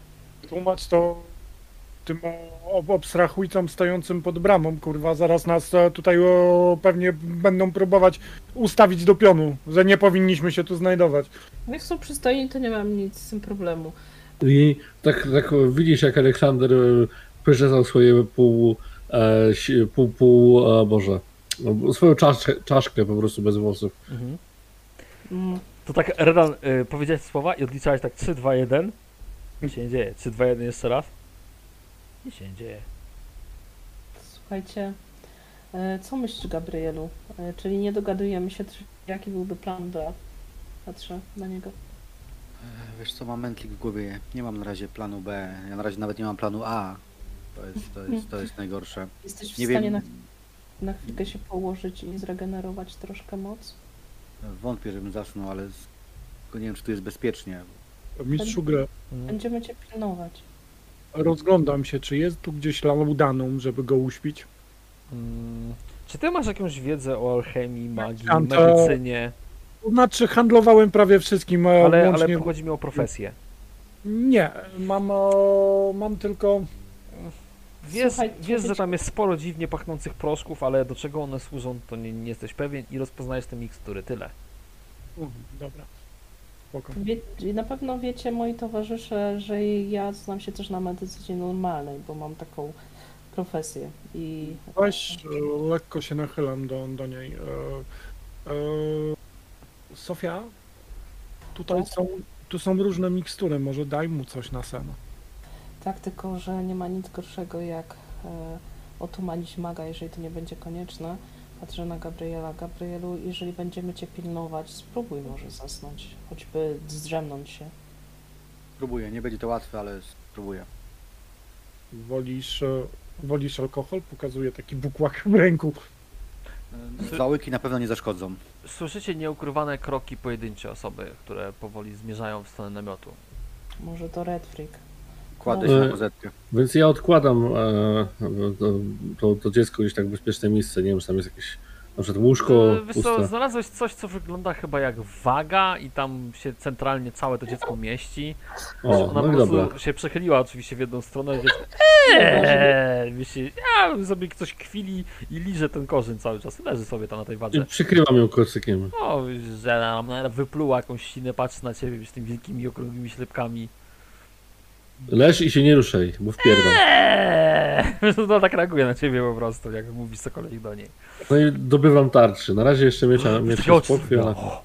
Tłumacz to tym ob- obstrachujcom stojącym pod bramą, kurwa. Zaraz nas e, tutaj o, pewnie będą próbować ustawić do pionu, że nie powinniśmy się tu znajdować. Jak są przystojni, to nie mam nic z tym problemu. I tak, tak widzisz, jak Aleksander e, przeczesał swoje pół, e, pół, pół, e, Boże, no, swoją czaszkę, czaszkę po prostu bez włosów. Mhm. Mm, To tak, Redan, y, powiedziałeś słowa i odliczałeś tak 3, 2, 1. Co się nie dzieje? 3, 2, 1 jeszcze raz. Nic się nie dzieje. Słuchajcie, e, co myślisz, Gabrielu? E, Czyli nie dogadujemy się, jaki byłby plan B? Patrzę na niego. E, Wiesz co, mam mętlik w głowie. Nie mam na razie planu B. Ja na razie nawet nie mam planu A. To jest, to jest, to jest najgorsze. Jesteś w Nie stanie wiem, na, na chwilkę się położyć i zregenerować troszkę moc? wątpię, żebym zasnął, ale z- nie wiem, czy tu jest bezpiecznie. Mistrzu Mm. Będziemy cię pilnować. Rozglądam się, czy jest tu gdzieś laudanum, żeby go uśpić. Mm, Czy ty masz jakąś wiedzę o alchemii, magii, Mam to- medycynie? To znaczy, handlowałem prawie wszystkim, Ale, łącznie... ale chodzi mi o profesję. Nie, mam, e, mam tylko... Wiesz, Słuchaj, wiesz, że tam jest sporo dziwnie pachnących proszków, ale do czego one służą, to nie, nie jesteś pewien i rozpoznajesz te mikstury. Tyle. Dobra, spoko. Wie, na pewno wiecie, moi towarzysze, że ja znam się też na medycynie normalnej, bo mam taką profesję. I Weź, lekko się nachylam do, do niej. E, e, Sofia, tutaj Tak? są, tu są różne mikstury, może daj mu coś na sen. tak, tylko że nie ma nic gorszego jak e, otumanić maga, jeżeli to nie będzie konieczne. Patrzę na Gabriela. Gabrielu, jeżeli będziemy cię pilnować, spróbuj może zasnąć, choćby zdrzemnąć się. Spróbuję, nie będzie to łatwe, ale spróbuję. Wolisz, e, wolisz alkohol? Pokazuje taki bukłak w ręku. Dwa łyki na pewno nie zaszkodzą. Słyszycie nieukrywane kroki pojedyncze osoby, które powoli zmierzają w stronę namiotu. Może to Red Freak. Kładę No. się E, na kozetkę. Więc ja odkładam e, to, to, to dziecko gdzieś tak w bezpieczne miejsce. Nie wiem, czy tam jest jakieś na przykład łóżko Yy, Wiesz co, znalazłeś coś, co wygląda chyba jak waga i tam się centralnie całe to dziecko mieści. O, Ona no i po prostu dobra. się przechyliła oczywiście w jedną stronę i wiesz, eee, myśli, ja sobie coś kwili i liże ten korzeń cały czas. Leży sobie tam na tej I wadze. przykrywam ją kocykiem. O, że nam wypluła jakąś sinę, patrzy na ciebie z tymi wielkimi okrągłymi ślepkami. Leż i się nie ruszaj, bo wpierdam. Eee! No tak reaguje na ciebie po prostu, jak mówisz cokolwiek do niej. No i dobywam tarczy. Na razie jeszcze Takie miecia oczy spokój, ale... O,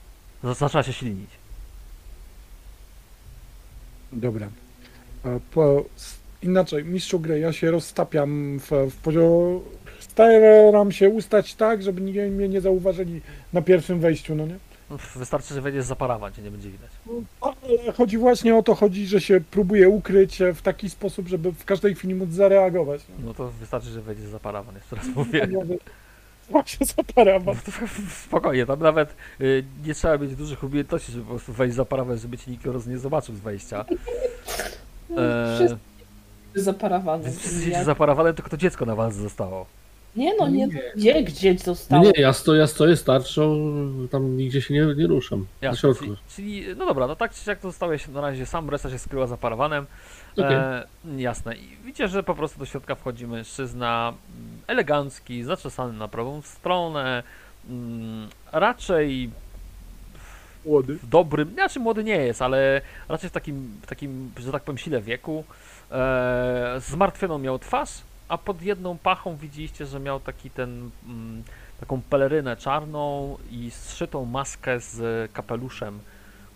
Zaczęła się silnić. Dobra. Po, inaczej, mistrzu gry, ja się roztapiam w, w poziom... Staram się ustać tak, żeby nikt mnie nie zauważyli na pierwszym wejściu, no nie? Wystarczy, że wejdziesz za parawan, cię nie będzie widać. Ale chodzi właśnie o to, chodzi, że się próbuje ukryć e, w taki sposób, żeby w każdej chwili móc zareagować. No to wystarczy, że wejdziesz za parawan, jeszcze raz mówię. Właśnie za parawan. No to Spokojnie, tam nawet y, nie trzeba mieć dużych umiejętności, żeby po prostu wejść za parawan, żeby cię nikt roz nie zobaczył z wejścia. Eee, Wszyscy za parawanem. wszyscy za parawanem, tylko to dziecko na was zostało. Nie no, nie, Nie. gdzie, gdzie No zostało? nie, ja stoję, ja stoję starczą, tam nigdzie się nie, nie ruszam. Na Jasne, czyli, czyli, no dobra, no tak czy jak to zostałeś na razie sam, reszta się skryła za parawanem. Okej. E, jasne. I widzicie, że po prostu do środka wchodzi mężczyzna mm, elegancki, zaczesany na prawą stronę, mm, raczej Młody. w dobrym, znaczy młody nie jest, ale raczej w takim, w takim że tak powiem, sile wieku. E, zmartwioną miał twarz, a pod jedną pachą widzieliście, że miał taki ten, mm, taką pelerynę czarną i zszytą maskę z kapeluszem,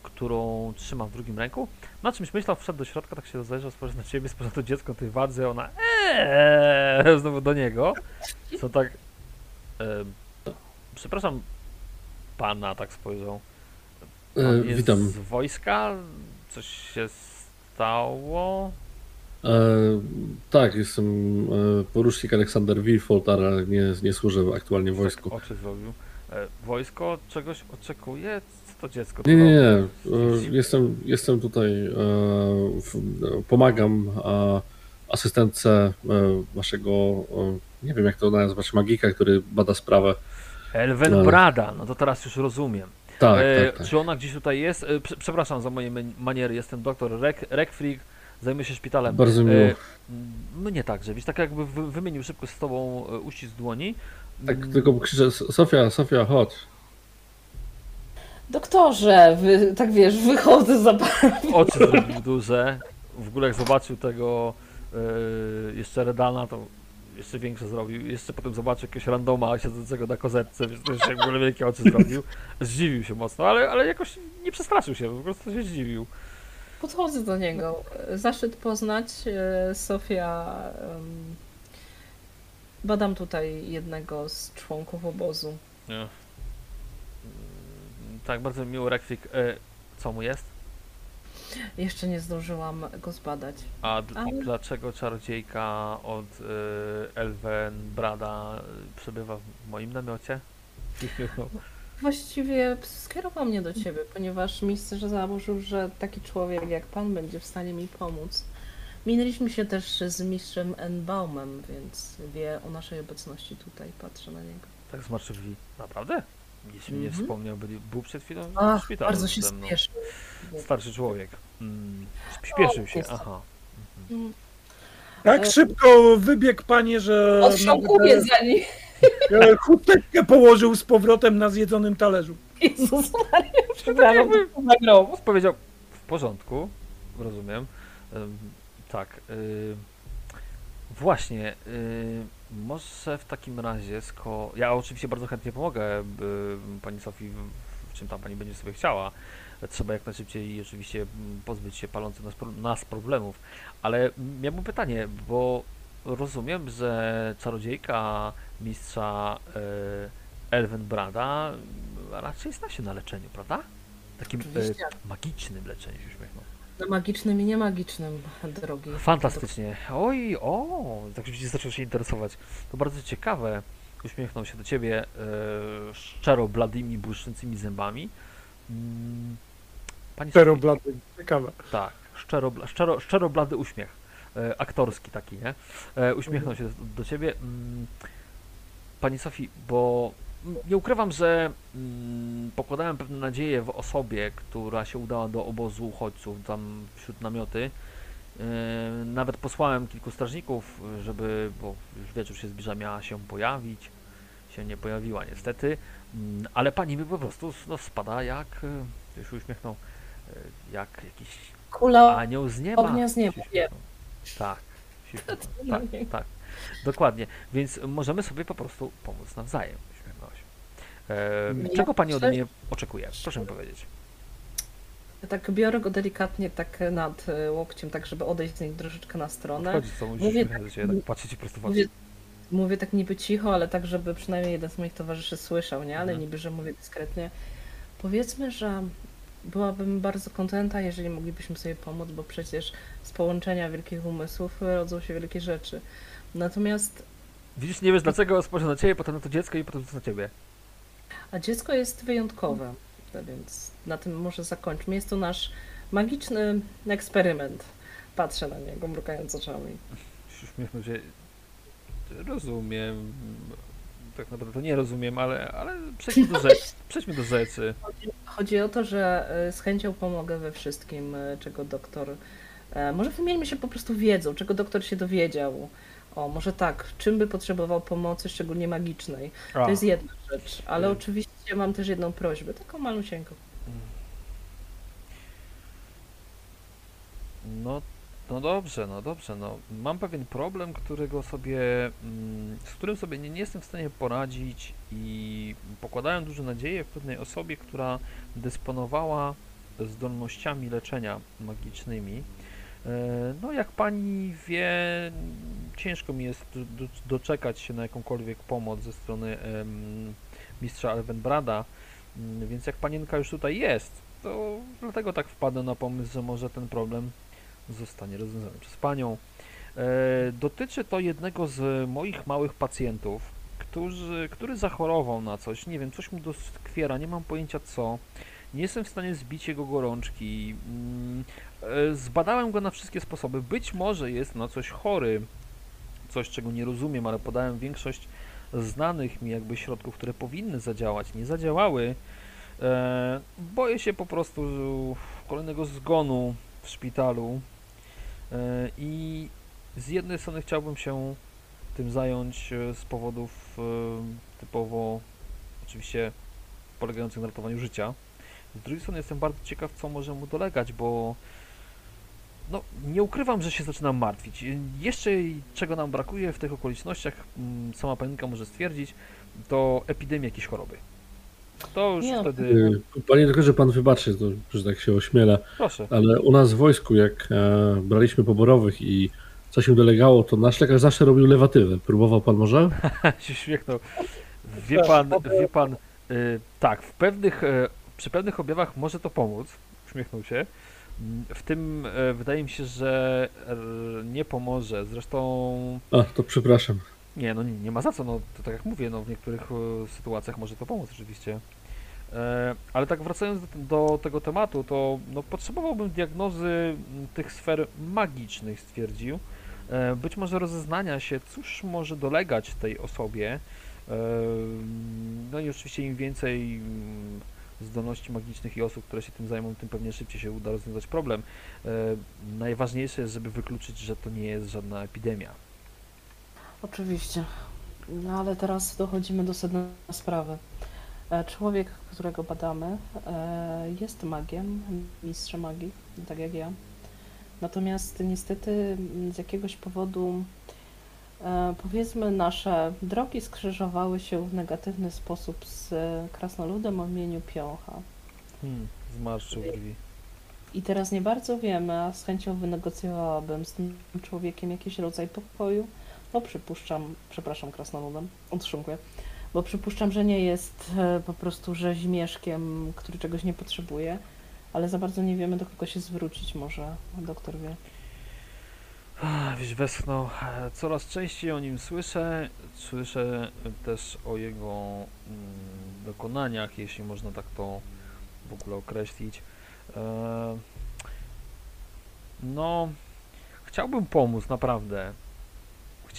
którą trzyma w drugim ręku. Na czymś myślał, wszedł do środka, tak się rozejrzał, spojrzał na ciebie, spojrzał to dziecko tej wadze, ona eee, znowu do niego. Co tak, przepraszam pana, tak spojrzał. Pan E, jest witam. z wojska? Coś się stało? E, tak, jestem e, porucznik Aleksander Wilford, ale nie, nie służę aktualnie w wojsku. Tak oczy zrobił. E, wojsko czegoś oczekuje? Co to dziecko? Nie, nie, nie. E, Jestem, jestem tutaj, e, w, pomagam e, asystentce e, waszego, e, nie wiem jak to nazwać, magika, który bada sprawę. Elven Ale- Brada, no to teraz już rozumiem. Tak, tak, tak. Czy ona gdzieś tutaj jest? Prze- przepraszam za moje maniery, jestem doktor Rek, Rekfrig, zajmuję się szpitalem. Bardzo miło. E, m, mnie także, wiesz, tak jakby wy, wymienił szybko z tobą e, uścisk dłoni. Tak, tylko krzyczę, Sofia, Sofia, chodź. Doktorze, wy, tak wiesz, wychodzę za parawan. Oczy zrobił duże. W ogóle jak zobaczył tego e, jeszcze Redana, to jeszcze większe zrobił. Jeszcze potem zobaczył jakiegoś randoma siedzącego na kozetce, więc to jeszcze w ogóle wielkie oczy zrobił. Zdziwił się mocno, ale, ale jakoś nie przestraszył się, po prostu się zdziwił. Podchodzę do niego. Zaszczyt poznać. e, Sofia. Badam tutaj jednego z członków obozu. Nie. Mm, Tak, bardzo miło, Rekwik. E, co mu jest? Jeszcze nie zdążyłam go zbadać. A d- Ale- dlaczego czarodziejka od y, Elven Brada przebywa w moim namiocie? Właściwie skierował mnie do ciebie, ponieważ mistrz założył, że taki człowiek jak pan będzie w stanie mi pomóc. Minęliśmy się też z mistrzem Enbaumem, więc wie o naszej obecności tutaj. Patrzę na niego. Tak zmarszczył drzwi. Naprawdę? Nic mi nie Mhm. wspomniał, byli, był przed chwilą w Ach, szpitalu bardzo się ze mną. spieszy. Starszy człowiek. Mm, śpieszył się, jest. aha. Mm, Tak E- szybko wybiegł panie, że Odszałkuję nawet, za nim. E, chusteczkę położył z powrotem na zjedzonym talerzu. Jezus Maria, przepraszam, to nagrał. Powiedział, w porządku, rozumiem. Tak. y, właśnie, y, może w takim razie, sko... ja oczywiście bardzo chętnie pomogę pani Sofii, w, czym tam pani będzie sobie chciała. Trzeba jak najszybciej oczywiście pozbyć się palących nas, pro- nas problemów. Ale miałbym pytanie, bo rozumiem, że czarodziejka mistrza y, Elvenbrada raczej zna się na leczeniu, prawda? Takim Oczywiście. magicznym leczeniu się uśmiechnął. Na magicznym i niemagicznym, drogi. Fantastycznie. Oj, o, tak rzeczywiście zaczął się interesować. To bardzo ciekawe. Uśmiechnął się do ciebie e, szczero bladymi, błyszczącymi zębami. Mm, Pani Czero Sofii, blady. Ciekawe. tak, szczero, szczero, szczero blady uśmiech. E, aktorski taki, nie? E, uśmiechnął się do, ciebie. Mm, Pani Sofii, bo nie ukrywam, że mm, pokładałem pewne nadzieje w osobie, która się udała do obozu uchodźców tam wśród namioty. E, Nawet posłałem kilku strażników, żeby, bo już wieczór się zbliża, miała się pojawić. Się nie pojawiła niestety, Mm, ale pani mi po prostu no, spada jak, już się uśmiechnął, jak jakiś Kula anioł z nieba. ognia z nieba, się. Tak, się tak, tak, dokładnie. Więc możemy sobie po prostu pomóc nawzajem, się. E, Ja czego pani ode mnie oczekuje? Proszę mi powiedzieć. Tak biorę go delikatnie tak nad e, łokciem, tak żeby odejść z niej troszeczkę na stronę. Chodzi, co Mówię do ciebie, tak ci prosto w oczy. Mówię, mówię tak niby cicho, ale tak, żeby przynajmniej jeden z moich towarzyszy słyszał, nie? Ale Mhm. niby, że mówię dyskretnie. Powiedzmy, że byłabym bardzo kontenta, jeżeli moglibyśmy sobie pomóc, bo przecież z połączenia wielkich umysłów rodzą się wielkie rzeczy. Natomiast Widzisz, nie wiesz dlaczego spojrzę na ciebie, potem na to dziecko i potem na ciebie. A dziecko jest wyjątkowe, więc na tym może zakończmy. Jest to nasz magiczny eksperyment. Patrzę na niego, mrukając oczami. Uśmiechnął się. Rozumiem. Tak naprawdę to nie rozumiem, ale, ale przejdźmy do rzeczy. Przejdźmy do rzeczy. Chodzi o to, że e, z chęcią pomogę we wszystkim, e, czego doktor. e, Może wymieńmy się po prostu wiedzą, czego doktor się dowiedział. O, może tak, czym by potrzebował pomocy, szczególnie magicznej. A, To jest jedna rzecz, ale Mm. oczywiście mam też jedną prośbę, taką malusieńką. No, no dobrze, no dobrze. No. Mam pewien problem, którego sobie, mm, z którym sobie nie, nie jestem w stanie poradzić i pokładałem duże nadzieje w pewnej osobie, która dysponowała zdolnościami leczenia magicznymi. E, No, jak pani wie, ciężko mi jest do, do, doczekać się na jakąkolwiek pomoc ze strony mistrza Elvenbrada, Mm, więc jak panienka już tutaj jest, to dlatego tak wpadłem na pomysł, że może ten problem zostanie rozwiązany przez panią. E, dotyczy to jednego z moich małych pacjentów, którzy, który zachorował na coś, nie wiem, coś mu doskwiera, nie mam pojęcia co. Nie jestem w stanie zbić jego gorączki. Mm, e, Zbadałem go na wszystkie sposoby. Być może jest na coś chory, coś czego nie rozumiem, ale podałem większość znanych mi jakby środków, które powinny zadziałać, nie zadziałały. E, boję się po prostu kolejnego zgonu w szpitalu i z jednej strony chciałbym się tym zająć e, z powodów e, typowo oczywiście polegających na ratowaniu życia. Z drugiej strony jestem bardzo ciekaw, co może mu dolegać, bo no, nie ukrywam, że się zaczynam martwić. Jeszcze czego nam brakuje w tych okolicznościach, mm, sama panienka może stwierdzić, to epidemia jakiejś choroby. To już Nie, wtedy. Y, Panie doktorze, pan wybaczy, to, że tak się ośmiela, Proszę. ale u nas w wojsku, jak e, braliśmy poborowych i coś im dolegało, to nasz lekarz zawsze robił lewatywę. Próbował pan może? się śmiechnął. Wie pan, wie pan, y, tak, w pewnych, e, przy pewnych objawach może to pomóc. Uśmiechnął się. Mm, W tym e, wydaje mi się, że e, nie pomoże. Zresztą A, to przepraszam. Nie, no nie, nie ma za co. No, to tak jak mówię, no, w niektórych e, sytuacjach może to pomóc oczywiście. E, ale tak wracając do, do tego tematu, to no, potrzebowałbym diagnozy tych sfer magicznych, stwierdził. E, być może rozeznania się, cóż może dolegać tej osobie. E, no i oczywiście im więcej mm, zdolności magicznych i osób, które się tym zajmą, tym pewnie szybciej się uda rozwiązać problem. E, najważniejsze jest, żeby wykluczyć, że to nie jest żadna epidemia. Oczywiście. No ale teraz dochodzimy do sedna sprawy. E, Człowiek, którego badamy, e, jest magiem, mistrzem magii, tak jak ja. Natomiast niestety m, z jakiegoś powodu, e, powiedzmy, nasze drogi skrzyżowały się w negatywny sposób z krasnoludem o imieniu Piocha. Hmm, zmarszczył brwi. I teraz nie bardzo wiemy, a z chęcią wynegocjowałabym z tym człowiekiem jakiś rodzaj pokoju, bo przypuszczam, przepraszam krasnoludem, otrząkuję, bo przypuszczam, że nie jest e, po prostu rzeźmieszkiem, który czegoś nie potrzebuje, ale za bardzo nie wiemy, do kogo się zwrócić, może doktor wie. Wiesz, westchnął. E, Coraz częściej o nim słyszę. Słyszę też o jego mm, dokonaniach, jeśli można tak to w ogóle określić. E, no, chciałbym pomóc, naprawdę.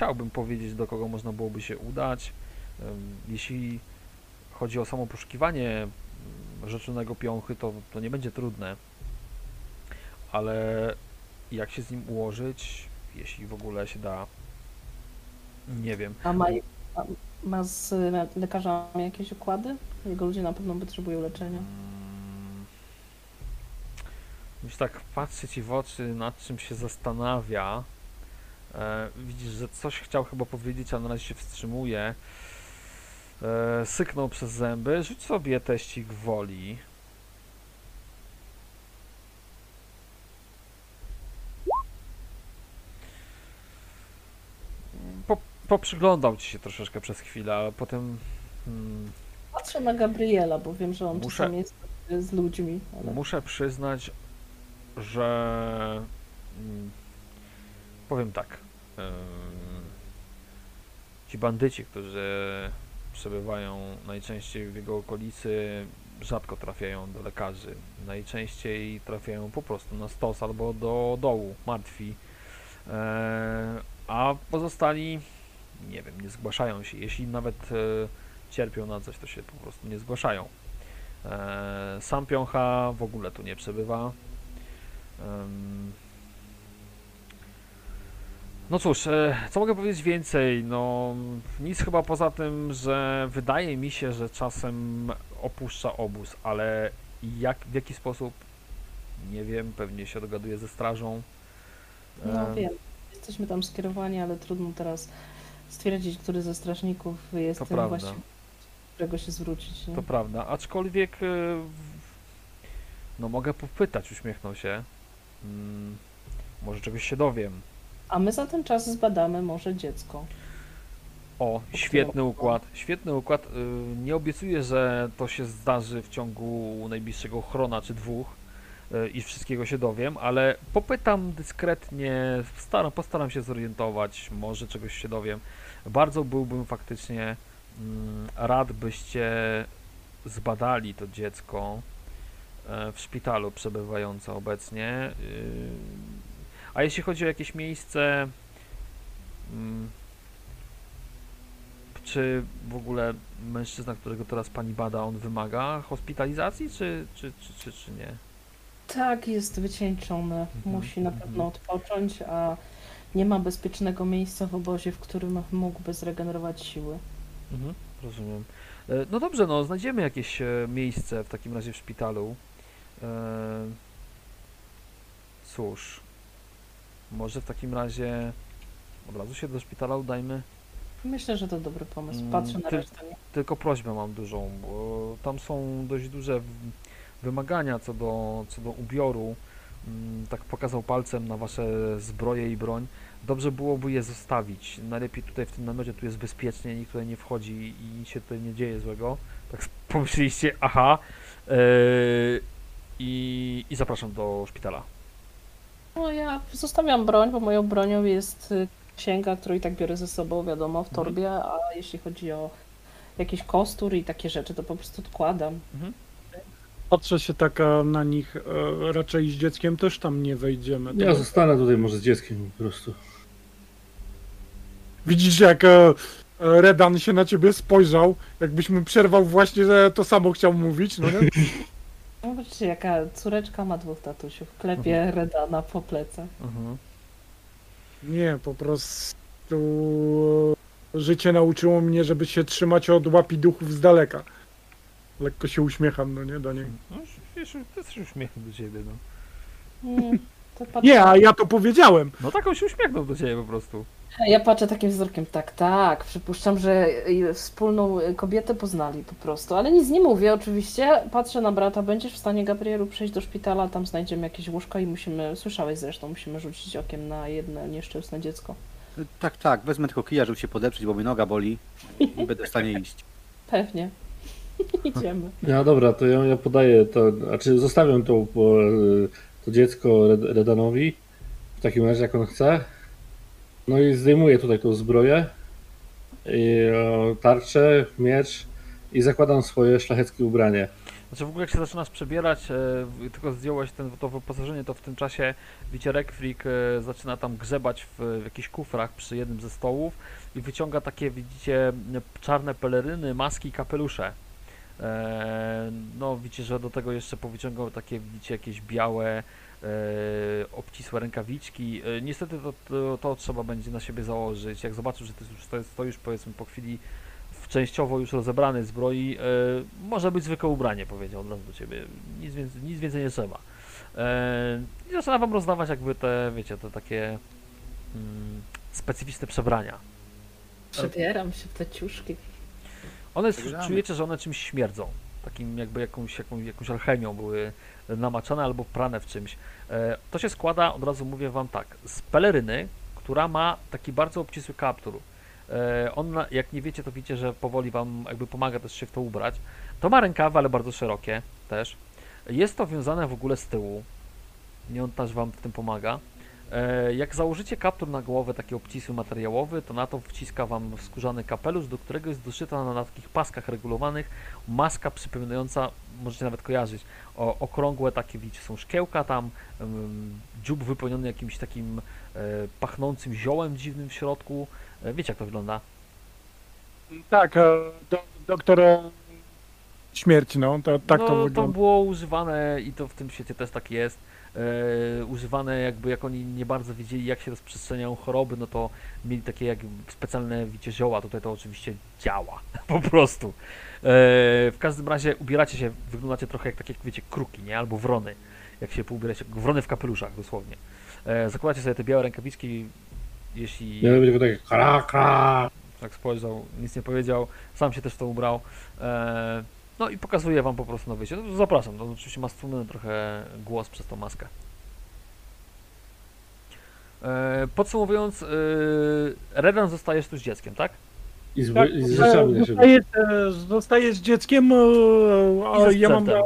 Chciałbym powiedzieć, do kogo można byłoby się udać. Jeśli chodzi o samo poszukiwanie mm, rzeczonego piąchy, to, to nie będzie trudne. Ale jak się z nim ułożyć, jeśli w ogóle się da. Nie wiem. A ma, a ma z le- lekarzami jakieś układy? Jego ludzie na pewno potrzebują leczenia. Mm, Już tak patrzę ci w oczy, nad czym się zastanawia. E, widzisz, że coś chciał chyba powiedzieć, a na razie się wstrzymuje. E, syknął przez zęby. Rzuć sobie teścik woli. Po, poprzyglądał ci się troszeczkę przez chwilę, ale potem. Hmm, Patrzę na Gabriela, bo wiem, że on Muszę- czasami jest z ludźmi. Ale... Muszę przyznać, że mm, powiem tak. Ci bandyci, którzy przebywają najczęściej w jego okolicy, rzadko trafiają do lekarzy. Najczęściej trafiają po prostu na stos albo do dołu, martwi. E, A pozostali, nie wiem, nie zgłaszają się. Jeśli nawet e, cierpią na coś, to się po prostu nie zgłaszają. E, Sam Piącha w ogóle tu nie przebywa. No cóż, e, co mogę powiedzieć więcej? No, nic chyba poza tym, że wydaje mi się, że czasem opuszcza obóz, ale jak, w jaki sposób? Nie wiem, pewnie się dogaduje ze strażą. No Em, wiem, jesteśmy tam skierowani, ale trudno teraz stwierdzić, który ze strażników jest To tym prawda. właśnie, którego się zwrócić. Nie? To prawda, aczkolwiek e, no mogę popytać, uśmiechnął się. Mm, może czegoś się dowiem. A my za ten czas zbadamy może dziecko. O, świetny układ, świetny układ. Y, Nie obiecuję, że to się zdarzy w ciągu najbliższego chrona czy dwóch y, i wszystkiego się dowiem, ale popytam dyskretnie, staram, postaram się zorientować, może czegoś się dowiem. Bardzo byłbym faktycznie mm, rad, byście zbadali to dziecko e, w szpitalu przebywające obecnie. A jeśli chodzi o jakieś miejsce, mm, czy w ogóle mężczyzna, którego teraz pani bada, on wymaga hospitalizacji, czy, czy, czy, czy, czy nie? Tak, jest wycieńczony, musi na pewno odpocząć, a nie ma bezpiecznego miejsca w obozie, w którym mógłby zregenerować siły. Mhm, rozumiem. E, No dobrze, no znajdziemy jakieś e, miejsce w takim razie w szpitalu. E, Cóż, może w takim razie od razu się do szpitala udajmy. Myślę, że to dobry pomysł. Mm, Patrzę na ty- resztę. Nie? Tylko prośbę mam dużą, bo tam są dość duże w- wymagania co do, co do ubioru. Mm, Tak pokazał palcem na wasze zbroje i broń. Dobrze byłoby je zostawić. Najlepiej tutaj w tym namiocie tu jest bezpiecznie, nikt tutaj nie wchodzi i nic się tutaj nie dzieje złego. Tak pomyśleliście, aha. Yy, i, I zapraszam do szpitala. No ja zostawiam broń, bo moją bronią jest y, księga, którą i tak biorę ze sobą, wiadomo, w Mhm. torbie, a jeśli chodzi o jakiś kostur i takie rzeczy, to po prostu odkładam. Patrzę się taka na nich, e, raczej z dzieckiem też tam nie wejdziemy. Ja zostanę tutaj może z dzieckiem po prostu. Widzisz, jak e, Redan się na ciebie spojrzał, jakbyś mu przerwał właśnie, że to samo chciał mówić, no nie? No zobaczcie, jaka córeczka ma dwóch tatusiów. Klepie Redana po plecach. Mhm. Nie, po prostu e, życie nauczyło mnie, żeby się trzymać od łapi duchów z daleka. Lekko się uśmiecham, no nie, do niej. No, wiesz, to jest uśmiechnął do ciebie, no. To patrzę, Nie, a ja to powiedziałem. No tak on się uśmiechnął do ciebie po prostu. Ja patrzę takim wzrokiem, tak, tak, przypuszczam, że y, wspólną y, kobietę poznali po prostu, ale nic nie mówię oczywiście. Patrzę na brata, będziesz w stanie, Gabrielu, przejść do szpitala, tam znajdziemy jakieś łóżko i musimy, słyszałeś zresztą, musimy rzucić okiem na jedno nieszczęsne dziecko. Tak, tak, wezmę tylko kija, żeby się podeprzeć, bo mnie noga boli i będę w stanie iść. Pewnie. Idziemy. No dobra, to ja, ja podaję to, znaczy zostawiam to, po, to dziecko Red, Redanowi, w takim razie jak on chce. No i zdejmuję tutaj tą zbroję, i, e, tarczę, miecz i zakładam swoje szlacheckie ubranie. Znaczy w ogóle jak się zaczynasz przebierać, e, tylko zdjąłeś ten, to wyposażenie, to w tym czasie widzicie Rekfrik e, zaczyna tam grzebać w, w jakichś kufrach przy jednym ze stołów i wyciąga takie, widzicie, czarne peleryny, maski i kapelusze. No widzicie, że do tego jeszcze powyciągał takie, widzicie, jakieś białe, obcisłe rękawiczki. E, niestety to, to, to trzeba będzie na siebie założyć. Jak zobaczył, że to jest już, to jest to już powiedzmy po chwili w częściowo już rozebranej zbroi, e, może być zwykłe ubranie, powiedział od razu do ciebie. Nic więcej, nic więcej nie trzeba. E, I zaczyna wam rozdawać jakby te, wiecie, te takie mm, specyficzne przebrania. Przebieram się w te ciuszki. One, Przegramy. czujecie, że one czymś śmierdzą. Takim jakby jakąś, jakąś, jakąś alchemią były namaczane albo prane w czymś. E, to się składa, od razu mówię wam tak, z peleryny, która ma taki bardzo obcisły kaptur. E, on, jak nie wiecie, to widzicie, że powoli wam jakby pomaga też się w to ubrać. To ma rękawy, ale bardzo szerokie też. Jest to wiązane w ogóle z tyłu. Nie on też wam w tym pomaga. E, Jak założycie kaptur na głowę, taki obcisły materiałowy, to na to wciska Wam skórzany kapelusz, do którego jest doszyta na, takich paskach regulowanych maska przypominająca, możecie nawet kojarzyć, o, okrągłe takie, widzicie, są szkiełka tam, dziób wypełniony jakimś takim e, pachnącym ziołem dziwnym w środku. E, wiecie jak to wygląda? Tak, do, doktor śmierć, no, to, tak no, to to wygląda. było używane i to w tym świecie też tak jest. E, używane jakby jak oni nie bardzo wiedzieli jak się rozprzestrzeniają choroby, no to mieli takie jak specjalne wiecie zioła, tutaj to oczywiście działa po prostu. E, w każdym razie ubieracie się, wyglądacie trochę jak takie wiecie kruki, nie? Albo wrony, jak się poubieracie, wrony w kapeluszach dosłownie. E, zakładacie sobie te białe rękawiczki, jeśli Ja tylko takie kra, kra. tak spojrzał, nic nie powiedział, sam się też to ubrał. E, no i pokazuję wam po prostu na wyjście. No, zapraszam, to oczywiście ma stłumiony trochę głos przez tą maskę. E, podsumowując, e, Redan zostajesz tu z dzieckiem, tak? I z, Tak, i z e, rzeczami zostaje, zostaje z dzieckiem, e, I a ze ja mam... sprzętem.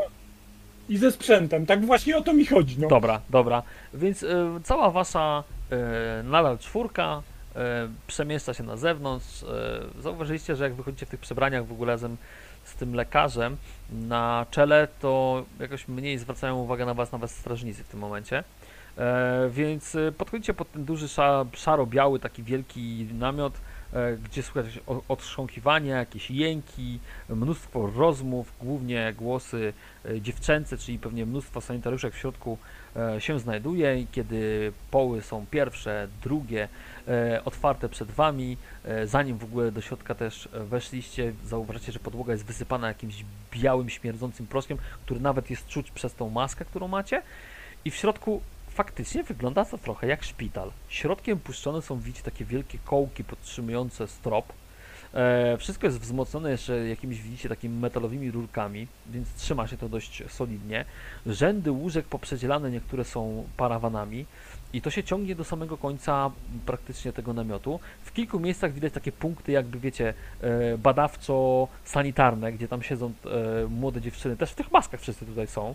I ze sprzętem, tak właśnie o to mi chodzi, no. Dobra, dobra. Więc e, cała wasza e, nadal czwórka e, przemieszcza się na zewnątrz. Zauważyliście, że jak wychodzicie w tych przebraniach w ogóle razem z tym lekarzem na czele, to jakoś mniej zwracają uwagę na was nawet strażnicy w tym momencie. E, więc e, podchodzicie pod ten duży sza, szaro-biały, taki wielki namiot, e, gdzie słychać o- otrząchiwania, jakieś jęki, mnóstwo rozmów, głównie głosy e, dziewczęce, czyli pewnie mnóstwo sanitariuszek w środku się znajduje i kiedy poły są pierwsze, drugie, e, otwarte przed wami, e, zanim w ogóle do środka też e, weszliście, zauważycie, że podłoga jest wysypana jakimś białym, śmierdzącym proszkiem, który nawet jest czuć przez tą maskę, którą macie i w środku faktycznie wygląda to trochę jak szpital. Środkiem puszczone są, widzicie, takie wielkie kołki podtrzymujące strop, E, wszystko jest wzmocnione jeszcze jakimiś, widzicie, takimi metalowymi rurkami, więc trzyma się to dość solidnie. Rzędy łóżek poprzedzielane, niektóre są parawanami i to się ciągnie do samego końca praktycznie tego namiotu. W kilku miejscach widać takie punkty, jakby wiecie, e, badawczo-sanitarne, gdzie tam siedzą e, młode dziewczyny, też w tych maskach wszyscy tutaj są.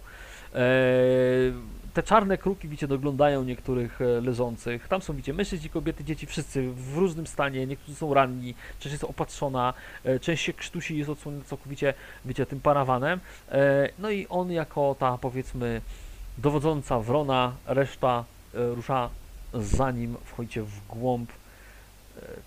Te czarne kruki, widzicie, doglądają niektórych e, leżących. Tam są, widzicie, mężczyźni, kobiety, dzieci, wszyscy w różnym stanie. Niektórzy są ranni, część jest opatrzona, e, część się krztusi i jest odsłonięta całkowicie, wiecie, tym parawanem. E, no i on jako ta, powiedzmy, dowodząca wrona, reszta rusza za nim, wchodzicie w głąb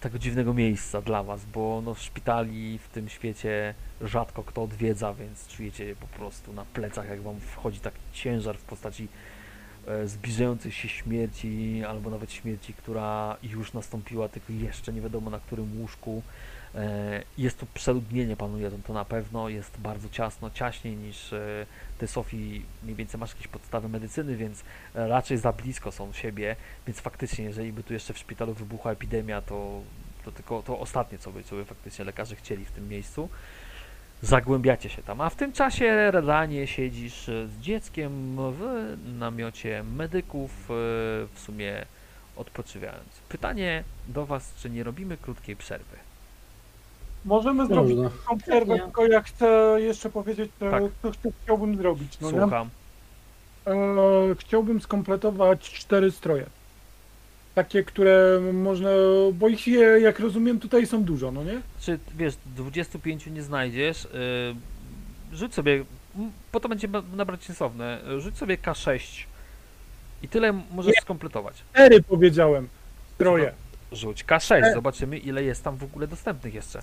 tego dziwnego miejsca dla was, bo no szpitali w tym świecie rzadko kto odwiedza, więc czujecie je po prostu na plecach, jak wam wchodzi taki ciężar w postaci zbliżającej się śmierci, albo nawet śmierci, która już nastąpiła, tylko jeszcze nie wiadomo na którym łóżku. E, Jest tu przeludnienie panuje, to, na pewno jest bardzo ciasno, ciaśniej niż e, ty Sofii mniej więcej masz jakieś podstawy medycyny, więc e, raczej za blisko są siebie, więc faktycznie jeżeli by tu jeszcze w szpitalu wybuchła epidemia, to, to tylko to ostatnie, co by, co by faktycznie lekarze chcieli w tym miejscu. Zagłębiacie się tam, a w tym czasie Redanie siedzisz z dzieckiem w namiocie medyków, e, w sumie odpoczywając. Pytanie do Was, czy nie robimy krótkiej przerwy? Możemy zrobić Można. tą przerwę, Pewnie. tylko ja chcę jeszcze powiedzieć, e, Tak. co chcia- chciałbym zrobić. No nie? Słucham. E, chciałbym skompletować cztery stroje. Takie, które można, bo ich je, jak rozumiem, tutaj są dużo, no nie? Czy wiesz, 25 nie znajdziesz? Yy, rzuć sobie, po to będzie nabrać sensowne. Rzuć sobie K6 i tyle możesz skompletować. Cztery powiedziałem. Stroje. Rzuć K6, E. zobaczymy ile jest tam w ogóle dostępnych jeszcze.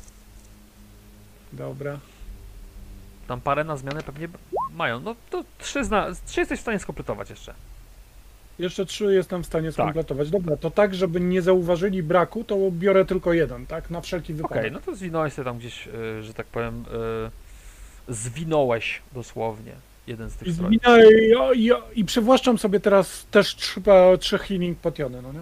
Dobra. Tam parę na zmianę pewnie mają. No to trzy, zna- trzy jesteś w stanie skompletować jeszcze. Jeszcze trzy jestem w Tak. stanie skompletować. Dobra, to tak, żeby nie zauważyli braku, to biorę tylko jeden, tak? Na wszelki Okej, wypadek. no to zwinąłeś sobie tam gdzieś, yy, że tak powiem, yy, zwinąłeś dosłownie jeden z tych strojów. i, i, I przywłaszczam sobie teraz też trzy, trzy healing potiony, no nie?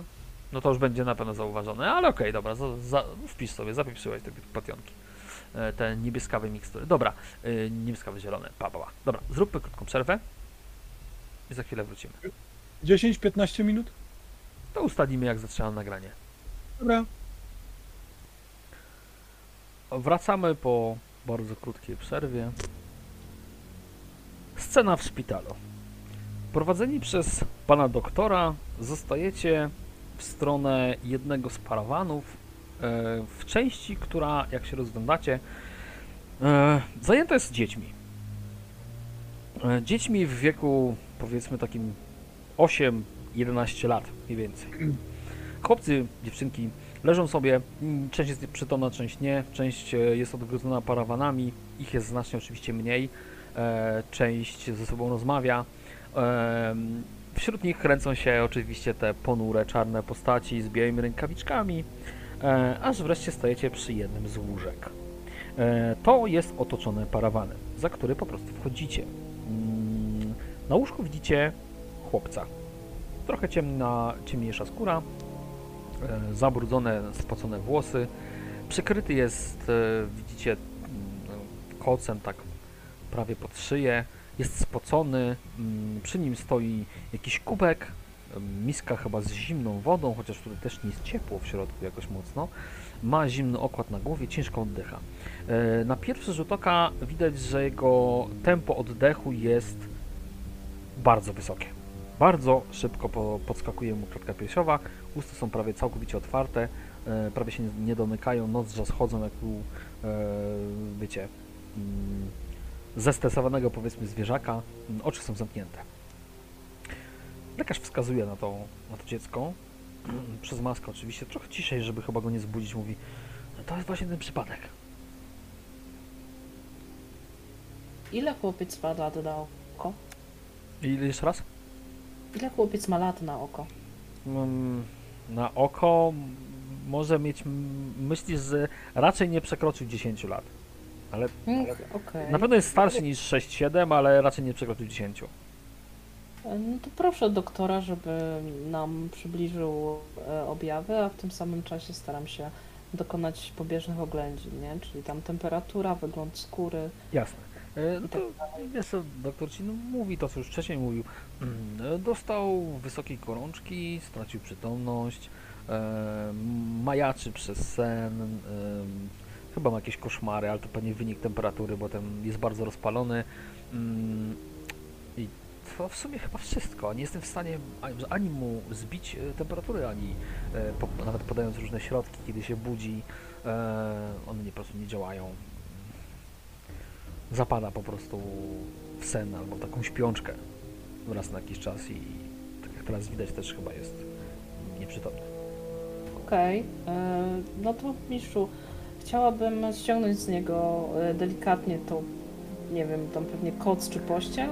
No to już będzie na pewno zauważone, ale okej, dobra, za, za, wpisz sobie, zapieprzyłeś te potionki. E, Te niebieskawe mikstury. Dobra, e, niebieskawe, zielone, pa, pa, pa. Dobra, zróbmy krótką przerwę i za chwilę wrócimy. 10-15 minut? To ustalimy, jak zaczynam nagranie. Dobra. Wracamy po bardzo krótkiej przerwie. Scena w szpitalu. Prowadzeni przez pana doktora zostajecie w stronę jednego z parawanów e, w części, która, jak się rozglądacie, e, zajęta jest dziećmi. E, Dziećmi w wieku, powiedzmy, takim 8-11 lat mniej więcej. Chłopcy, dziewczynki leżą sobie, część jest przytomna, część nie, część e, jest odgrodzona parawanami, ich jest znacznie oczywiście mniej, e, część ze sobą rozmawia. Em, Wśród nich kręcą się oczywiście te ponure, czarne postaci z białymi rękawiczkami, e, aż wreszcie stajecie przy jednym z łóżek. E, To jest otoczone parawanem, za który po prostu wchodzicie. Mm, Na łóżku widzicie chłopca. Trochę ciemna, ciemniejsza skóra, e, zabrudzone, spocone włosy. Przykryty jest, e, widzicie, kocem tak prawie pod szyję. Jest spocony, przy nim stoi jakiś kubek, miska chyba z zimną wodą, chociaż tutaj też nie jest ciepło w środku jakoś mocno. Ma zimny okład na głowie, ciężko oddycha. E, Na pierwszy rzut oka widać, że jego tempo oddechu jest bardzo wysokie. Bardzo szybko po, podskakuje mu klatka piersiowa, usta są prawie całkowicie otwarte, e, prawie się nie, nie domykają, nozdrza schodzą jak u, e, wiecie, mm, zestresowanego powiedzmy zwierzaka, oczy są zamknięte. Lekarz wskazuje na to, na to dziecko, przez maskę oczywiście, trochę ciszej, żeby chyba go nie zbudzić, mówi, "No to jest właśnie ten przypadek. Ile chłopiec ma lat na oko? I jeszcze raz? Ile chłopiec ma lat na oko? Mm, Na oko może mieć, m, myślisz, że raczej nie przekroczył 10 lat. Ale Mm, Okej. na pewno jest starszy niż 6-7, ale raczej nie przekroczył 10. No to proszę doktora, żeby nam przybliżył e, objawy, a w tym samym czasie staram się dokonać pobieżnych oględzin, nie? Czyli tam temperatura, wygląd skóry. Jasne. E, No I to tak wiesz co, doktor ci no, mówi to, co już wcześniej mówił. Mm, e, Dostał wysokiej gorączki, stracił przytomność, e, majaczy przez sen, em, chyba ma jakieś koszmary, ale to pewnie wynik temperatury, bo ten jest bardzo rozpalony. Mm, I to w sumie chyba wszystko. Nie jestem w stanie ani- mu zbić e, temperatury, ani e, nawet podając różne środki, kiedy się budzi, e, one nie, po prostu nie działają zapada po prostu w sen albo w taką śpiączkę raz na jakiś czas i tak jak teraz widać też chyba jest nieprzytomny. Okej, e, no to mistrzu, chciałabym ściągnąć z niego e, delikatnie tą, nie wiem, tam pewnie koc czy pościel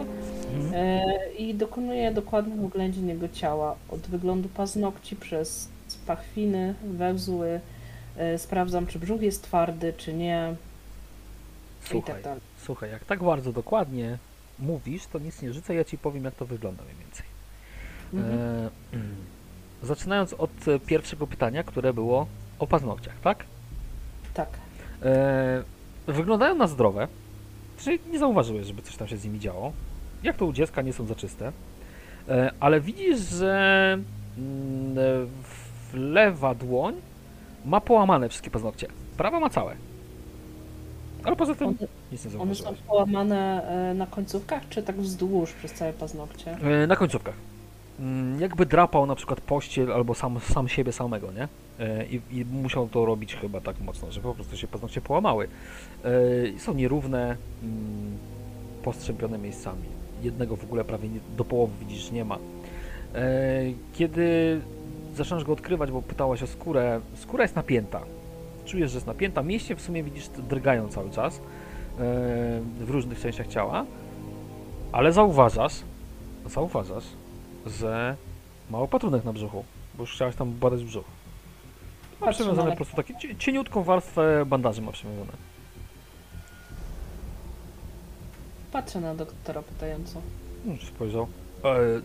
e, i dokonuję dokładnych oględzin jego ciała. Od wyglądu paznokci przez pachwiny, węzły, sprawdzam czy brzuch jest twardy, czy nie i Słuchaj, tak dalej. słuchaj, jak tak bardzo dokładnie mówisz, to nic nie rzucę, ja ci powiem jak to wygląda mniej więcej. Mhm. E, zaczynając od e, pierwszego pytania, które było o paznokciach, tak? Tak. E, wyglądają na zdrowe, czyli nie zauważyłeś, żeby coś tam się z nimi działo. Jak to u dziecka nie są za czyste. E, ale widzisz, że mm, e, w lewa dłoń ma połamane wszystkie paznokcie. Prawa ma całe. Ale poza tym One, nic nie one są połamane e, na końcówkach, czy tak wzdłuż przez całe paznokcie? E, na końcówkach. Mm, Jakby drapał na przykład pościel albo sam, sam siebie samego, nie? E, I, I musiał to robić chyba tak mocno, że po prostu się paznokcie połamały. Są nierówne, mm, postrzępione miejscami. Jednego w ogóle prawie do połowy widzisz nie ma. Kiedy zaczynasz go odkrywać, bo pytałaś o skórę, skóra jest napięta. Czujesz, że jest napięta. Mięśnie w sumie widzisz drgają cały czas e, w różnych częściach ciała, ale zauważasz, zauważasz, że ma opatrunek na brzuchu, bo już chciałeś tam badać brzuch. Ma przywiązane po prostu takie cie- cieniutką warstwę bandaży ma przywiązane. Patrzę na doktora pytająco. No, spojrzał. E, e,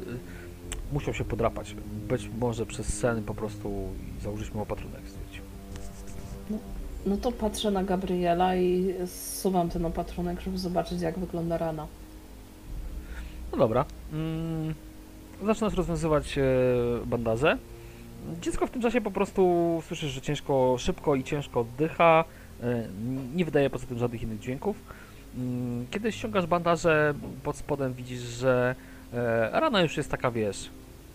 musiał się podrapać. Być może przez sen po prostu założyliśmy opatrunek. No to patrzę na Gabriela i zsuwam ten opatrunek, żeby zobaczyć jak wygląda rana. No dobra. Mm, zaczynasz rozwiązywać e, bandaże. Dziecko w tym czasie po prostu słyszysz, że ciężko, szybko i ciężko oddycha. E, nie wydaje poza tym żadnych innych dźwięków. Mm, kiedy ściągasz bandaże, pod spodem widzisz, że e, rana już jest taka, wiesz,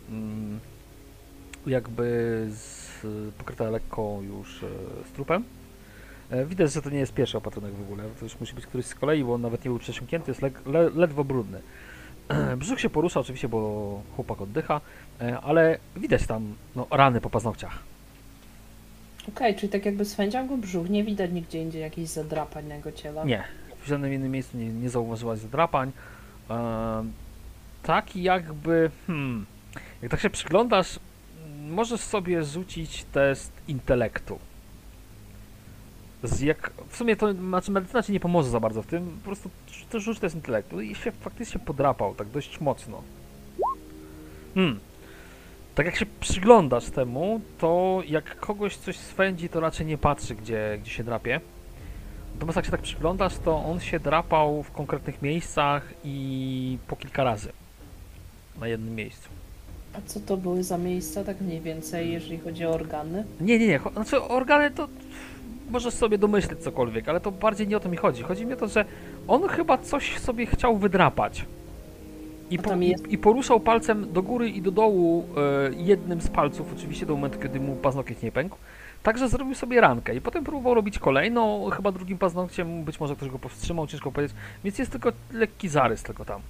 mm, jakby z, pokryta lekko już strupem. E, widać, że to nie jest pierwszy opatrunek w ogóle. To już musi być któryś z kolei, bo on nawet nie był przesiąknięty, jest le, le, ledwo brudny. Brzuch się porusza oczywiście, bo chłopak oddycha, e, ale widać tam no, rany po paznokciach. Okej, czyli tak jakby swędział go brzuch, nie widać nigdzie indziej jakichś zadrapań na jego ciele. Nie, w żadnym innym miejscu nie, nie zauważyłaś zadrapań. E, tak jakby, hmm, jak tak się przyglądasz, możesz sobie rzucić test intelektu. Z jak, w sumie to, znaczy medycyna ci nie pomoże za bardzo w tym, po prostu to rzuć test intelektu i się faktycznie podrapał, tak dość mocno. Hmm. Tak jak się przyglądasz temu, to jak kogoś coś swędzi, to raczej nie patrzy, gdzie, gdzie się drapie. Natomiast jak się tak przyglądasz, to on się drapał w konkretnych miejscach i po kilka razy na jednym miejscu. A co to były za miejsca, tak mniej więcej, jeżeli chodzi o organy? Nie, nie, nie. Znaczy organy to możesz sobie domyśleć cokolwiek, ale to bardziej nie o to mi chodzi. Chodzi mi o to, że on chyba coś sobie chciał wydrapać. I, po, jest- I poruszał palcem do góry i do dołu e, jednym z palców, oczywiście do momentu, kiedy mu paznokieć nie pękł. Także zrobił sobie rankę i potem próbował robić kolejną, chyba drugim paznokciem, być może ktoś go powstrzymał, ciężko powiedzieć, więc jest tylko lekki zarys tylko tam.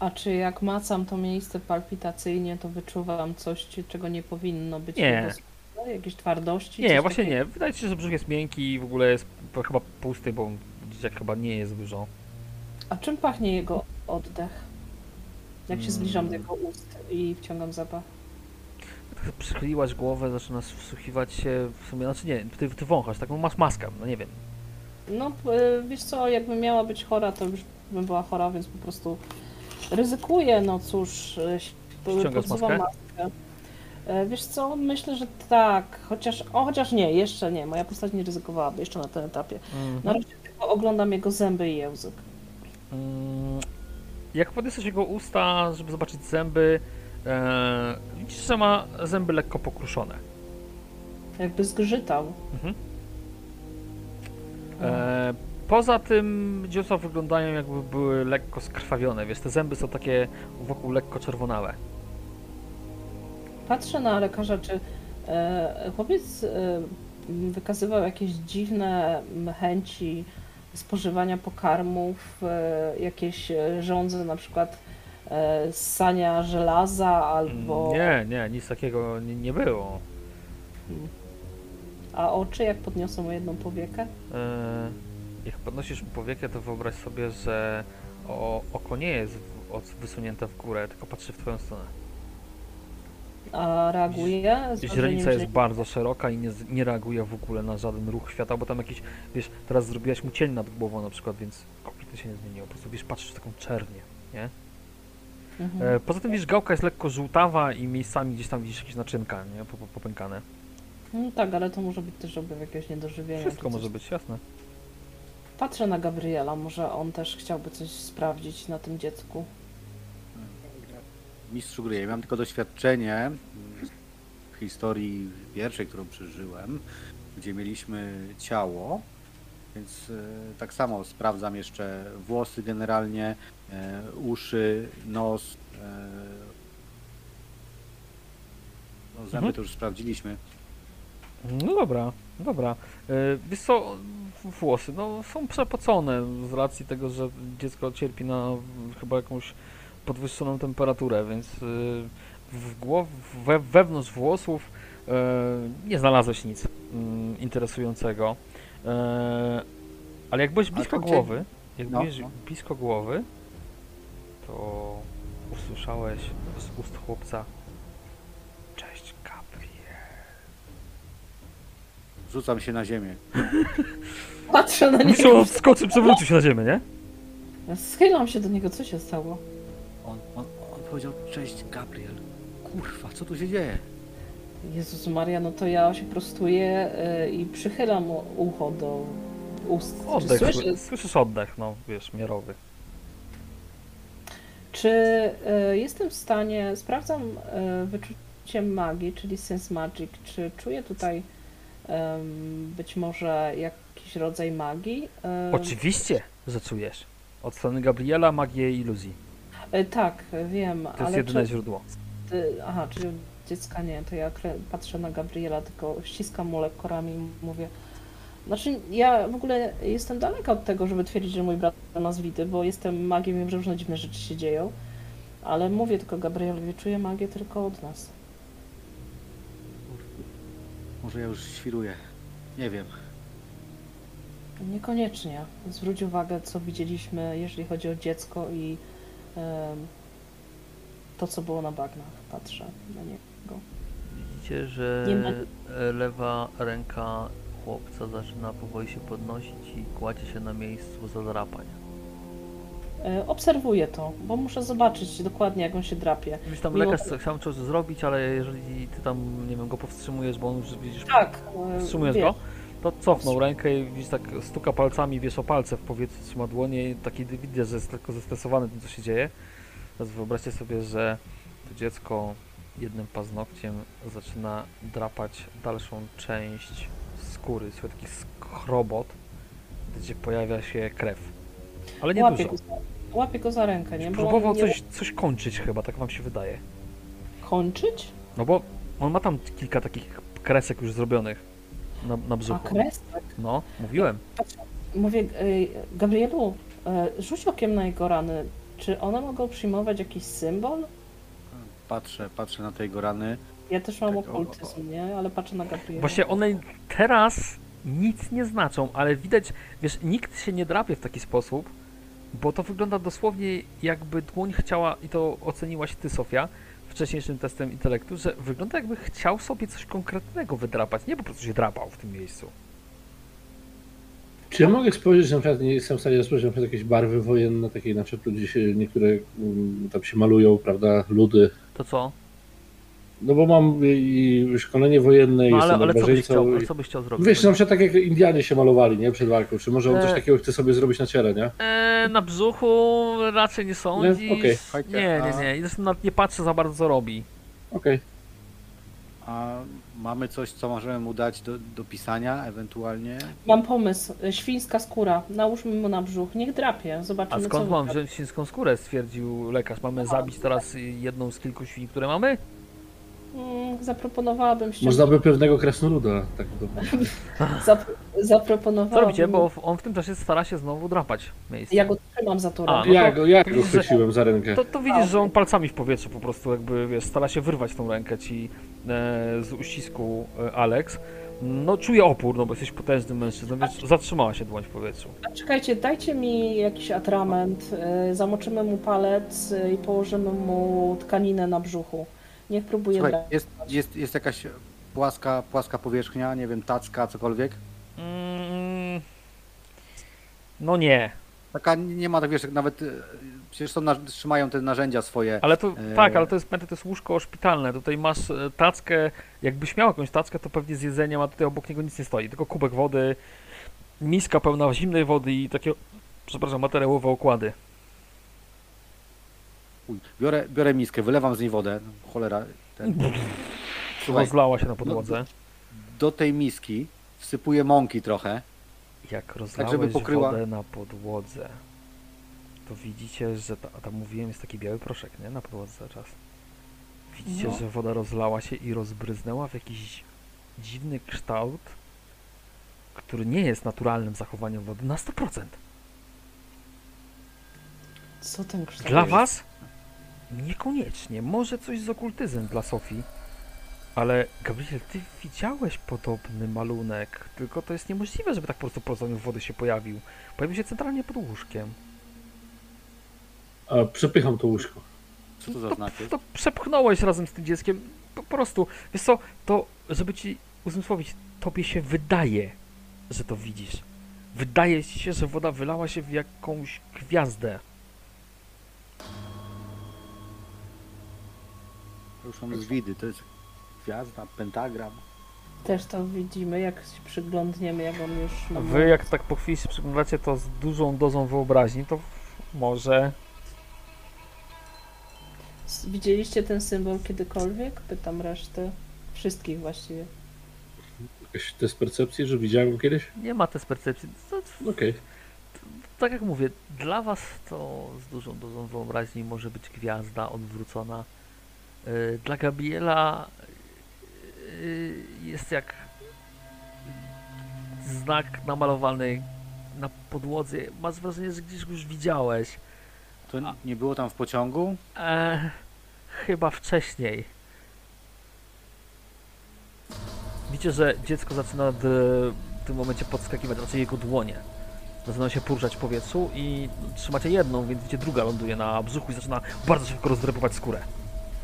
A czy jak macam to miejsce palpitacyjnie, to wyczuwam coś, czego nie powinno być? Nie. Skórze? Jakieś twardości? Nie, właśnie takiego? nie. Wydaje się, że brzuch jest miękki i w ogóle jest chyba pusty, bo dzieciak chyba nie jest dużo. A czym pachnie jego oddech? Jak się zbliżam do Mm. jego ust i wciągam zapach. Tak przychyliłaś głowę, zaczynasz wsłuchiwać się w sumie, znaczy nie, ty, ty wąchasz, taką masz maskę, no nie wiem. No, y, wiesz co, jakbym miała być chora, to już bym była chora, więc po prostu ryzykuję, no cóż, y, Ściągasz podsuwam maskę? maskę. E, Wiesz co, myślę, że tak, chociaż, o, chociaż nie, jeszcze nie, moja postać nie ryzykowałaby jeszcze na tym etapie. Na razie tylko oglądam jego zęby i język. Mm, Jak podniosłeś jego usta, żeby zobaczyć zęby, e, widzisz, że ma zęby lekko pokruszone. Jakby zgrzytał. E, poza tym dziosła wyglądają jakby były lekko skrwawione, wiesz, te zęby są takie wokół lekko czerwonałe. Patrzę na lekarza, czy e, chłopiec e, wykazywał jakieś dziwne chęci spożywania pokarmów, e, jakieś żądze na przykład ssania żelaza albo... Nie, nie, nic takiego nie, nie było. A oczy, jak podniosą mu jedną powiekę? Jak podnosisz powiekę, to wyobraź sobie, że o, oko nie jest wysunięte w górę, tylko patrzy w twoją stronę. A reaguje? Źrenica jest bardzo szeroka i nie, nie reaguje w ogóle na żaden ruch świata, bo tam jakiś, wiesz, teraz zrobiłaś mu cień nad głową na przykład, więc kompletnie się nie zmieniło. Po prostu, wiesz, patrzysz w taką czernię, nie? Mhm. E, poza tym, wiesz, gałka jest lekko żółtawa i miejscami gdzieś tam widzisz jakieś naczynka, nie? Po- po- Popękane. No tak, ale to może być też objaw jakiegoś niedożywienia. Wszystko może być, jasne. Patrzę na Gabriela, może on też chciałby coś sprawdzić na tym dziecku. Mistrzu gry, ja mam tylko doświadczenie w historii pierwszej, którą przeżyłem, gdzie mieliśmy ciało, więc e, tak samo sprawdzam jeszcze włosy generalnie, e, uszy, nos. E, no, zęby Mhm. to już sprawdziliśmy. No dobra, dobra. Wiesz co, włosy, no są przepocone z racji tego, że dziecko cierpi na chyba jakąś podwyższoną temperaturę, więc e, w głow, we, wewnątrz włosów e, nie znalazłeś nic mm, interesującego. E, Ale jak byłeś blisko głowy, jak No, byłeś no. blisko głowy, to usłyszałeś z ust chłopca Cześć, Gabriel. Rzucam się na ziemię. Patrzę na niego, on wskoczył, przewrócił się na ziemię, nie? schylam się do niego, co się stało? On, on, on powiedział, cześć Gabriel. Kurwa, co tu się dzieje? Jezus Maria, no to ja się prostuję y, i przychylam ucho do ust. Czy, Oddech, słyszy, słyszysz oddech, no wiesz, miarowy. czy y, jestem w stanie, sprawdzam y, wyczucie magii, czyli sense magic, czy czuję tutaj być może jakiś rodzaj magii? Oczywiście, że czujesz. Od strony Gabriela magię iluzji. Y, tak, wiem, To jest ale jedyne czy, źródło. ty, aha, czyli od dziecka nie, to ja patrzę na Gabriela, tylko ściskam mu lekko ramię i mówię, Znaczy, ja w ogóle jestem daleka od tego, żeby twierdzić, że mój brat ma zwity, bo jestem magiem i wiem, że różne dziwne rzeczy się dzieją. Ale mówię tylko Gabrielowi, czuję magię tylko od nas. Może ja już świruję. Nie wiem. Niekoniecznie. Zwróć uwagę, co widzieliśmy, jeżeli chodzi o dziecko i to, co było na bagnach. Patrzę na niego. Widzicie, że lewa ręka chłopca zaczyna powoli się podnosić i kładzie się na miejscu zadrapań. E, Obserwuję to, bo muszę zobaczyć dokładnie, jak on się drapie. Wiesz, tam Mimo- lekarz chciał coś zrobić, ale jeżeli ty tam, nie wiem, go powstrzymujesz, bo on już widzisz, Tak. e, wstrzymujesz wiesz, go, to cofnął rękę i widzisz, tak stuka palcami, wiesz, o palce w powietrzu, trzyma dłonie i taki widzę, że jest tylko zestresowany tym, co się dzieje. Teraz wyobraźcie sobie, że to dziecko jednym paznokciem zaczyna drapać dalszą część skóry, słuchaj, taki skrobot, gdzie pojawia się krew. Ale nie Łapię dużo. go, za, łapię go za rękę, nie? Bo Próbował nie coś, coś kończyć chyba, tak wam się wydaje. kończyć? No bo on ma tam kilka takich kresek już zrobionych na, na A brzuchu. kres? No, mówiłem. Mówię, ej, Gabrielu, e, rzuć okiem na jego rany. Czy one mogą przyjmować jakiś symbol? Patrzę, patrzę na te jego rany. Ja też mam Tak, o- okultyzm, nie? Ale patrzę na Gabriela. Właśnie one teraz nic nie znaczą, ale widać, wiesz, nikt się nie drapie w taki sposób, bo to wygląda dosłownie jakby dłoń chciała, i to oceniłaś ty, Sofia, wcześniejszym testem intelektu, że wygląda jakby chciał sobie coś konkretnego wydrapać, nie po prostu się drapał w tym miejscu. Czy ja mogę spojrzeć, że na przykład nie jestem w stanie spojrzeć na przykład jakieś barwy wojenne, takie na przykład ludzie się, niektóre mm, tam się malują, prawda, ludy. To co? No bo mam i szkolenie wojenne i No ale, jestem ale co byś chciał, i- co byś chciał zrobić? Wiesz, na przykład tak jak Indianie się malowali, nie? Przed walką. Czy może on coś E. takiego chce sobie zrobić na ciele, nie? E, na brzuchu raczej nie sądzisz. okej. Nie, nie, nie. I Zresztą nawet nie patrzę za bardzo co robi. Okej. A mamy coś, co możemy mu dać do, do pisania ewentualnie? Mam pomysł. Świńska skóra. Nałóżmy mu na brzuch. Niech drapie. A Zobaczymy co skąd mam wyda. wziąć świńską skórę, stwierdził lekarz. Mamy zabić teraz jedną z kilku świń, które mamy? Mm, Zaproponowałabym się. Można by pewnego krasnoluda tak do... Zap... Zaproponowałabym. Co robicie? Bo on w tym czasie stara się znowu drapać miejsce. Ja go trzymam za to A, rękę. no Ja go, ja go chwyciłem za rękę. To, to widzisz, że on palcami w powietrzu po prostu jakby, wiesz, stara się wyrwać tą rękę ci e, z uścisku e, Alex. No czuje opór, no bo jesteś potężnym mężczyzną, więc zatrzymała się dłoń w powietrzu. A Czekajcie, dajcie mi jakiś atrament. y, Zamoczymy mu palec y, i położymy mu tkaninę na brzuchu. Niech próbuje Słuchaj, jest, jest, jest jakaś płaska, płaska powierzchnia, nie wiem, tacka, cokolwiek? Mm, no nie, Taka nie ma, tak wiesz, nawet e, przecież na, trzymają te narzędzia swoje. ale to E. tak, ale to jest, pamiętaj, to jest łóżko szpitalne. Tutaj masz e, tackę, jakbyś miał jakąś tackę, to pewnie z jedzeniem, a tutaj obok niego nic nie stoi, tylko kubek wody, miska pełna zimnej wody i takie, przepraszam, materiałowe okłady. Uj, biorę, biorę miskę, wylewam z niej wodę. Cholera. Ten. Słuchaj, Rozlała się na podłodze. do tej miski wsypuję mąki trochę. Jak rozlałeś żeby pokryła- wodę na podłodze, to widzicie, że ta, a tam mówiłem, jest taki biały proszek, nie? Na podłodze cały czas. Widzicie, No. że woda rozlała się i rozbryznęła w jakiś dziwny kształt, który nie jest naturalnym zachowaniem wody na 100%. Co ten kształt? Dla was? Niekoniecznie. Może coś z okultyzmem dla Sofii. Ale Gabriel, ty widziałeś podobny malunek, tylko to jest niemożliwe, żeby tak po prostu pozornie wody się pojawił. Pojawił się centralnie pod łóżkiem. A przepycham to łóżko. Co to za to, znak jest? to przepchnąłeś razem z tym dzieckiem. Po prostu, wiesz co, to żeby ci uzmysłowić, tobie się wydaje, że to widzisz. Wydaje ci się, że woda wylała się w jakąś gwiazdę. Z widy, to jest gwiazda, pentagram. Też to widzimy, jak się przyglądniemy, jak on już... A Wy jak tak po chwili się przyglądacie to z dużą dozą wyobraźni, to może... Widzieliście ten symbol kiedykolwiek? Pytam resztę. Wszystkich właściwie. Jakaś test percepcji, że widziałem go kiedyś? Nie ma tej percepcji. To, Okej. tak jak mówię, dla was to z dużą dozą wyobraźni może być gwiazda odwrócona. Yy, Dla Gabriela yy, jest jak znak namalowany na podłodze. Masz wrażenie, że gdzieś już widziałeś. To nie było tam w pociągu? E, chyba wcześniej. Widzicie, że dziecko zaczyna d- w tym momencie podskakiwać, raczej jego dłonie. Zaczyna się poruszać w powietrzu i trzymacie jedną, więc widzicie druga ląduje na brzuchu i zaczyna bardzo szybko rozdrapywać skórę.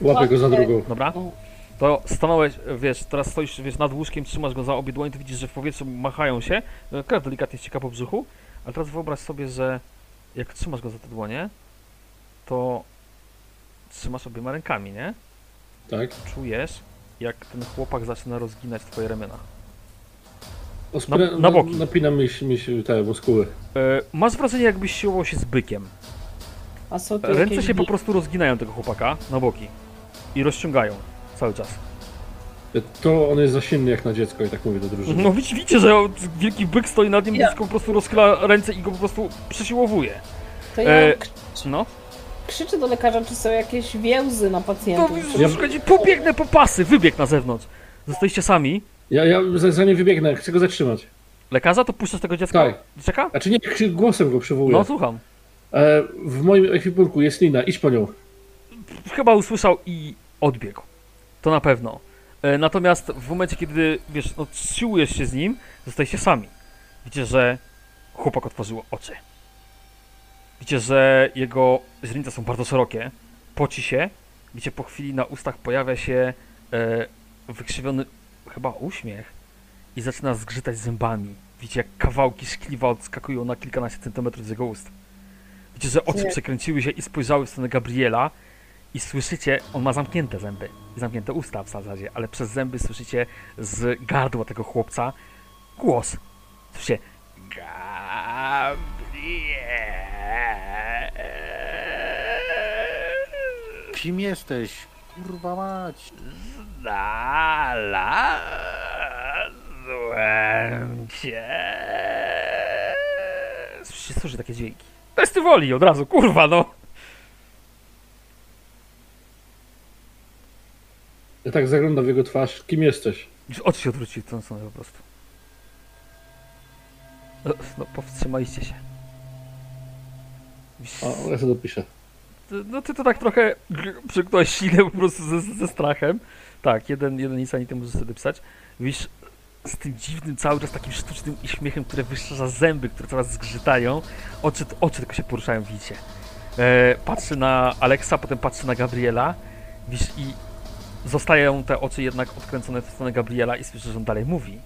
Łapię go za drugą. Dobra? No. To stanąłeś, wiesz, teraz stoisz wiesz, nad łóżkiem, trzymasz go za obie dłonie, to widzisz, że w powietrzu machają się, e, krew delikatnie ścieka po brzuchu, ale teraz wyobraź sobie, że jak trzymasz go za te dłonie, to trzymasz obiema rękami, nie? Tak. czujesz, jak ten chłopak zaczyna rozginać twoje ramiona. Na- na boki. Napinam mi, się- mi się te muskuły. E, masz wrażenie, jakbyś siłował się z bykiem. Ręce jakieś się po prostu rozginają tego chłopaka na boki i rozciągają cały czas. To on jest za silny jak na dziecko i tak mówię do drużyny. No widzicie, widzicie że wielki byk stoi nad nim, Ja. dziecko po prostu rozchyla ręce i go po prostu przesiłowuje. To ja E, kr- No, krzyczę do lekarza, czy są jakieś więzy na to pacjentów. Czy- że szukajcie, pobiegnę po pasy, wybieg na zewnątrz. Zostaliście sami. Ja, ja za, za nie wybiegnę, chcę go zatrzymać. Lekarza, to puszczasz tego dziecka? Tak. Czeka? A czy nie, krzy- głosem go przywołuję. No, słucham. E, w moim ekwipunku jest lina, idź po nią. chyba usłyszał i odbiegł. To na pewno. E, Natomiast w momencie, kiedy wiesz, no siłujesz się z nim, zostajecie sami. Widzicie, że chłopak otworzył oczy. Widzicie, że jego źrenice są bardzo szerokie. Poci się. Widzicie, po chwili na ustach pojawia się e, wykrzywiony chyba uśmiech i zaczyna zgrzytać zębami. Widzicie, jak kawałki szkliwa odskakują na kilkanaście centymetrów z jego ust. Widzicie, że oczy przekręciły się i spojrzały w stronę Gabriela i słyszycie, on ma zamknięte zęby i zamknięte usta w zasadzie, ale przez zęby słyszycie z gardła tego chłopca głos. Słyszycie Gabriel. Kim jesteś? Kurwa mać. Znalazłem cię. Słyszycie, słyszy takie dźwięki. Testy woli od razu, kurwa no. Ja tak zaglądam w jego twarz. Kim jesteś? Oczy się odwróciły w tą stronę po prostu. No, no powstrzymaliście się. O, ja sobie dopiszę. No ty to tak trochę przyknąłeś ślinę po prostu ze, ze strachem. Tak, jeden, jeden insanity możesz sobie pisać. Widzisz, z tym dziwnym, cały czas takim sztucznym uśmiechem, które wyszczerza zęby, które coraz zgrzytają. Oczy, oczy tylko się poruszają, widzicie. E, patrzy na Alexa, potem patrzy na Gabriela. Widzisz, i zostają te oczy jednak odkręcone w stronę Gabriela i słyszysz, że on dalej mówi.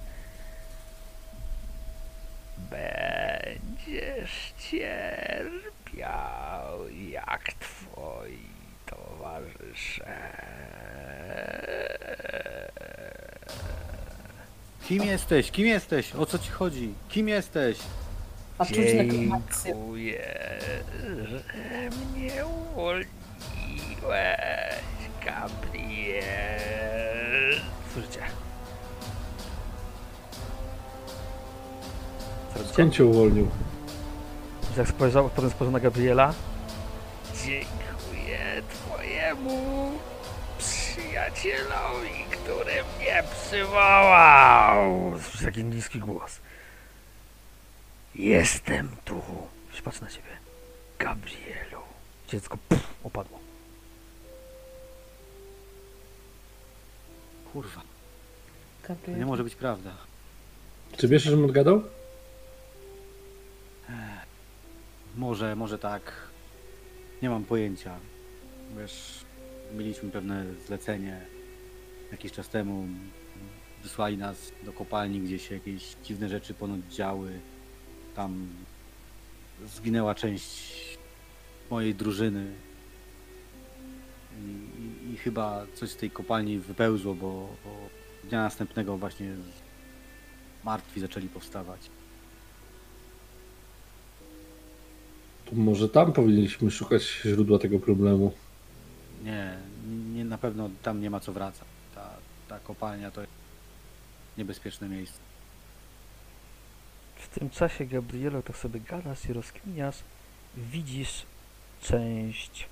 Będziesz cierpiał jak twoi towarzysze. Kim jesteś? Kim jesteś? O co ci chodzi? Kim jesteś? A czuć. Dziękuję, że mnie uwolniłeś, Gabriel. Słyszycie? Skąd cię uwolnił? Jak spojrzał, potem spojrzał na Gabriela. Dziękuję twojemu przyjacielowi, który mnie przywołał. Słyszę taki niski głos. Jestem tu. Patrz na ciebie. Gabrielu. Dziecko pff, opadło. Kurwa, to Gabriel. nie może być prawda. Czy wiesz, że odgadał? Może, może tak. Nie mam pojęcia. Wiesz, mieliśmy pewne zlecenie jakiś czas temu. Wysłali nas do kopalni, gdzie się jakieś dziwne rzeczy ponoć działy. Tam zginęła część mojej drużyny. I, i, i chyba coś z tej kopalni wypełzło, bo, bo dnia następnego właśnie martwi zaczęli powstawać. To może tam powinniśmy szukać źródła tego problemu. Nie, nie, na pewno tam nie ma co wracać. Ta, ta kopalnia to jest niebezpieczne miejsce. W tym czasie, Gabrielu, tak sobie gadasz i rozkminiasz, widzisz część,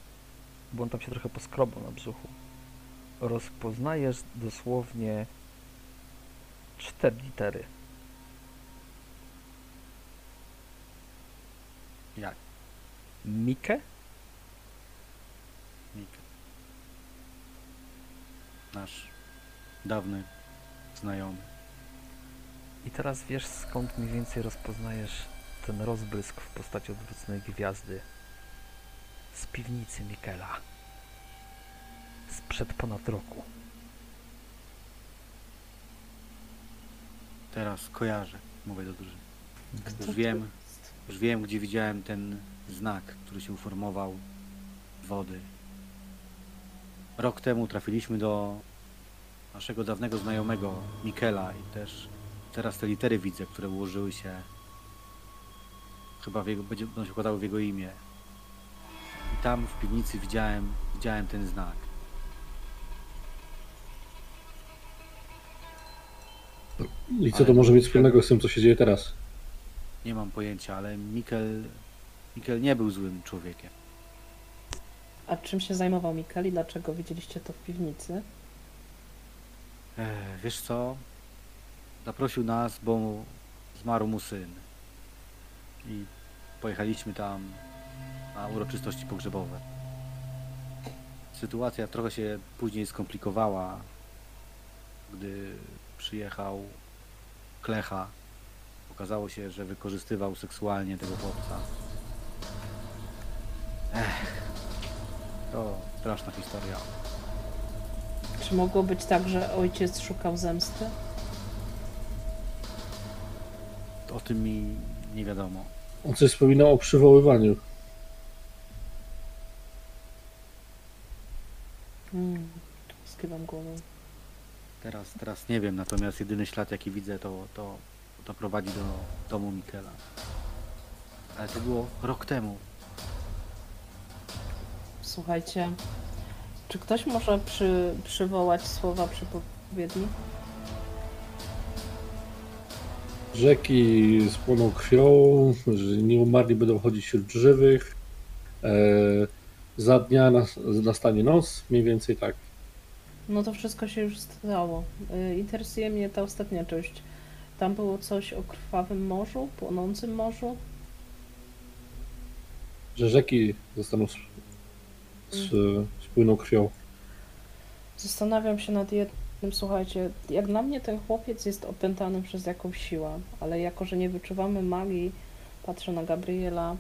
bo on tam się trochę poskrobał na brzuchu. Rozpoznajesz dosłownie cztery litery. Jak? Mikę? Nick. Nasz dawny znajomy. I teraz wiesz skąd mniej więcej rozpoznajesz ten rozbrysk w postaci odwróconej gwiazdy z piwnicy Mikela sprzed ponad roku. Teraz kojarzę, mówię do drużyny. Kto Już wiem, już wiem, gdzie widziałem ten znak, który się uformował z wody. Rok temu trafiliśmy do naszego dawnego znajomego Mikela i też teraz te litery widzę, które ułożyły się chyba w jego, będzie- będą się układały w jego imię. I tam w piwnicy widziałem, widziałem ten znak. I co to może mieć wspólnego z tym, co się dzieje teraz? Nie mam pojęcia, ale Mikel, Mikel nie był złym człowiekiem. A czym się zajmował Mikkel i dlaczego widzieliście to w piwnicy? Ech, wiesz co? Zaprosił nas, bo mu- zmarł mu syn. I pojechaliśmy tam na uroczystości pogrzebowe. Sytuacja trochę się później skomplikowała, gdy przyjechał Klecha. Okazało się, że wykorzystywał seksualnie tego chłopca. Ech, to straszna historia. Czy mogło być tak, że ojciec szukał zemsty? O tym mi nie wiadomo. On coś wspominał o przywoływaniu. Hmm. Skrywam głową. Teraz, teraz nie wiem, natomiast jedyny ślad jaki widzę to, to, to prowadzi do domu Mikela. Ale to było rok temu. Słuchajcie, czy ktoś może przy, przywołać słowa przepowiedni? Rzeki spłoną krwią, że nie umarli będą chodzić wśród żywych. E, za dnia nas, nastanie noc, mniej więcej tak. No to wszystko się już stało. Y, Interesuje mnie ta ostatnia część. Tam było coś o krwawym morzu, płonącym morzu. Że rzeki zostaną s- s, spłyną krwią. Zastanawiam się nad jednym, słuchajcie, jak dla mnie ten chłopiec jest opętany przez jakąś siłę, ale jako, że nie wyczuwamy magii, patrzę na Gabriela,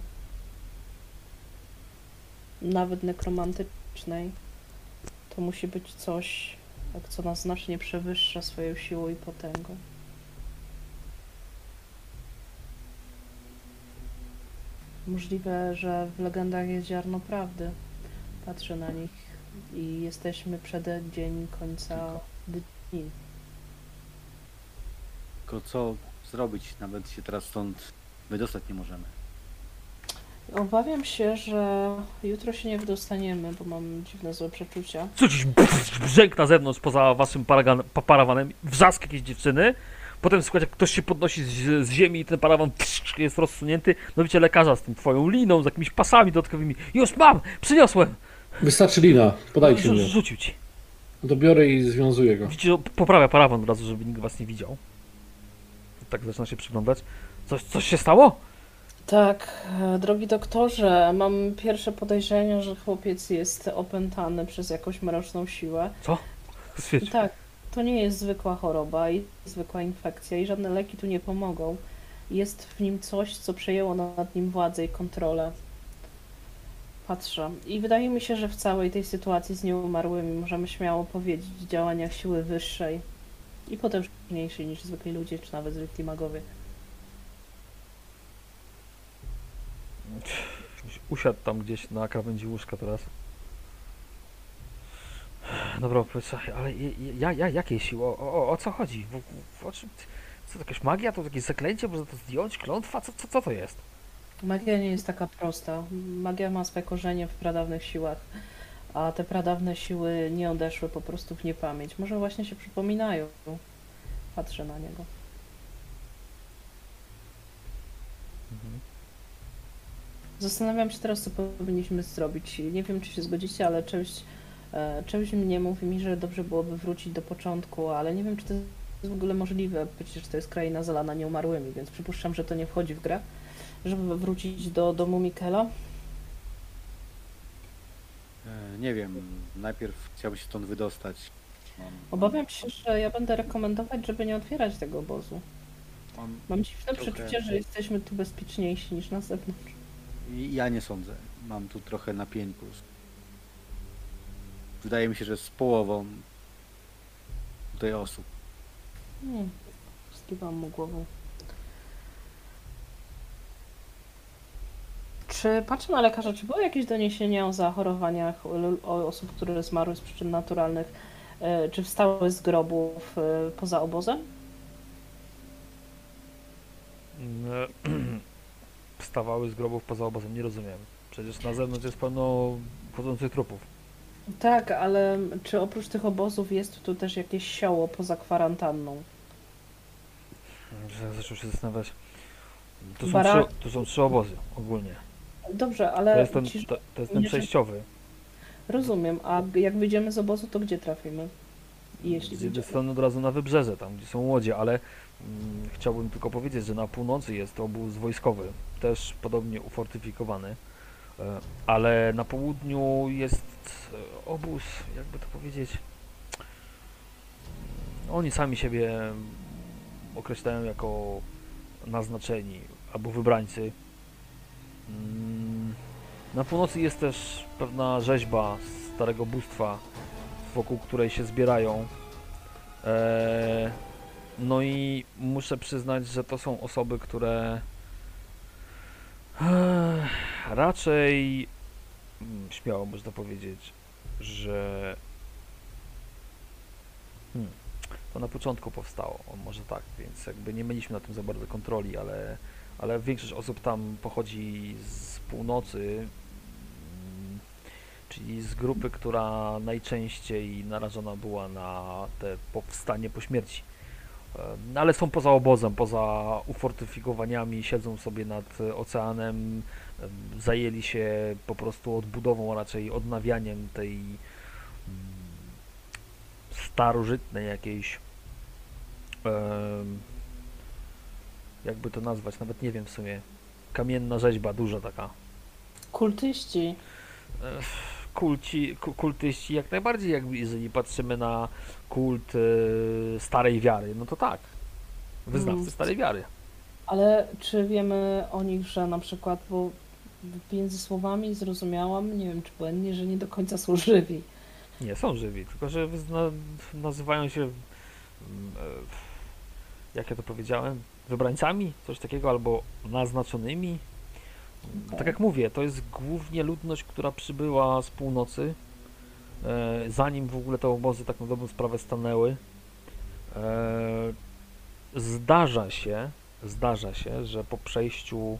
nawet nekromantycznej, to musi być coś, co nas znacznie przewyższa swoją siłą i potęgą. Możliwe, że w legendach jest ziarno prawdy. Patrzę na nich i jesteśmy przed dzień końca dni. Tylko co zrobić? Nawet się teraz stąd wydostać nie możemy. Obawiam się, że jutro się nie wydostaniemy, bo mam dziwne złe przeczucia. Słyszysz brzęk na zewnątrz poza waszym paragan, pa- parawanem, wrzask jakiejś dziewczyny. Potem słychać, jak ktoś się podnosi z, z ziemi i ten parawan jest rozsunięty. No widzicie lekarza z tym twoją liną, z jakimiś pasami dodatkowymi. Już mam! Przyniosłem! Wystarczy lina, podajcie Rzu- mnie. Rzucił ci. No to biorę i związuję go. Widzicie, poprawia parawan od razu, żeby nikt was nie widział. Tak zaczyna się przyglądać. Coś, coś się stało? Tak, e, drogi doktorze, mam pierwsze podejrzenia, że chłopiec jest opętany przez jakąś mroczną siłę. Świeć. Tak, to nie jest zwykła choroba i zwykła infekcja i żadne leki tu nie pomogą. Jest w nim coś, co przejęło nad nim władzę i kontrolę. Patrzę. I wydaje mi się, że w całej tej sytuacji z nieumarłymi możemy śmiało powiedzieć o działaniach siły wyższej i potężniejszej niż zwykli ludzie, czy nawet zwykli magowie. Usiadł tam gdzieś na krawędzi łóżka teraz. Dobra, powiedz, ale ja, ja, jakiej siły? O, o, o co chodzi? W, w, o czym, co, to jakaś magia? To jakieś zaklęcie? Można to zdjąć? Klątwa? Co, co, co to jest? Magia nie jest taka prosta. Magia ma swe korzenie w pradawnych siłach, a te pradawne siły nie odeszły po prostu w niepamięć. Może właśnie się przypominają. Patrzę na niego. Zastanawiam się teraz, co powinniśmy zrobić. Nie wiem, czy się zgodzicie, ale czymś, e, czymś mnie mówi mi, że dobrze byłoby wrócić do początku, ale nie wiem, czy to jest w ogóle możliwe. Przecież to jest kraina zalana nieumarłymi, więc przypuszczam, że to nie wchodzi w grę. Żeby wrócić do domu Mikela. E, nie wiem, najpierw chciałbym się stąd wydostać. Mam, Obawiam się, że ja będę rekomendować, żeby nie otwierać tego obozu. mam, Mam dziwne Trochę. przeczucie, że jesteśmy tu bezpieczniejsi niż na zewnątrz. I ja nie sądzę. Mam tu trochę napięków. Wydaje mi się, że z połową tutaj osób. Hmm. Skiwam mu głową. Czy patrzę na lekarza, czy były jakieś doniesienia o zachorowaniach lu- o osób, które zmarły z przyczyn naturalnych, e, czy wstały z grobów e, poza obozem? Mm, Wstawały z grobów poza obozem, nie rozumiem. Przecież na zewnątrz jest pełno chodzących trupów. Tak, ale czy oprócz tych obozów jest tu też jakieś sioło poza kwarantanną? Zaczął się zastanawiać. To są, Bara- trzy, to są trzy obozy ogólnie. Dobrze, To ale jest ten, ci, to, to jest ten nie- przejściowy. rozumiem, a jak wyjdziemy z obozu, to gdzie trafimy? Jeśli Z jednej wyjdziemy. strony od razu na wybrzeże, tam gdzie są łodzie, ale chciałbym tylko powiedzieć, że na północy jest obóz wojskowy, też podobnie ufortyfikowany, e, ale na południu jest e, obóz, jakby to powiedzieć, oni sami siebie określają jako naznaczeni albo wybrańcy. Mm, Na północy jest też pewna rzeźba starego bóstwa, wokół której się zbierają. Eee, no i muszę przyznać, że to są osoby, które eee, raczej mm, śmiało można powiedzieć, że To na początku powstało, może tak, więc jakby nie mieliśmy na tym za bardzo kontroli, ale, ale większość osób tam pochodzi z północy, mm, czyli z grupy, która najczęściej narażona była na te powstanie po śmierci. No Ale są poza obozem, poza ufortyfikowaniami, siedzą sobie nad oceanem, zajęli się po prostu odbudową, a raczej odnawianiem tej mm, starożytnej jakiejś jakby to nazwać, nawet nie wiem w sumie kamienna rzeźba, duża taka Kultyści. Kulci, ku- kultyści jak najbardziej, jakby jeżeli patrzymy na kult e, starej wiary, no to tak. Wyznawcy Mm. starej wiary. Ale czy wiemy o nich, że na przykład, bo między słowami zrozumiałam, nie wiem czy błędnie, że nie do końca są żywi. Nie, są żywi, tylko że nazywają się, mm, e, jak ja to powiedziałem, wybrańcami, coś takiego, albo naznaczonymi. Tak jak mówię, to jest głównie ludność, która przybyła z północy, e, zanim w ogóle te obozy tak na dobrą sprawę stanęły. E, zdarza się, zdarza się, że po przejściu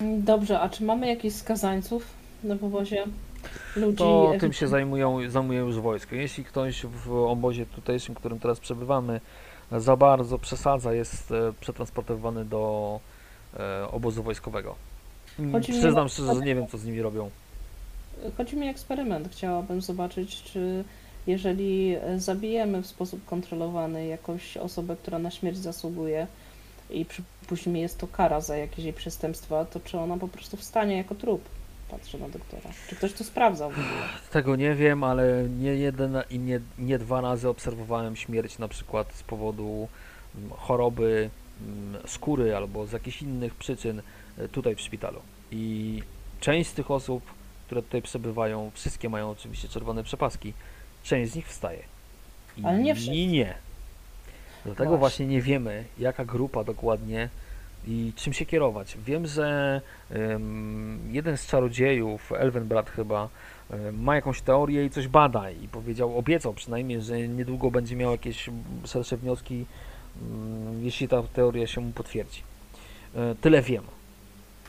Dobrze, a czy mamy jakichś skazańców na powozie? Ludzi To tym się zajmują, zajmuje już wojsko. Jeśli ktoś w obozie tutejszym, w którym teraz przebywamy, za bardzo przesadza, jest e, przetransportowany do e, obozu wojskowego. Mm, Chodzi mi Przyznam o- szczerze, że nie wiem, co z nimi robią. Chodzi mi o eksperyment. Chciałabym zobaczyć, czy jeżeli zabijemy w sposób kontrolowany jakąś osobę, która na śmierć zasługuje i przypuśćmy jest to kara za jakieś jej przestępstwa, to czy ona po prostu wstanie jako trup? Patrzę na doktora. Czy ktoś to sprawdzał w ogóle? Tego nie wiem, ale nie jeden i nie, nie dwa razy obserwowałem śmierć na przykład z powodu mm, choroby mm, skóry albo z jakichś innych przyczyn e, tutaj w szpitalu. I część z tych osób, które tutaj przebywają, wszystkie mają oczywiście czerwone przepaski, część z nich wstaje. Ale nie I wszystkie. nie. Dlatego Właśnie. właśnie nie wiemy, jaka grupa dokładnie i czym się kierować. Wiem, że em, jeden z czarodziejów, Elvenbrat chyba, em, ma jakąś teorię i coś bada i powiedział, obiecał przynajmniej, że niedługo będzie miał jakieś szersze wnioski, mm, jeśli ta teoria się mu potwierdzi. E, Tyle wiem.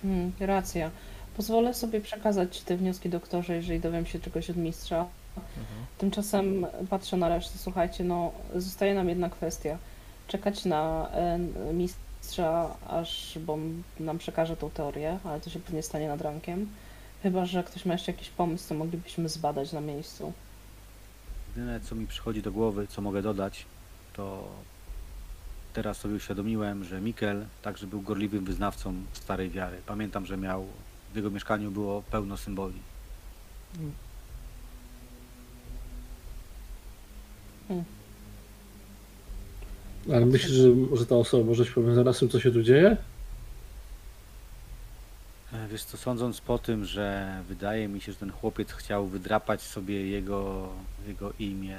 Hmm, racja. Pozwolę sobie przekazać te wnioski doktorze, jeżeli dowiem się czegoś od mistrza. Tymczasem patrzę na resztę. Słuchajcie, no zostaje nam jedna kwestia. Czekać na e, mistrza, aż bo m- nam przekaże tą teorię, ale to się pewnie stanie nad rankiem. Chyba, że ktoś ma jeszcze jakiś pomysł, co moglibyśmy zbadać na miejscu. Jedyne, co mi przychodzi do głowy, co mogę dodać, to teraz sobie uświadomiłem, że Mikel także był gorliwym wyznawcą starej wiary. Pamiętam, że miał w jego mieszkaniu było pełno symboli. Ale myślisz, że, że ta osoba może być powiązana z tym, co się tu dzieje? E, Wiesz co, sądząc po tym, że wydaje mi się, że ten chłopiec chciał wydrapać sobie jego, jego imię,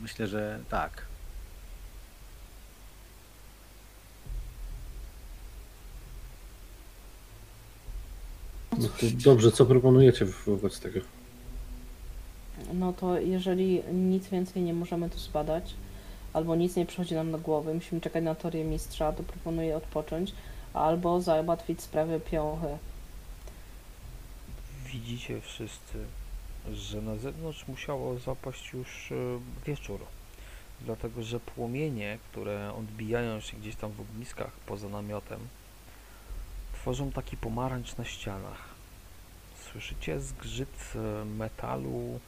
myślę, że tak. No dobrze, co proponujecie wobec tego? No to jeżeli nic więcej nie możemy tu zbadać, albo nic nie przychodzi nam do głowy, musimy czekać na teorię mistrza, to proponuję odpocząć, albo załatwić sprawę piąchy. Widzicie wszyscy, że na zewnątrz musiało zapaść już e, wieczór. Dlatego, że płomienie, które odbijają się gdzieś tam w ogniskach poza namiotem, tworzą taki pomarańcz na ścianach. Słyszycie zgrzyt e, metalu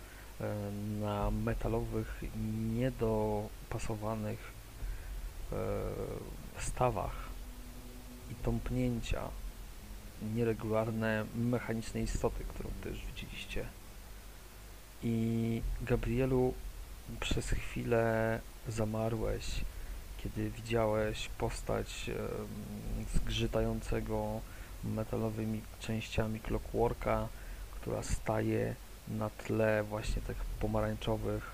na metalowych, niedopasowanych e, stawach i tąpnięcia nieregularne mechaniczne istoty, którą też widzieliście. I Gabrielu, przez chwilę zamarłeś, kiedy widziałeś postać em, zgrzytającego metalowymi częściami clockworka, która staje na tle właśnie tych pomarańczowych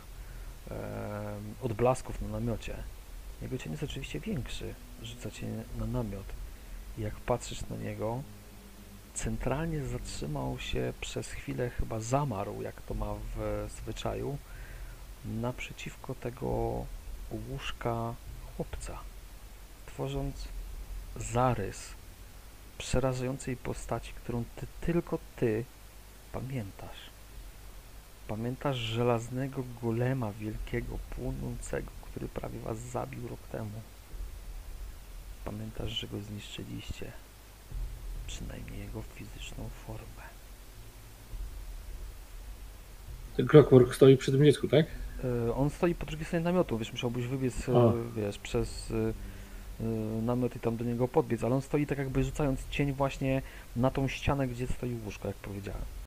e, odblasków na namiocie. Jego cień jest oczywiście większy, rzuca cię na namiot. I jak patrzysz na niego, centralnie zatrzymał się przez chwilę, chyba zamarł, jak to ma w zwyczaju, naprzeciwko tego łóżka chłopca, tworząc zarys przerażającej postaci, którą ty tylko ty pamiętasz. Pamiętasz żelaznego golema wielkiego, płonącego, który prawie was zabił rok temu. Pamiętasz, że go zniszczyliście. Przynajmniej jego fizyczną formę. Ten Clockwork stoi przy tym dziecku, tak? E, On stoi po drugiej stronie namiotu, wiesz, musiałbyś wybiec, e, A. wiesz, przez e, namiot i tam do niego podbiec, ale on stoi tak jakby rzucając cień właśnie na tą ścianę, gdzie stoi łóżko, jak powiedziałem.